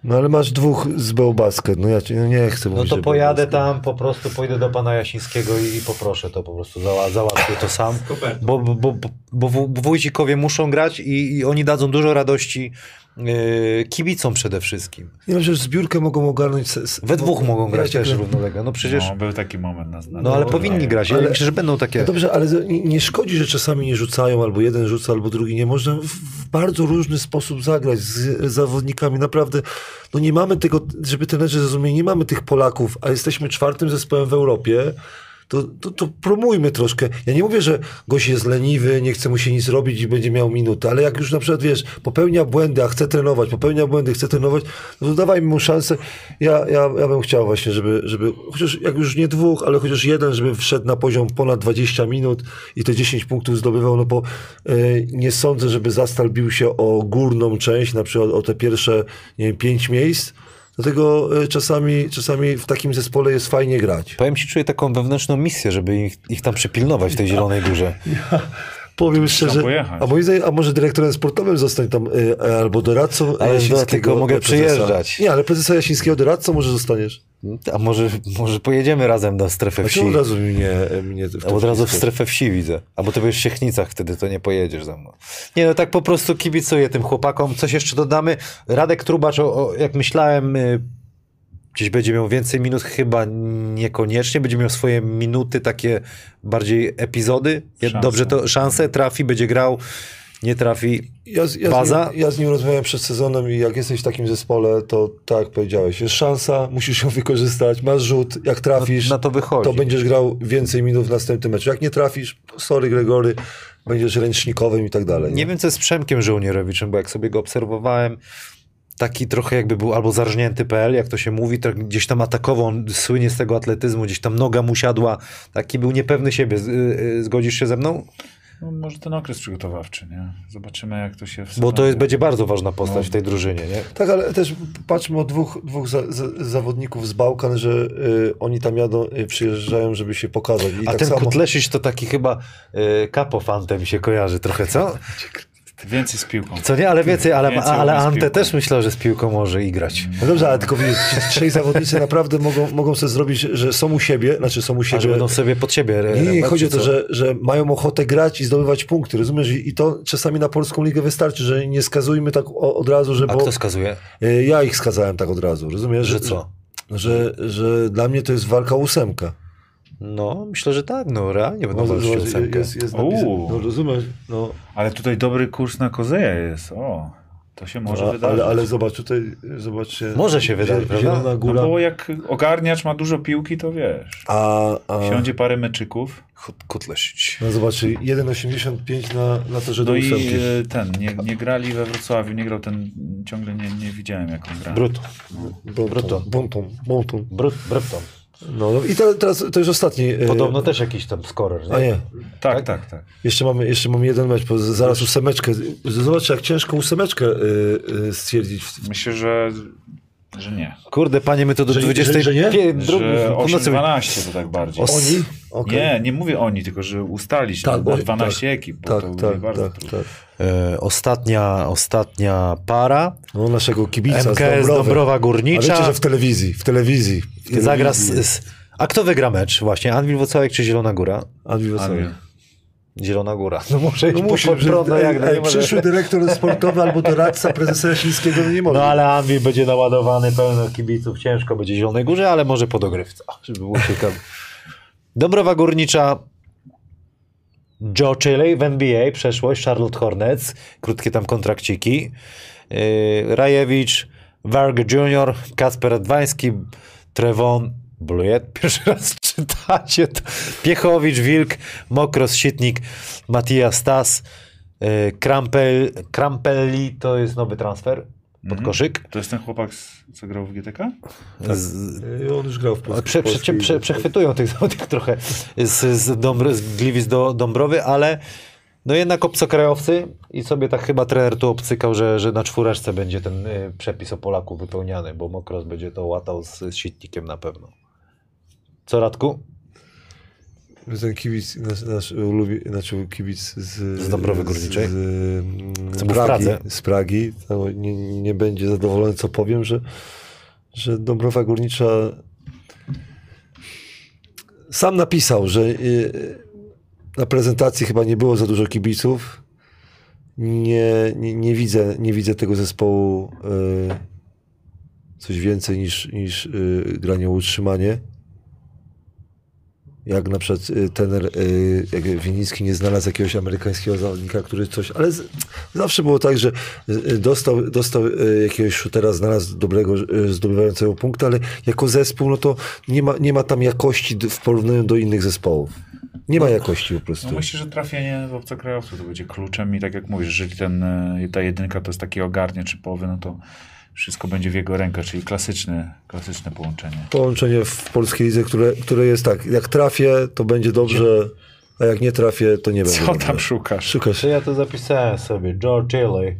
No ale masz dwóch z Bełbasket, no ja ci, no nie chcę No mówić, to że pojadę tam, po prostu pójdę do pana Jasińskiego i, i poproszę to po prostu, zała, załatwię to sam, bo, bo, bo, bo, Wójcikowie muszą grać i, i oni dadzą dużo radości kibicom przede wszystkim. Nie no, że zbiórkę mogą ogarnąć... We dwóch mogą ja grać też równolegle, no przecież, No, był taki moment na znaniu. no ale powinni grać, ja ale- myślę, że będą takie... No dobrze, ale nie, szkodzi, że czasami nie rzucają, albo jeden rzuca, albo drugi nie. Można w, bardzo różny sposób zagrać z zawodnikami. Naprawdę, no nie mamy tego, żeby trenerzy zrozumieli, nie mamy tych Polaków, a jesteśmy czwartym zespołem w Europie. To, to, to promujmy troszkę. Ja nie mówię, że gość jest leniwy, nie chce mu się nic robić i będzie miał minutę, ale jak już na przykład, wiesz, popełnia błędy, a chce trenować, popełnia błędy, chce trenować, no to dawajmy mu szansę. Ja, ja, ja bym chciał właśnie, żeby, żeby chociaż jak już nie dwóch, ale chociaż jeden, żeby wszedł na poziom ponad 20 minut i te 10 punktów zdobywał, no bo e, nie sądzę, żeby Zastal bił się o górną część, na przykład o te pierwsze, nie wiem, 5 miejsc, Dlatego e, czasami, czasami w takim zespole jest fajnie grać. Powiem ci, czuję taką wewnętrzną misję, żeby ich, ich tam przypilnować w tej Zielonej Górze. [LAUGHS] Powiem szczerze, a, moim zdaniem, a może dyrektorem sportowym zostań tam e, albo doradcą Ale Jasińskiego, mogę e, prezesa. przyjeżdżać. Nie, ale prezesa Jasińskiego doradcą może zostaniesz. A może, może pojedziemy razem na strefę A wsi? czemu od razu mnie, mnie w A od razu w strefę wsi widzę. Albo ty będziesz w Siechnicach, wtedy to nie pojedziesz ze mną. Nie no, tak po prostu kibicuję tym chłopakom. Coś jeszcze dodamy. Radek Trubacz, o, o, jak myślałem, y, gdzieś będzie miał więcej minut, chyba niekoniecznie. Będzie miał swoje minuty, takie bardziej epizody. Szanse. Dobrze to, szanse, trafi, będzie grał, nie trafi. Ja, z- ja, Baza? Z nim, ja z nim rozmawiałem przed sezonem i jak jesteś w takim zespole, to tak jak powiedziałeś, jest szansa, musisz ją [LAUGHS] wykorzystać, masz rzut, jak trafisz, Na to wychodzi. to będziesz grał więcej minut w następnym meczu. Jak nie trafisz, to sorry Gregory, będziesz ręcznikowym i tak dalej. Nie wiem, co jest z Przemkiem Żołnierowiczem, bo jak sobie go obserwowałem, taki trochę jakby był albo zarżnięty PL, jak to się mówi, to gdzieś tam atakował, on słynie z tego atletyzmu, gdzieś tam noga mu siadła, taki był niepewny siebie. Z, y, y, zgodzisz się ze mną? No, może ten okres przygotowawczy, nie? Zobaczymy, jak to się... w Bo to jest, będzie bardzo ważna postać No. w tej drużynie, nie? Tak, ale też patrzmy o dwóch, dwóch za, za, zawodników z Bałkan, że y, oni tam jadą, y, przyjeżdżają, żeby się pokazać. I A tak ten samo, Kutlesić to taki chyba y, kapofantem się kojarzy trochę, co? [LAUGHS] Więcej z piłką. Co nie, ale więcej, ale, Więcej ale Ante piłką. też myślał, że z piłką może igrać. No dobrze, ale tylko ci trzej zawodnicy naprawdę mogą, mogą sobie zrobić, że są u siebie, znaczy są u A że siebie. będą sobie pod siebie. Nie, nie, chodzi o to, co? że, że mają ochotę grać i zdobywać punkty, rozumiesz? I, i to czasami na polską ligę wystarczy, że nie skazujmy tak od razu, że A bo kto skazuje? y, ja ich skazałem tak od razu, rozumiesz? Że co? Że, że dla mnie to jest walka ósemka. No, myślę, że tak, no realnie będą No, walczyć o zobacz, ósemkę. jest, jest napisane, no rozumiesz? No, Ale tutaj dobry kurs na Kozeja jest. O, to się może a, wydarzyć. ale, ale zobacz, tutaj zobaczcie. Może się wydarzyć, prawda? Zielona No góra. bo jak ogarniacz ma dużo piłki, to wiesz. A, a Siądzie parę meczyków. Kut- Kutlesić. no zobacz, 1,85 na, na to, że do No i ósemki. e, ten, nie, nie grali we Wrocławiu, nie grał ten, ciągle nie, nie widziałem jak on gra. Brut. Bonton, Bruton. bonton, bonton. Brut, Bruton. No, no i te, teraz to już ostatni. e, Podobno też jakiś tam scorer, nie? A nie, Tak, tak, tak. jeszcze mamy, jeszcze mamy jeden mecz, bo zaraz ósemeczkę. Zobacz, jak ciężko ósemeczkę y, y, stwierdzić. Myślę, że, że nie. Kurde, panie, my to do Że- 20. że- że nie? Że północy. 8-12 to tak bardziej. Os- Oni? Okej. Nie, nie mówię oni, tylko że ustalić. Tak, Tak, było bo- 12 tak, ekip, bo Tak, to będzie tak, bardzo tak, trudno. tak. E, ostatnia, ostatnia para. No, naszego kibica z MKS Dąbrowy. Dąbrowa A Górnicza. wiecie, że w telewizji, w telewizji. W telewizji Zagra z, z... A kto wygra mecz właśnie? Anwil Wocławek czy Zielona Góra? Anwil Wesoły. Zielona Góra. No muszę No iść musi, prąd, no ej, jak, przyszły dyrektor sportowy albo doradca prezesa Jasińskiego no nie może. No ale Anwil będzie naładowany, pełno kibiców, ciężko będzie Zielonej Górze, ale może po dogrywce, żeby było ciekawe. Dąbrowa Górnicza, Joe Chile w NBA, przeszłość, Charlotte Hornets, krótkie tam kontrakciki, yy, Rajewicz, Varg Jr., Kasper Adwański, Trevon, Blujet, [LAUGHS] pierwszy raz czytacie to, Piechowicz, Wilk, Mokros, Sitnik, Matija Stas, yy, Krampel, Krampelli, to jest nowy transfer pod Mhm. koszyk. To jest ten chłopak, z- co grał w GTK? Z, Y, On już grał w Polsce. prze, prze, prze, przechwytują tych zawodników trochę z, z, Dąbr, z Gliwic do Dąbrowy, ale no jednak obcokrajowcy i sobie tak chyba trener tu obcykał, że, że na czwóreczce będzie ten y, przepis o Polaku wypełniany, bo Mokros będzie to łatał z, z sitnikiem na pewno. Co Radku? Ten kibic, nasz, nasz ulubi, znaczy kibic z, Z Dąbrowy Górniczej? Z, mm, w Pragi, z Pragi. To nie, nie będzie zadowolony, co powiem, że, że Dąbrowa Górnicza sam napisał, że y, na prezentacji chyba nie było za dużo kibiców. Nie, nie, nie, widzę, nie widzę tego zespołu y, coś więcej niż, niż y, granie o utrzymanie. Jak na przykład y, tener y, jak Winicki nie znalazł jakiegoś amerykańskiego zawodnika, który coś, ale z, zawsze było tak, że y, y, dostał, dostał jakiegoś shootera, znalazł dobrego, zdobywającego punktu, ale jako zespół, no to nie ma, nie ma tam jakości w porównaniu do innych zespołów. Nie ma jakości po prostu. No myślę, że trafienie w obcokrajowców to będzie kluczem i tak jak mówisz, jeżeli ten, ta jedynka to jest taki ogarniacz typowy, no to wszystko będzie w jego rękach, czyli klasyczne, klasyczne połączenie. Połączenie w polskiej lidze, które, które jest tak, jak trafię, to będzie dobrze, a jak nie trafię, to nie będzie Co dobrze. tam szukasz? Szukasz. Ja to zapisałem sobie. George Tilly.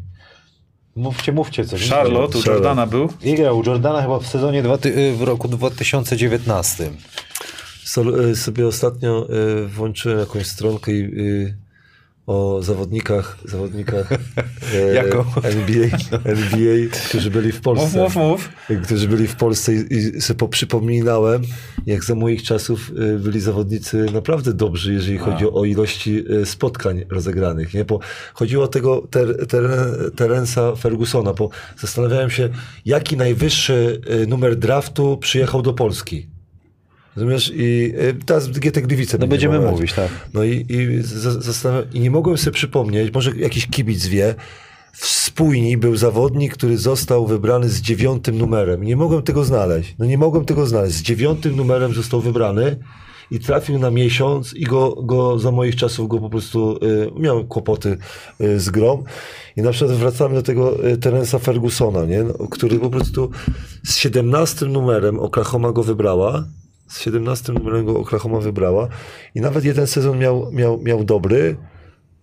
Mówcie, mówcie coś. Charlotte, u. Jordana był? I grał u Jordana chyba w sezonie dwa, ty- y, w roku 2019. Sol, y, sobie ostatnio y, włączyłem jakąś stronkę i, o zawodnikach, zawodnikach [LAUGHS] Jaką? NBA, NBA, którzy byli w Mów, Polsce. mów, mów. Którzy byli w Polsce i, i sobie poprzypominałem, jak za moich czasów y, byli zawodnicy naprawdę dobrzy, jeżeli chodzi o ilości y, spotkań rozegranych. Nie? Bo chodziło o tego ter, ter, Terensa Fergusona, bo zastanawiałem się, jaki najwyższy y, numer draftu przyjechał do Polski. Rozumiesz? I y, teraz GT Gliwice. No będziemy omawiać. mówić, tak. No i, i, za- zastanawiam, i nie mogłem sobie przypomnieć, może jakiś kibic wie, w Spójni był zawodnik, który został wybrany z dziewiątym numerem. Nie mogłem tego znaleźć. No nie mogłem tego znaleźć. Z dziewiątym numerem został wybrany i trafił na miesiąc i go, go za moich czasów go po prostu y, miał kłopoty y, z grą. I na przykład wracamy do tego y, Terensa Fergusona, nie? No, który po prostu z 17 numerem Oklahoma go wybrała. Z 17 numerem go Oklahoma wybrała i nawet jeden sezon miał, miał, miał dobry,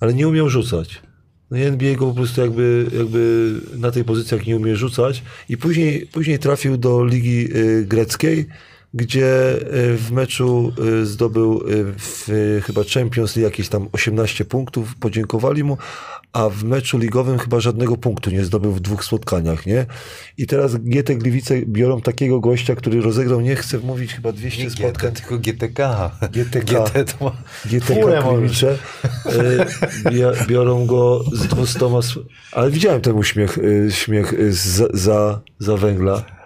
ale nie umiał rzucać. No i NBA go po prostu jakby, jakby na tej pozycji jak nie umie rzucać i później, później trafił do ligi y, greckiej, gdzie y, w meczu y, zdobył y, w, chyba Champions League jakieś tam 18 punktów, podziękowali mu, a w meczu ligowym chyba żadnego punktu nie zdobył w dwóch spotkaniach, nie? I teraz GT Gliwice biorą takiego gościa, który rozegrał, nie chcę mówić, chyba 200 spotkań. tylko GTK. GTK. GT [LAUGHS] to ma... GTK. Gliwice y, biorą go z dwustoma... sw- Ale widziałem ten uśmiech, y, śmiech y, za, za, za węgla.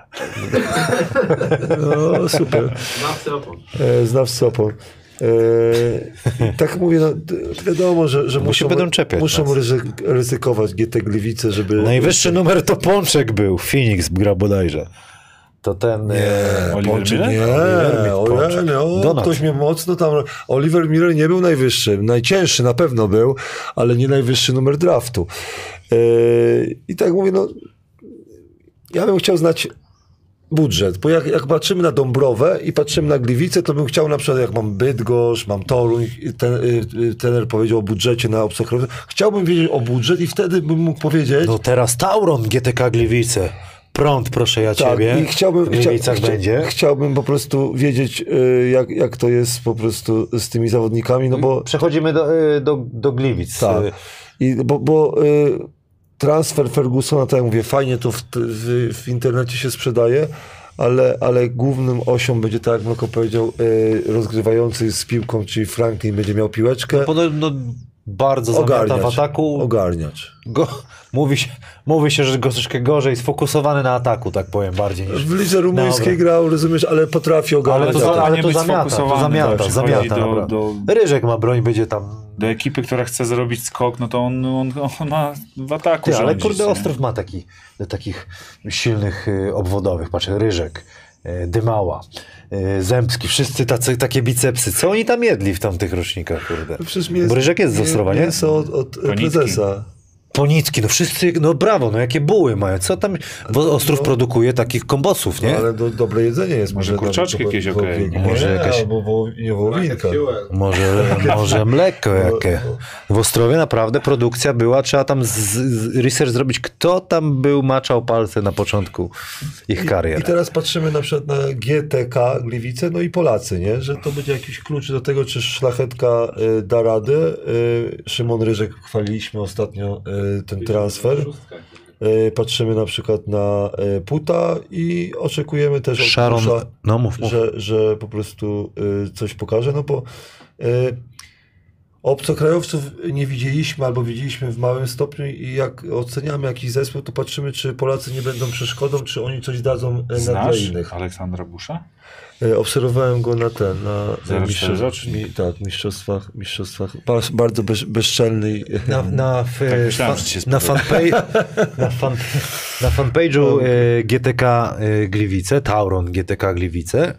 No, super. Znawcy opon. E, znawcy opon. E, tak mówię, no, wiadomo, że, że muszą, będą czepiać muszą ryzykować GT Gliwice, żeby... Najwyższy numer to Pączek był. Phoenix gra bodajże. To ten... Nie, Oliver Pączek, Miller? nie, Oliver Miller, o, Pączek. nie, o, ktoś mnie mocno tam... Oliver Miller nie był najwyższy, najcięższy na pewno był, ale nie najwyższy numer draftu. I tak mówię, no ja bym chciał znać budżet, bo jak, jak patrzymy na Dąbrowę i patrzymy na Gliwice, to bym chciał na przykład, jak mam Bydgoszcz, mam Toruń, ten, y, y, trener powiedział o budżecie na obcokrajowym, chciałbym wiedzieć o budżet i wtedy bym mógł powiedzieć, No teraz Tauron GTK Gliwice. Prąd proszę ja Tak, ciebie. i chciałbym, w Gliwicach chcia, będzie. chciałbym po prostu wiedzieć, y, jak, jak to jest po prostu z tymi zawodnikami, no bo Przechodzimy do, do, do Gliwic. tak, i, bo, bo y, transfer Fergusona, tak jak mówię, fajnie to w, w, w internecie się sprzedaje, ale, ale głównym osią będzie, tak jak Mleko powiedział, y, rozgrywający z piłką, czyli Franklin będzie miał piłeczkę, Podobno bardzo zamiata w ataku. ogarniacz. Go, mówi, się, mówi się, że go troszkę gorzej, sfokusowany na ataku, tak powiem, bardziej niż... W lidze rumuńskiej grał, rozumiesz, ale potrafi ogarniać. Ale to, ale nie to być zamiata, to zamiata, tak, zamiata. do- do- Ryżek ma broń, będzie tam... Do ekipy, która chce zrobić skok, no to on, on, on ma w ataku Ty, ale kurde? Ostrów ma taki, takich silnych y, obwodowych, patrz, Ryżek, y, Dymała, Zębski, wszyscy tacy, takie bicepsy. Co oni tam jedli w tamtych rocznikach, kurde? Przecież mięso, Bo Ryżek jest z Ostrowa, nie? Mięso od, od prezesa. Ponicki, no wszyscy, no brawo, no jakie buły mają. Co tam, bo Ostrów produkuje takich kombosów, nie? No, ale do, dobre jedzenie jest. Może kurczaczki jakieś okej, nie, nie? Może jakaś- Albo wo, nie wołowinka. Może, [LAUGHS] może mleko jakie. W Ostrowie naprawdę produkcja była, trzeba tam z, z research zrobić, kto tam był, maczał palce na początku ich I kariery. teraz patrzymy na przykład na GTK Gliwice, no i Polacy, nie? że to będzie jakiś klucz do tego, czy szlachetka y, da radę. Y, Szymon Ryżek chwaliliśmy ostatnio y, ten transfer. Y, patrzymy na przykład na y, Puta i oczekujemy też od Sharon, Kusza, no mów, mów. że, że po prostu y, coś pokaże, no bo y, Obcokrajowców nie widzieliśmy albo widzieliśmy w małym stopniu i jak oceniamy jakiś zespół, to patrzymy, czy Polacy nie będą przeszkodą, czy oni coś dadzą e, na dla Znasz innych. Aleksandra Busza? E, Obserwowałem go na ten, na Zero e, mistrzo- cztery oczy? mi, tak, mistrzostwach, mistrzostwach. Ba- Bardzo bez, bezczelny. Na, na, [LAUGHS] f, Tak myślałem, że ci się na, fanpage, [LAUGHS] na, fan, na fanpage'u e, GTK e, Gliwice, Tauron GTK Gliwice,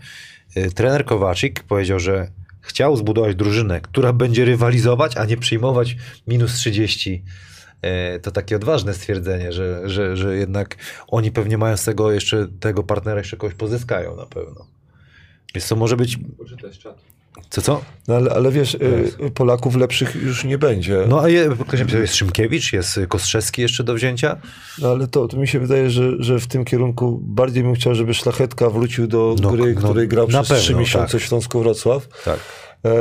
e, trener Kowaczyk powiedział, że chciał zbudować drużynę, która będzie rywalizować, a nie przyjmować minus 30. E, To takie odważne stwierdzenie, że, że, że jednak oni pewnie mają z tego jeszcze, tego partnera jeszcze kogoś pozyskają na pewno. Więc to może być, co co? No, ale, ale wiesz, e, Polaków lepszych już nie będzie. No a je, jest Szymkiewicz, jest Kostrzewski jeszcze do wzięcia. No, ale to, to mi się wydaje, że, że w tym kierunku bardziej bym chciał, żeby Szlachetka wrócił do No, gry, no, której grał przez trzy pewno, miesiące tak. w Śląsku Wrocław. Tak. E,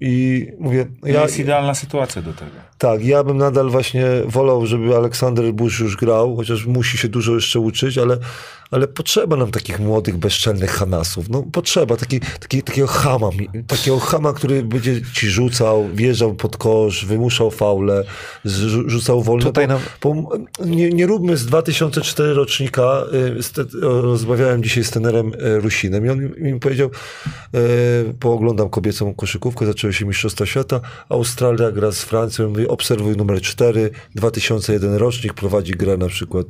I mówię, Ja, ja, jest idealna sytuacja do tego. tak, ja bym nadal właśnie wolał, żeby Aleksander Busz już grał, chociaż musi się dużo jeszcze uczyć, ale, ale potrzeba nam takich młodych, bezczelnych Hanasów. No potrzeba taki, taki, takiego chama, takiego chama, który będzie ci rzucał, wjeżdżał pod kosz, wymuszał faule, rzucał wolno. Tutaj bo, nam- bo nie, nie róbmy z 2004 rocznika, y, rozmawiałem dzisiaj z trenerem y, Rusinem i on mi, powiedział, y, pooglądam kobiecą koszykówkę, zaczęły się Mistrzostwa Świata, Australia gra z Francją, mówi, obserwuj numer 4, 2001 rocznik, prowadzi grę na przykład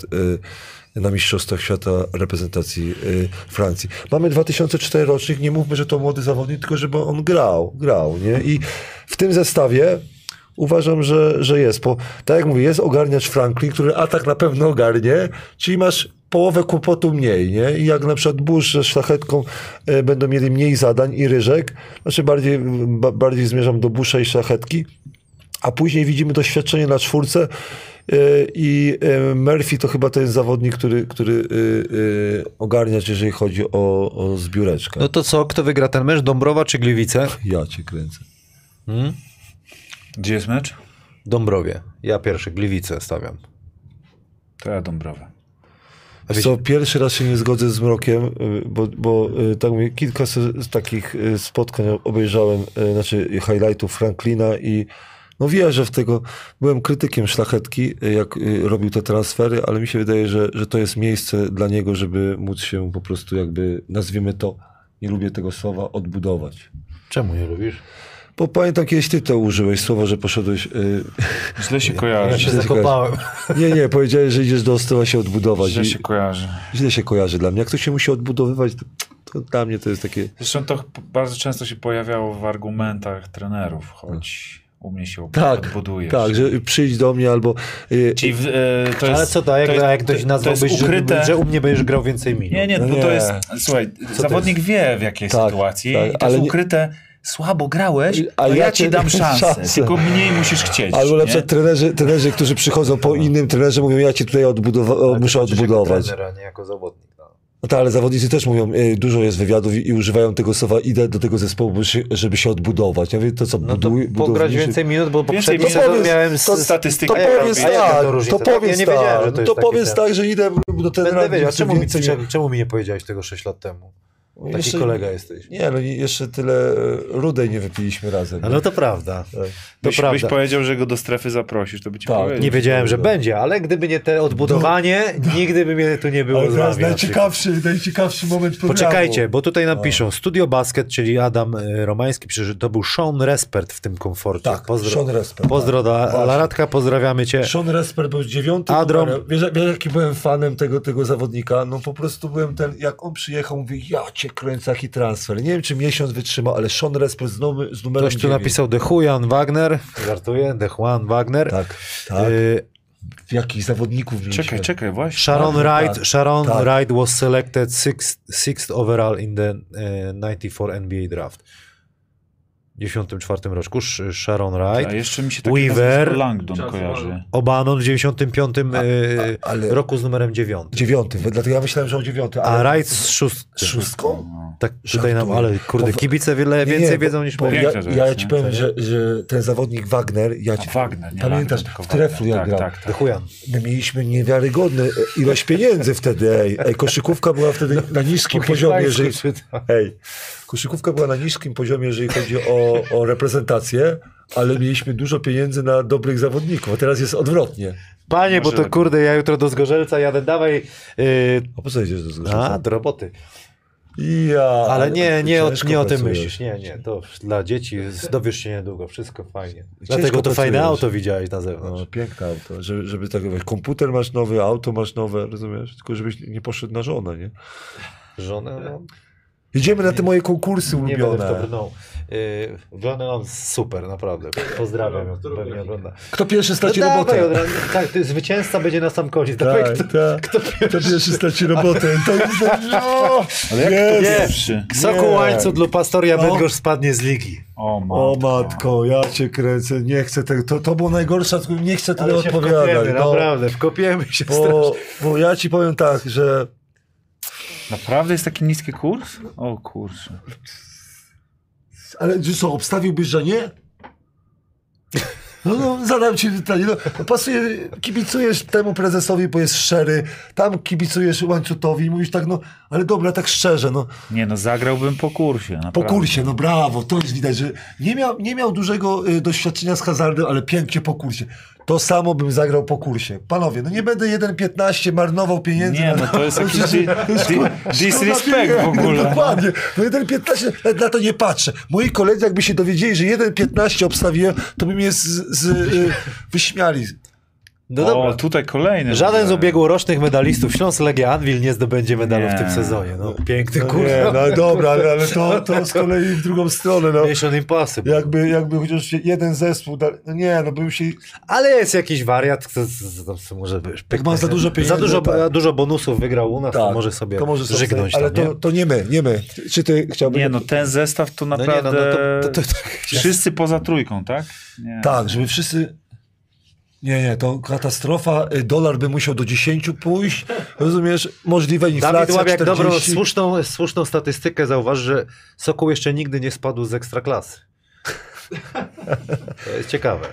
na Mistrzostwach Świata reprezentacji y, Francji. Mamy 2004 rocznik, nie mówmy, że to młody zawodnik, tylko żeby on grał, grał, nie? I w tym zestawie Uważam, że, że jest. Bo, tak jak mówię, jest ogarniacz Franklin, który atak na pewno ogarnie, czyli masz połowę kłopotu mniej, nie? I jak na przykład Bush ze szlachetką e, będą mieli mniej zadań i ryżek, znaczy bardziej, ba, bardziej zmierzam do Busha i szlachetki, a później widzimy doświadczenie na czwórce i e, Murphy to chyba ten zawodnik, który, który e, e, ogarniać, jeżeli chodzi o, o zbióreczkę. No to co, kto wygra ten mecz? Dąbrowa czy Gliwice? Ja cię kręcę. Gdzie jest mecz? Dąbrowie. Ja pierwszy, Gliwice stawiam. To ja Dąbrowę. Wiesz co, pierwszy raz się nie zgodzę z Mrokiem, bo, bo tak mówię, kilka z, takich spotkań obejrzałem, znaczy highlightów Franklina i no wierzę w tego. Byłem krytykiem Szlachetki, jak y, robił te transfery, ale mi się wydaje, że, że to jest miejsce dla niego, żeby móc się po prostu jakby, nazwijmy to, nie lubię tego słowa, odbudować. Czemu nie lubisz? Bo pamiętam kiedyś ty to użyłeś słowa, że poszedłeś... Y, Źle się Ja kojarzy. się zakopałem. nie, nie, powiedziałeś, że idziesz do Ostrowa się odbudować. Źle I- się kojarzy. Źle się kojarzy dla mnie. Jak ktoś się musi odbudowywać, to, to dla mnie to jest takie... Zresztą to bardzo często się pojawiało w argumentach trenerów, choć u mnie się Tak, odbudujesz. tak, że przyjdź do mnie albo... y, Czyli w, e, to jest, Ale co to, jak, to jest, jak ktoś to- nazwałbyś, to jest że, ukryte... że u mnie będziesz grał więcej minut? Nie, nie, No bo nie. to jest... Słuchaj, to zawodnik jest? wie w jakiej Tak, sytuacji tak, i to ale jest nie- ukryte... Słabo grałeś, A to ja ja ci dam [LAUGHS] szansę, szansę. tylko mniej musisz chcieć. albo na przykład trenerzy, trenerzy, którzy przychodzą po innym trenerze, mówią, ja cię tutaj odbudowa- muszę odbudować. Trener, a nie jako zawodnik. No. Tak, ale zawodnicy też mówią, y, dużo jest wywiadów i, i używają tego słowa, idę do tego zespołu, żeby się odbudować. Ja mówię, to co, No to buduj, pograć budowniczy- więcej minut, bo Więcej poprzedni minut. sezon To miałem... powiedz- to statystyka To powiedz jaka tak, to różnica? to Tak, ja powiedz wiedziałem, że tak, to to powiedz ten- tak, że idę do trenera. Będę wiedział, czemu czemu, czemu mi nie powiedziałeś tego 6 lat temu? Taki Jeszcze- kolega jesteś. Nie, no jeszcze tyle e, rudej nie wypiliśmy razem. No to prawda. To Byś, byś prawda. powiedział, że go do strefy zaprosisz, to by ci Tak. powiedział. Nie wiedziałem, że będzie, ale gdyby nie te odbudowanie, nigdy by mnie tu nie było Ale teraz najciekawszy, najciekawszy moment programu. Poczekajcie, bo tutaj nam piszą Studio Basket, czyli Adam e, Romański pisze, że to był Sean Respert w tym komforcie. Tak, Sean Respert, Pozdro tak. dla Właśnie. Laratka, pozdrawiamy cię. Sean Resper był dziewiątym Adrom. Wiesz, wiesz, jaki byłem fanem tego, tego zawodnika? No po prostu byłem ten, jak on przyjechał, mówię, ja cię kręcę, jaki transfer. Nie wiem, czy miesiąc wytrzymał, ale Sean Resper z, numer, z numerem Ktoś tu dziewięć. napisał De Juan Wagner, żartuję, De Juan Wagner. Tak, tak. Y, Jakich zawodników mieliśmy. Czekaj, czekaj, właśnie. Sharon Tak, Wright, tak, Sharon tak. Wright was selected sixth, sixth overall in the e, 94 NBA draft. W 94 roku Sh- Sharon A Wright. jeszcze mi się taki Weaver. Langdon kojarzy. Obanon w 95 e, a- ale- roku z numerem 9. Dziewiąty, dlatego ja myślałem, że dziewiąty. A Ale... Wright z szóstym. Szóstką? Tak, tutaj nam, ale kurde, kibice wiele Nie, więcej nie, wiedzą niż my. Ja, ja ci powiem, że, że ten zawodnik Wagner, ja ci, A Wagner, nie pamiętasz, Langdon, tylko w treflu jak Wagner. grał. Tak, tak, tak. My mieliśmy niewiarygodny ilość pieniędzy wtedy, ej. ej koszykówka była wtedy na niskim poziomie, jeżeli... Ej, koszykówka była na niskim poziomie, jeżeli chodzi o, o reprezentację, ale mieliśmy dużo pieniędzy na dobrych zawodników, a teraz jest odwrotnie. Panie, bo to lepiej. kurde, ja jutro do Zgorzelca jadę, dawaj... Yy, A po co idziesz do a, zgorzelca? do roboty. Ja, Ale nie, nie, o, nie o tym myślisz. Nie, nie, to dla dzieci dowiesz się niedługo, wszystko fajnie. Ciężko Dlatego to fajne pracujesz. auto widziałeś na zewnątrz. No, piękne auto, żeby, żeby tak, wiesz, komputer masz nowy, auto masz nowe, rozumiesz? Tylko żebyś nie poszedł na żonę, nie? Żonę, no, Jedziemy na te moje konkursy nie będę w to ulubione. brnął. Yy, żonę mam super, naprawdę. Pozdrawiam ją, pewnie ogląda. Kto pierwszy No straci dawaj, robotę? razu, tak, ty, zwycięzca będzie na sam koniec. Dawaj, Tak, kto, tak. Kto pierwszy straci robotę? [LAUGHS] To jest... O, Ale jak to pierwszy? Soku Nie. Łańcuch lub Pastoria No. Bydgoszcz spadnie z ligi. O matko. O matko, ja cię kręcę, nie chcę tego, to, to było najgorsze, nie chcę tyle się odpowiadać. wkopiemy, No, naprawdę, wkopiemy się strasznie. bo, bo ja ci powiem tak, że Naprawdę jest taki niski kurs? O kurczę. Ale co, obstawiłbyś, że nie? No, no zadam ci pytanie. No, pasuje, kibicujesz temu prezesowi, bo jest szczery, tam kibicujesz łańcutowi i mówisz tak, no, ale dobra, tak szczerze, no, Nie no, zagrałbym po kursie. po Naprawdę. kursie, no brawo, to jest widać, że nie miał, nie miał dużego y, doświadczenia z hazardem, ale pięknie po kursie. To samo bym zagrał po kursie. Panowie, no nie będę 1,15 marnował pieniędzy. Nie, na- no to jest jakiś [LAUGHS] disrespect w ogóle. Dokładnie. No 1,15, nawet na to nie patrzę. Moi koledzy jakby się dowiedzieli, że 1,15 obstawiłem, to by mnie z, z, y, wyśmiali. No o, dobra. tutaj kolejny. Żaden z w ubiegłorocznych medalistów Śląsk Legia Anwil nie zdobędzie medalu w Nie. tym sezonie. No, piękny No kurs. nie, no dobra, ale, ale to, to z kolei w drugą stronę. No. Mission Impossible. Jakby, jakby chociaż jeden zespół, da, no nie, no bym się... Ale jest jakiś wariat, kto, kto, kto może Jak ma za dużo pieniędzy, za dużo, tak. dużo bonusów wygrał u nas, to może sobie to może sobie żygnąć Ale tam, to, nie? to nie my, nie my. Czy ty chciałbyś... Nie no, ten zestaw to No nie, naprawdę... no, no to, to, to, to, Wszyscy poza trójką, tak? Nie. Tak, żeby wszyscy... Nie, nie, to katastrofa. Y, Dolar by musiał do 10 pójść. Rozumiesz? Możliwe Dawid inflacja Łabiak 40. dobrą, słuszną, słuszną statystykę zauważy, że Sokół jeszcze nigdy nie spadł z ekstraklasy. To jest ciekawe.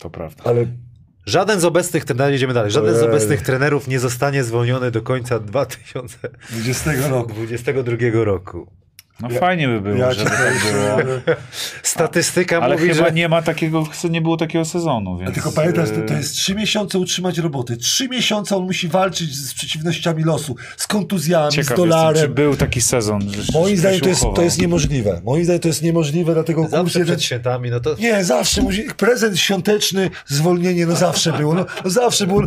To prawda. Ale Żaden z obecnych trenerów, idziemy dalej, żaden z obecnych trenerów nie zostanie zwolniony do końca 2022 20 roku. No fajnie by było, Ja żeby tak było. powiem, Statystyka Ale mówi, chyba że... nie ma takiego, nie było takiego sezonu, więc... A tylko pamiętasz, to, to e, jest trzy miesiące utrzymać roboty. Trzy miesiące on musi walczyć z przeciwnościami losu, z kontuzjami, Ciekaw z jestem, dolarem. czy był taki sezon, że Moim zdaniem to jest, to jest niemożliwe. Moim zdaniem to jest niemożliwe, dlatego Zawsze jeden... przed świętami, no to... Nie, zawsze musi... Prezent świąteczny, zwolnienie, no zawsze było. No, no zawsze było.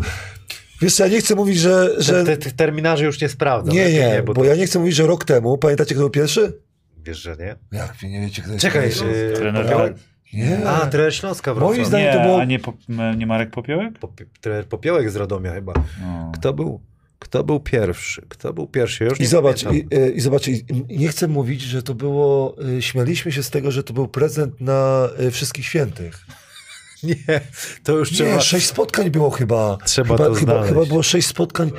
Wiesz ja nie chcę mówić, że... że... Te, te terminarzy już nie sprawdzam. Nie, Lepiej nie, bo, bo to, ja nie chcę mówić, że rok temu, pamiętacie kto był pierwszy? Wiesz, że nie? Jak nie wiecie, kto jest Czekaj, pierwszy? yy, Trener Popiołek? Nie. A, trener Śląska Moim Wrocław. zdaniem- Nie, to było- a nie, po, nie Marek Popiołek? Popi- trener Popiołek z Radomia chyba. No. Kto był, kto był pierwszy? Kto był pierwszy? Ja Już I nie zobacz, i, y, i zobacz, i, nie chcę mówić, że to było, y, śmialiśmy się z tego, że to był prezent na y, Wszystkich Świętych. [LAUGHS] Nie, to już Nie, trzeba... sześć spotkań było chyba. Trzeba chyba, to chyba, znaleźć. chyba było sześć spotkań.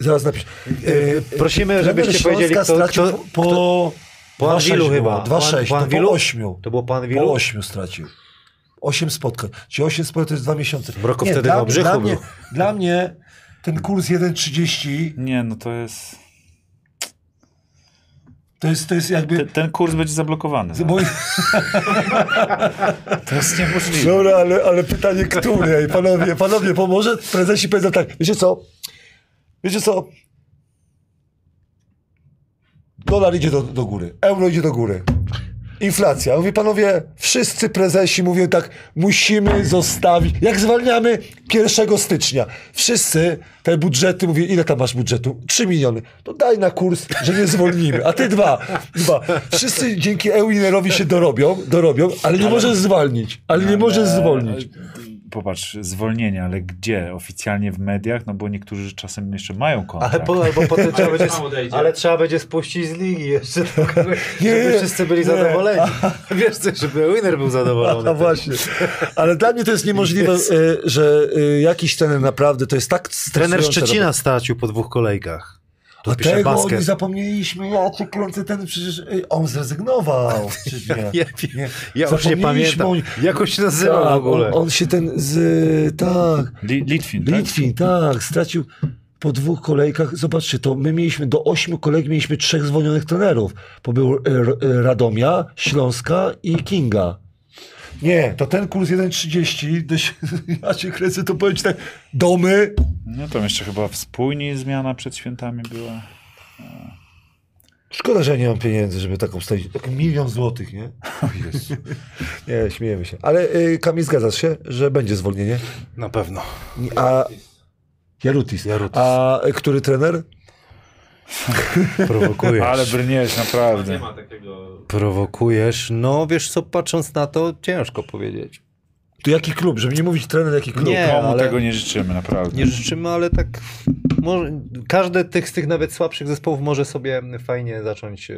Zaraz napisz. Y, Prosimy, żebyście Śląska powiedzieli, kto, stracił kto, po, po, po Anwilu chyba. było, Dwa Po- sześć, po no, Anwilu? po ośmiu. To było po Po Anwilu? ośmiu stracił. Osiem spotkań. Czyli osiem spotkań to jest dwa miesiące. Broko wtedy dla, na Brzychu dla, mnie, dla mnie ten kurs 1,30 Nie, no to jest... to jest, to jest jakby... Ten, ten kurs będzie zablokowany. Bo, [LAUGHS] To jest niemożliwe. Dobra, ale, ale pytanie, który? Ej, panowie, panowie, pomoże? Prezesi powiedzą tak, wiecie co? Wiecie co? Dolar idzie do, do góry, euro idzie do góry. Inflacja. Mówi panowie, wszyscy prezesi mówią tak, musimy zostawić. Jak zwalniamy 1 stycznia, wszyscy te budżety mówią, ile tam masz budżetu? 3 miliony. To daj na kurs, że nie zwolnimy. A ty dwa. dwa. Wszyscy dzięki Euinerowi się dorobią, dorobią, ale nie możesz zwalnić. Ale nie możesz zwolnić. Popatrz, zwolnienie, ale gdzie? Oficjalnie w mediach? No bo niektórzy czasem jeszcze mają kontrakt. Ale, po, albo [LAUGHS] potem trzeba będzie, ale trzeba będzie spuścić z ligi jeszcze, [LAUGHS] żeby, Nie, wszyscy byli nie. zadowoleni. [LAUGHS] Wiesz co, żeby winner był zadowolony. A właśnie. Ale dla mnie to jest niemożliwe, e, że e, jakiś trener naprawdę to jest tak Trener Szczecina stracił po dwóch kolejkach. Tu A pisze tego basket. zapomnieliśmy, ja cię kręcę, ten przecież ej, on zrezygnował. [LAUGHS] Przecież nie. Ja, ja, nie. ja już nie pamiętam. on się nazywał w Tak, ogóle? on, on się ten z, tak, Li, Litwin, tak? Litwin, tak, stracił po dwóch kolejkach, zobaczcie, to my mieliśmy do ośmiu kolejek mieliśmy trzech zwolnionych trenerów, bo był R- e, Radomia, Śląska i Kinga. Nie, to ten kurs 1,30, to się- [LAUGHS] ja się kręcę, to powiem ci tak, domy, No tam jeszcze chyba w spójni zmiana przed świętami była. Szkoda, że nie mam pieniędzy, żeby taką wstawić. Tak milion złotych, nie? [LAUGHS] nie, śmiejemy się. Ale y, Kamil, zgadzasz się, że będzie zwolnienie? Na pewno. A Jarutis. Jarutis. A y, który trener? [LAUGHS] Prowokujesz. Ale brniesz, Nie naprawdę. ma takiego... Prowokujesz. No wiesz co, patrząc na to, ciężko powiedzieć. To jaki klub? Żeby nie mówić trener, jaki klub? Nie. Komu ale- tego nie życzymy, naprawdę. Nie życzymy, ale tak może, każdy tych, z tych nawet słabszych zespołów może sobie fajnie zacząć e,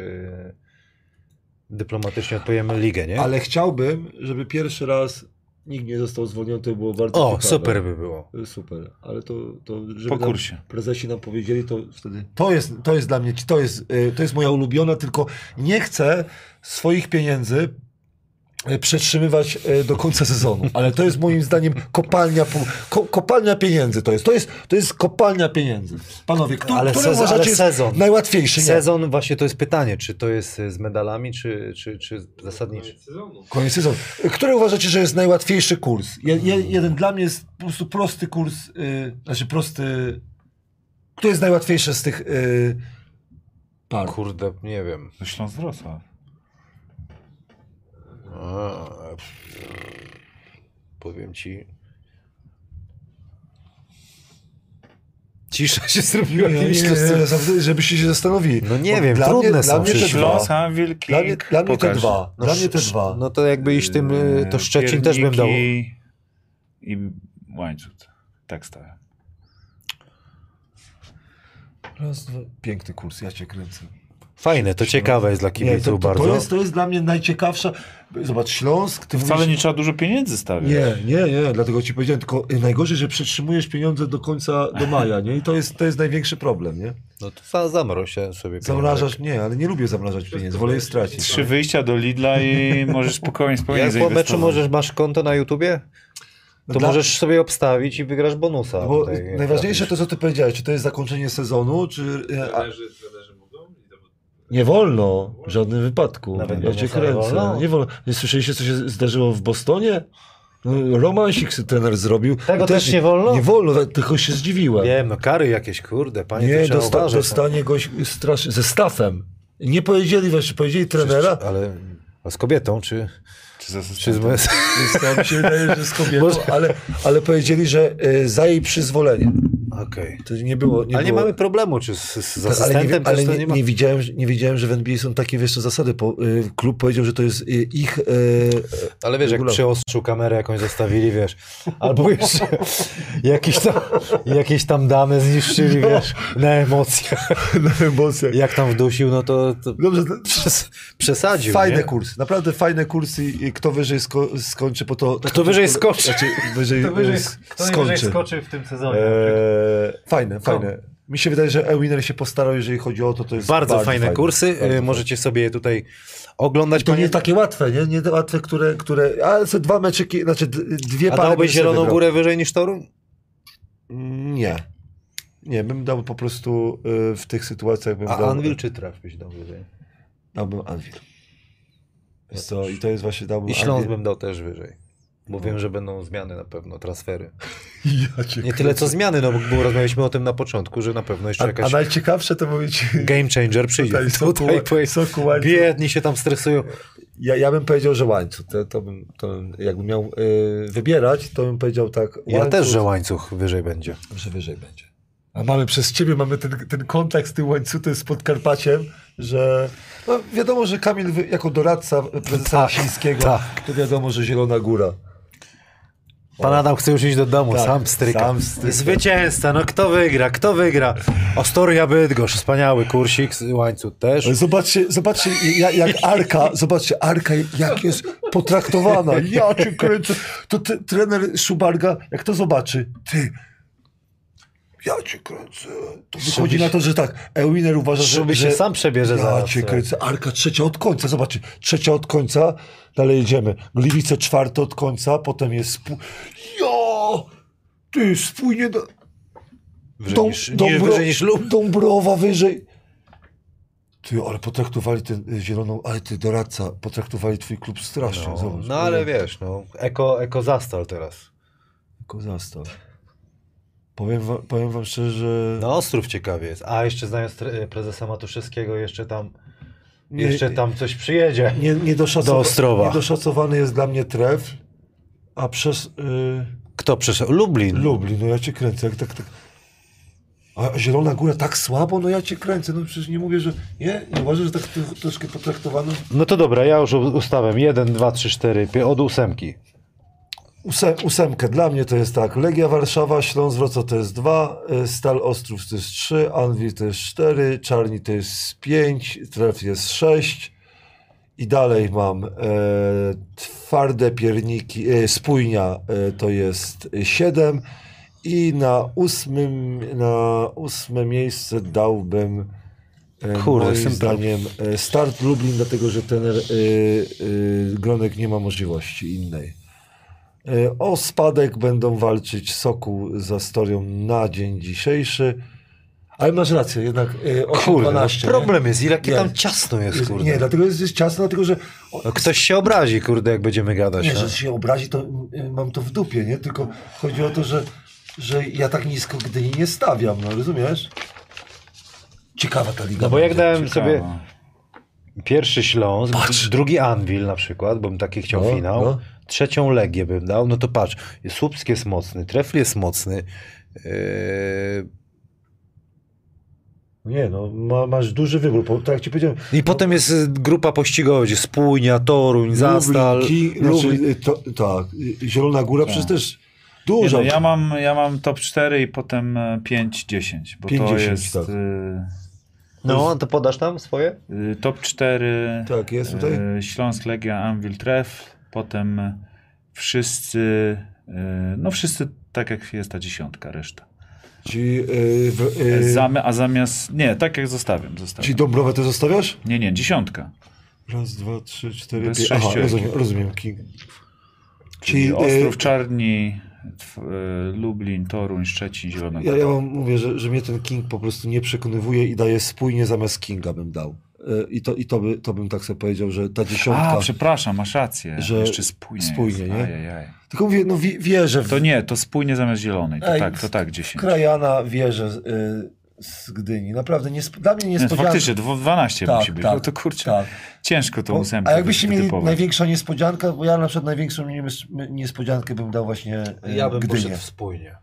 dyplomatycznie odpowiemy ligę, nie? Ale chciałbym, żeby pierwszy raz nikt nie został zwolniony, to by było bardzo O, ciekawe. super by było. Super, ale to, to żeby Po nam kursie. prezesi nam powiedzieli, to wtedy... To jest, to jest dla mnie, to jest, y, to jest moja ulubiona, tylko nie chcę swoich pieniędzy przetrzymywać y, do końca sezonu, ale to jest moim zdaniem kopalnia, ko, kopalnia pieniędzy to jest, to jest, to jest kopalnia pieniędzy. Panowie, kto, Ale który sezon- uważacie ale jest sezon. najłatwiejszy? Nie. Sezon, właśnie to jest pytanie, czy to jest z medalami, czy, czy, czy zasadniczy? Koniec sezonu. Koniec sezonu. Który uważacie, że jest najłatwiejszy kurs? Je, je, jeden dla mnie jest po prostu prosty kurs, y, znaczy prosty... Który jest najłatwiejszy z tych y, par? Kurde, nie wiem. To Śląsk Wrocław. A, powiem ci. Cisza się zrobiła. Nie, nie, nie, żebyście się zastanowili. No nie Bo wiem, dla trudne mnie, są Dla mnie te dwa. Dla mnie, dla mnie te dwa. Dla mnie te dwa. No to jakby iść tym, y, to Szczecin też bym dał. Pierniki I łańcuch. Tak stałem. Raz, dwa. Piękny kurs, ja cię kręcę. Fajne, to ciekawe jest dla Nie, kibiców to, to, bardzo. to, jest, to jest dla mnie najciekawsza. Zobacz, Śląsk, ty Wcale mówisz- nie trzeba dużo pieniędzy stawiać. Nie, nie, nie, dlatego ci powiedziałem, tylko najgorzej, że przetrzymujesz pieniądze do końca, do maja, nie? I to jest, to jest największy problem, nie? No to za, zamroź się sobie. Zamrażasz, nie, ale nie lubię zamrażać pieniędzy, wolę je stracić. Trzy wyjścia do Lidla i [LAUGHS] możesz spokojnie, spokojnie Jak po meczu możesz, masz konto na YouTubie? No To dla- możesz sobie obstawić i wygrasz bonusa. No Bo tutaj, najważniejsze to, co ty powiedziałeś, czy to jest zakończenie sezonu, czy... e, Trenerzy, trenerzy to- nie wolno, w żadnym wypadku. Nawet ja cię kręcę. wolno? Nie wolno. Nie słyszeliście, co się zdarzyło w Bostonie? No, romansik trener zrobił. Tego I też nie wolno? Nie wolno, tylko się zdziwiłem. Wiem, no kary jakieś, kurde, panie, Nie, dosta, uważać. dostanie goś strasznie, ze stafem. Nie powiedzieli, właśnie powiedzieli trenera, Ale a z kobietą, czy, Czy czy z męs- Więc to mi się wydaje, że z kobietą, ale, ale powiedzieli, że y, za jej przyzwolenie. Okej. To nie było. Nie Ale nie było, mamy problemu, czy z, z Tak, ale asystentem nie, ale nie, nie ma. nie, widziałem, że- nie wiedziałem, że w NBA są takie wiesz, zasady. Po, y, klub powiedział, że to jest y, ich. Y, Ale wiesz, jak regulamin. przy ostrzu kamerę jakąś zostawili, wiesz, albo jeszcze [LAUGHS] jakieś tam, jakieś tam damy zniszczyli, wiesz, na emocjach. [LAUGHS] na emocjach. Jak tam wdusił, no to, to Dobrze, to- przes, przesadził, fajny nie? kurs, naprawdę fajny kurs i, i kto wyżej sko, skończy, po to... Kto wyżej skoczy. Znaczy, wyżej, Kto wyżej, y, kto skończy. wyżej skoczy w tym sezonie. Eee, fajne, fajne. Mi się wydaje, że Ewiner się postarał, jeżeli chodzi o to, to jest bardzo, fajne kursy, Bardzo y, fajne. możecie sobie je tutaj oglądać. To panie- nie takie łatwe, nie? Nie łatwe, które, które... Ale są dwa meczyki, znaczy dwie A pary... dałbyś bym sobie Zieloną wybrał. Górę wyżej niż Toruń? Nie. Nie, bym dał po prostu y, w tych sytuacjach bym A dał... Anvil czy Traf byś dał wyżej? Dałbym Anvil. Wiesz co, i to jest właśnie dałbym I Śląsk Anvil. bym dał też wyżej. Bo wiem, że będą zmiany na pewno, transfery. [LAUGHS] Ja cię Nie tyle co zmiany, no bo rozmawialiśmy o tym na początku, że na pewno jeszcze jakaś a najciekawsze to mówić... game changer przyjdzie. Tutaj soku- Tutaj powie- soku biedni się tam stresują. Ja, ja bym powiedział, że łańcuch. To, to bym, to bym, jakbym miał y, wybierać, to bym powiedział tak. Ja łańcuch, też, że łańcuch wyżej będzie. że wyżej będzie. A mamy przez ciebie, mamy ten, ten kontakt z tym łańcuchem z Podkarpaciem, że no wiadomo, że Kamil jako doradca prezesa Tak, tak. to wiadomo, że Zielona Góra. Pan Adam chce już iść do domu, Tak, sam stryka. sam stryka. Zwycięzca, no kto wygra, kto wygra? Ostoria Bydgoszcz, wspaniały kursik, łańcuch też. Zobaczcie, zobaczcie jak, jak Arka, zobaczcie, Arka jak jest potraktowana. Ja cię kręcę. To trener Szubarga, jak to zobaczy, ty, ja cię kręcę. To wychodzi na to, że tak, Ewiner uważa, że... Żeby że się sam przebierze ja zaraz. cię kręcę. Arka trzecia od końca, zobaczcie, trzecia od końca, dalej jedziemy. Gliwice czwarte od końca, potem jest spół... Jo! Ty, spójnie do... Wyżej Dąb- niż, niż, Dąbro- wyżej niż lub. Dąbrowa wyżej. Ty, ale potraktowali ten zieloną, ale ty doradca, potraktowali twój klub strasznie. No, zobacz. no ale wiesz, no, eko, eko zastal teraz. Tylko zastaw. Powiem wam, powiem wam szczerze, że No Ostrów ciekawie jest. A jeszcze znając prezesa Matuszewskiego, jeszcze tam, nie, jeszcze tam coś przyjedzie. nie, niedoszacowa- do Ostrowa. niedoszacowany jest dla mnie tref, a przez y, Kto przeszedł? Lublin. Lublin, no ja cię kręcę. Jak tak, tak. A Zielona Góra tak słabo, no ja cię kręcę. No przecież nie mówię, że nie, nie uważasz, że tak tro- troszkę potraktowano. No to dobra, ja już ustawiam. 1, 2, 3, 4, od ósemki. Ósem, ósemkę. Dla mnie to jest tak. Legia Warszawa, Śląsk Wrocław to jest dwa, y, Stal Ostrów to jest trzy, Anwil to jest cztery, Czarni to jest pięć, Tref jest sześć. I dalej mam e, twarde pierniki, e, spójnia e, to jest siedem i na ósmym, na ósme miejsce dałbym e, Kurde, moim zdaniem e, start Lublin, dlatego że ten e, Gronek nie ma możliwości innej. E, O spadek będą walczyć Sokół za Storią na dzień dzisiejszy. Ale masz rację, jednak e, 8, Kurde, no 12, nie? problem jest, ile Nie. tam ciasno jest, kurde. Nie, dlatego jest, jest ciasno, dlatego że No ktoś się obrazi, kurde, jak będziemy gadać. nie, no. że się obrazi, to y, mam to w dupie, nie? Tylko chodzi o to, że, że ja tak nisko Gdyni nie stawiam, no rozumiesz? Ciekawa ta liga. No bo jak dałem sobie Ciekawa. pierwszy Śląsk, Patrz. drugi Anvil na przykład, bym taki chciał No, finał, no. Trzecią Legię bym dał, no to patrz, Słupsk jest mocny, Trefl jest mocny, yy, Nie, no ma, masz duży wybór, bo, tak jak ci powiedziałem. i potem jest y, grupa pościgowa, gdzie Spójnia, Toruń, Zastal, Lublin, Ki- Lublin. znaczy, y, to, tak, y, Zielona Góra przecież też Nie, duża. no, ja, mam, ja mam top 4 i potem e, 5-10, bo 5, to 10, jest tak. y, No, to podasz tam swoje? top 4 Tak, jest tutaj. Śląsk, Legia, Anvil, Tref, potem wszyscy, y, no wszyscy tak jak jest ta dziesiątka, reszta. Ci, y, w, y, Zamy, a zamiast, nie, tak jak zostawiam, zostawiam. ci Dąbrowę to zostawiasz? Nie, nie, dziesiątka. Raz, dwa, trzy, cztery, pięć. Aha, rozumiem, rozumiem. King. Czyli y, Ostrów Czarni, tw- y, Lublin, Toruń, Szczecin, Zielona Ja, Góra. ja wam mówię, że, że mnie ten King po prostu nie przekonywuje i daje spójnie zamiast Kinga bym dał. Y, I to, i to, by, to bym tak sobie powiedział, że ta dziesiątka. A, przepraszam, masz rację. Że Jeszcze spójnie. spójnie, jest. nie? Ajajaj. Tylko mówię, no wie, wierzę w To nie, to spójnie zamiast zielonej. To Ej, tak, to tak, 10. Krajana, wierzę y, z Gdyni. Naprawdę nie, dla mnie Nie, niespodzianka. faktycznie, dwo- 12 Tak, musi być. tak, no to kurczę, tak. ciężko to ósemkę a jakbyście mieli wytypować. największa niespodzianka, bo ja na przykład największą nies- niespodziankę bym dał właśnie y, Ja bym Gdynię. poszedł w Spójnie.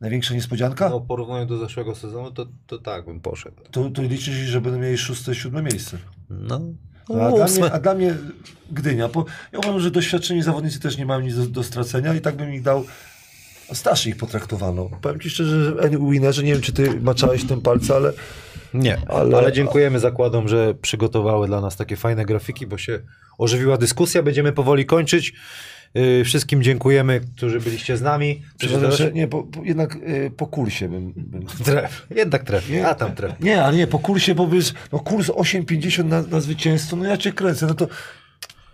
Największa niespodzianka? No, porównując do zeszłego sezonu, to, to tak bym poszedł. To, to liczysz, że będą mieli szóste, siódme miejsce. No, No, a, dla mnie, a dla mnie Gdynia, bo ja uważam, że doświadczeni zawodnicy też nie mają nic do, do stracenia i tak bym ich dał, starszy ich potraktowano. Powiem Ci szczerze, że Winerze, nie wiem czy Ty maczałeś tym palce, ale Nie, Ale- ale, dziękujemy zakładom, że przygotowały dla nas takie fajne grafiki, bo się ożywiła dyskusja. Będziemy powoli kończyć. Yy, wszystkim dziękujemy, którzy byliście z nami. przepraszam, że nie, po, po, jednak y, po kursie bym... bym Tref. Jednak tref. Nie. A tam tref. nie, ale nie, po kursie, bo wiesz, no kurs 8,50 na, na zwycięstwo, no ja Cię kręcę, no to...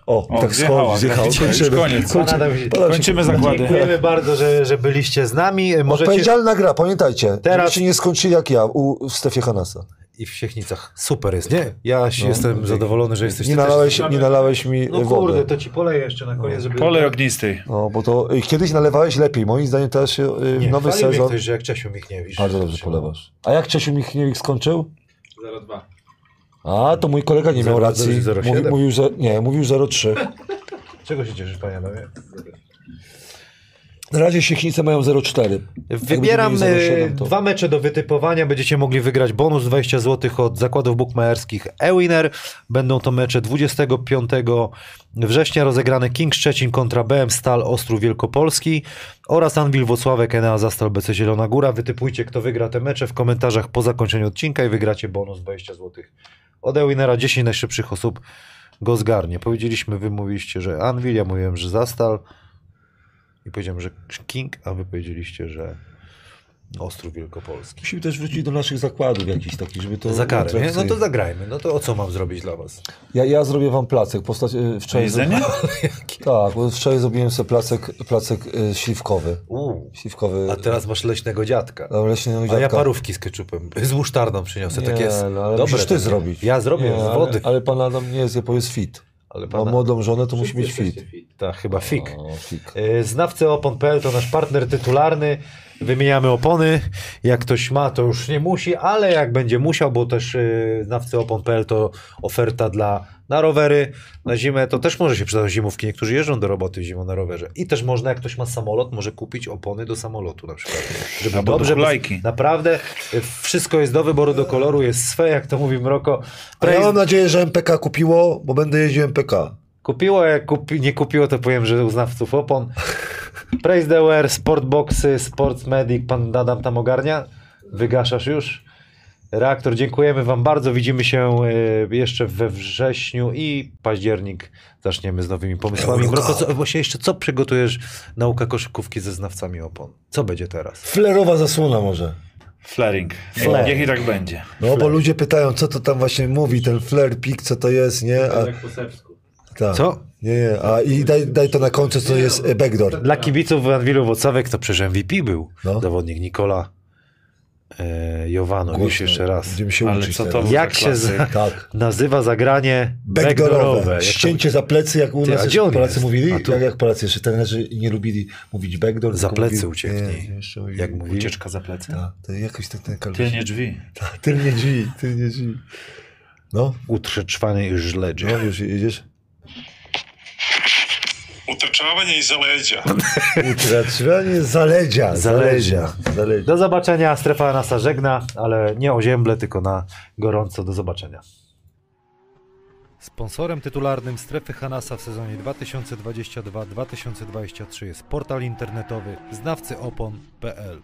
O, O, tak zjechała, schodzi, zjechał, kończymy. koniec. Kończymy, się- Kończymy zakłady. Dziękujemy bardzo, że, że byliście z nami. Możecie... Odpowiedzialna gra, pamiętajcie. Teraz... Żebyście nie skończyli jak ja u, Stefie Hanasa. I w Siechnicach. Super jest, nie? Ja No, jestem dzięki. zadowolony, że jesteście Nie nalałeś, nie nalałeś mi No wody. kurde, to ci poleję jeszcze na koniec, żeby... Polej ognistej. No, bo to y, kiedyś nalewałeś lepiej. Moim zdaniem teraz się y, Nie, nowy sezon. ktoś, że jak Czesiu Michniewicz. Bardzo dobrze polewasz. A jak Czesiu Michniewicz skończył? 0,2. A, to mój kolega nie miał Zero- racji. zero- zero Mówi, siedem? mówił, że nie, mówił 0,3. Czego się cieszysz, panie Adamie? Na razie Siechnice mają 0,4. Wybieram Jakby mieli 0,7 e, to- dwa mecze do wytypowania. Będziecie mogli wygrać bonus 20 zł od zakładów bukmacherskich eWinner. Będą to mecze 25 września rozegrane King Szczecin kontra BM Stal Ostrów Wielkopolski oraz Anwil Włocławek Enea Zastal BC Zielona Góra. Wytypujcie kto wygra te mecze w komentarzach po zakończeniu odcinka i wygracie bonus 20 zł od eWinnera. 10 najszybszych osób go zgarnie. Powiedzieliśmy, wy mówiliście, że Anvil, ja mówiłem, że Zastal i powiedziałem, że King, a wy powiedzieliście, że Ostrów Wielkopolski. Musimy też wrócić do naszych zakładów jakichś takich, żeby to... Za karę, nie? No to zagrajmy. No to o co mam zrobić dla was? ja, ja zrobię wam placek. Postać, y, wczoraj Jedzenie? [LAUGHS] Tak, bo wczoraj zrobiłem sobie placek, placek y, śliwkowy. Śliwkowy. A teraz masz leśnego dziadka. Dobra, leśnego A ja dziadka. parówki z keczupem. Z musztardą przyniosę. Nie, tak jest. no, ale dobre ty takie. zrobić. Ja zrobię Nie, z ale- wody. Ale, pan Adam nie jest, bo jest fit. Ale Ma pana... młodą żonę, to musi mieć fit. Tak, chyba fik. O, fik. E, Znawcy opon.pl to nasz partner tytularny. Wymieniamy opony. Jak ktoś ma, to już nie musi, ale jak będzie musiał, bo też e, znawcy opon.pl to oferta dla na rowery, na zimę, to też może się przydać zimówki. Niektórzy jeżdżą do roboty zimą na rowerze. I też można, jak ktoś ma samolot, może kupić opony do samolotu na przykład. Żeby Albo do dobrze, bo hulajki. naprawdę e, wszystko jest do wyboru, do koloru, jest swe, jak to mówi Mroko. A ja Praise- mam nadzieję, że MPK kupiło, bo będę jeździł MPK. Kupiło, jak kupi, nie kupiło, to powiem, że u znawców opon. Praise the Wear, Sportboxy, Sports Medic, pan Adam tam ogarnia? Wygaszasz już? Reaktor, dziękujemy wam bardzo. Widzimy się e, jeszcze we wrześniu i październik zaczniemy z nowymi pomysłami. Eureka. Mroko, co, właśnie jeszcze co przygotujesz nauka koszykówki ze znawcami opon? Co będzie teraz? Flerowa zasłona może. Flaring. Niech i tak będzie. No bo ludzie pytają, co to tam właśnie mówi, ten flare pik, co to jest, nie? A, Jak po serbsku. tak. Co? Nie, nie. A i daj, daj to na końcu, co jest e, backdoor. Dla kibiców Anwilu Wocawek to przecież MVP był. No. Zawodnik Nikola e, Jowano. Już Głośno. jeszcze raz. Będziemy się Ale co to Jak się za- Tak. [LAUGHS] nazywa zagranie Backdoorowe. backdoorowe. Jak to- Ścięcie za plecy, jak u Ty, nas gdzie Polacy jest? mówili. Tu- Jak, jak Polacy jeszcze trenerzy nie lubili mówić backdoor. Za plecy mówili- ucieknij. Nie, mówili. Jak mówi? Ucieczka za plecy. Tak, to jakoś tak ten. Tylnie drzwi. Tylnie drzwi, tylnie drzwi. No, Utrzeczwany i żledzie. no już jedziesz. Utrczavanje iza leđa. Utraczanie zaledzia. Zaledzia. Zaledzia. Do zobaczenia. Strefa nasa żegna, ale nie o ziemble, tylko na gorąco. Do zobaczenia. Sponsorem tytularnym Strefy Hanasa w sezonie 2022-2023 jest portal internetowy znawcyopon.pl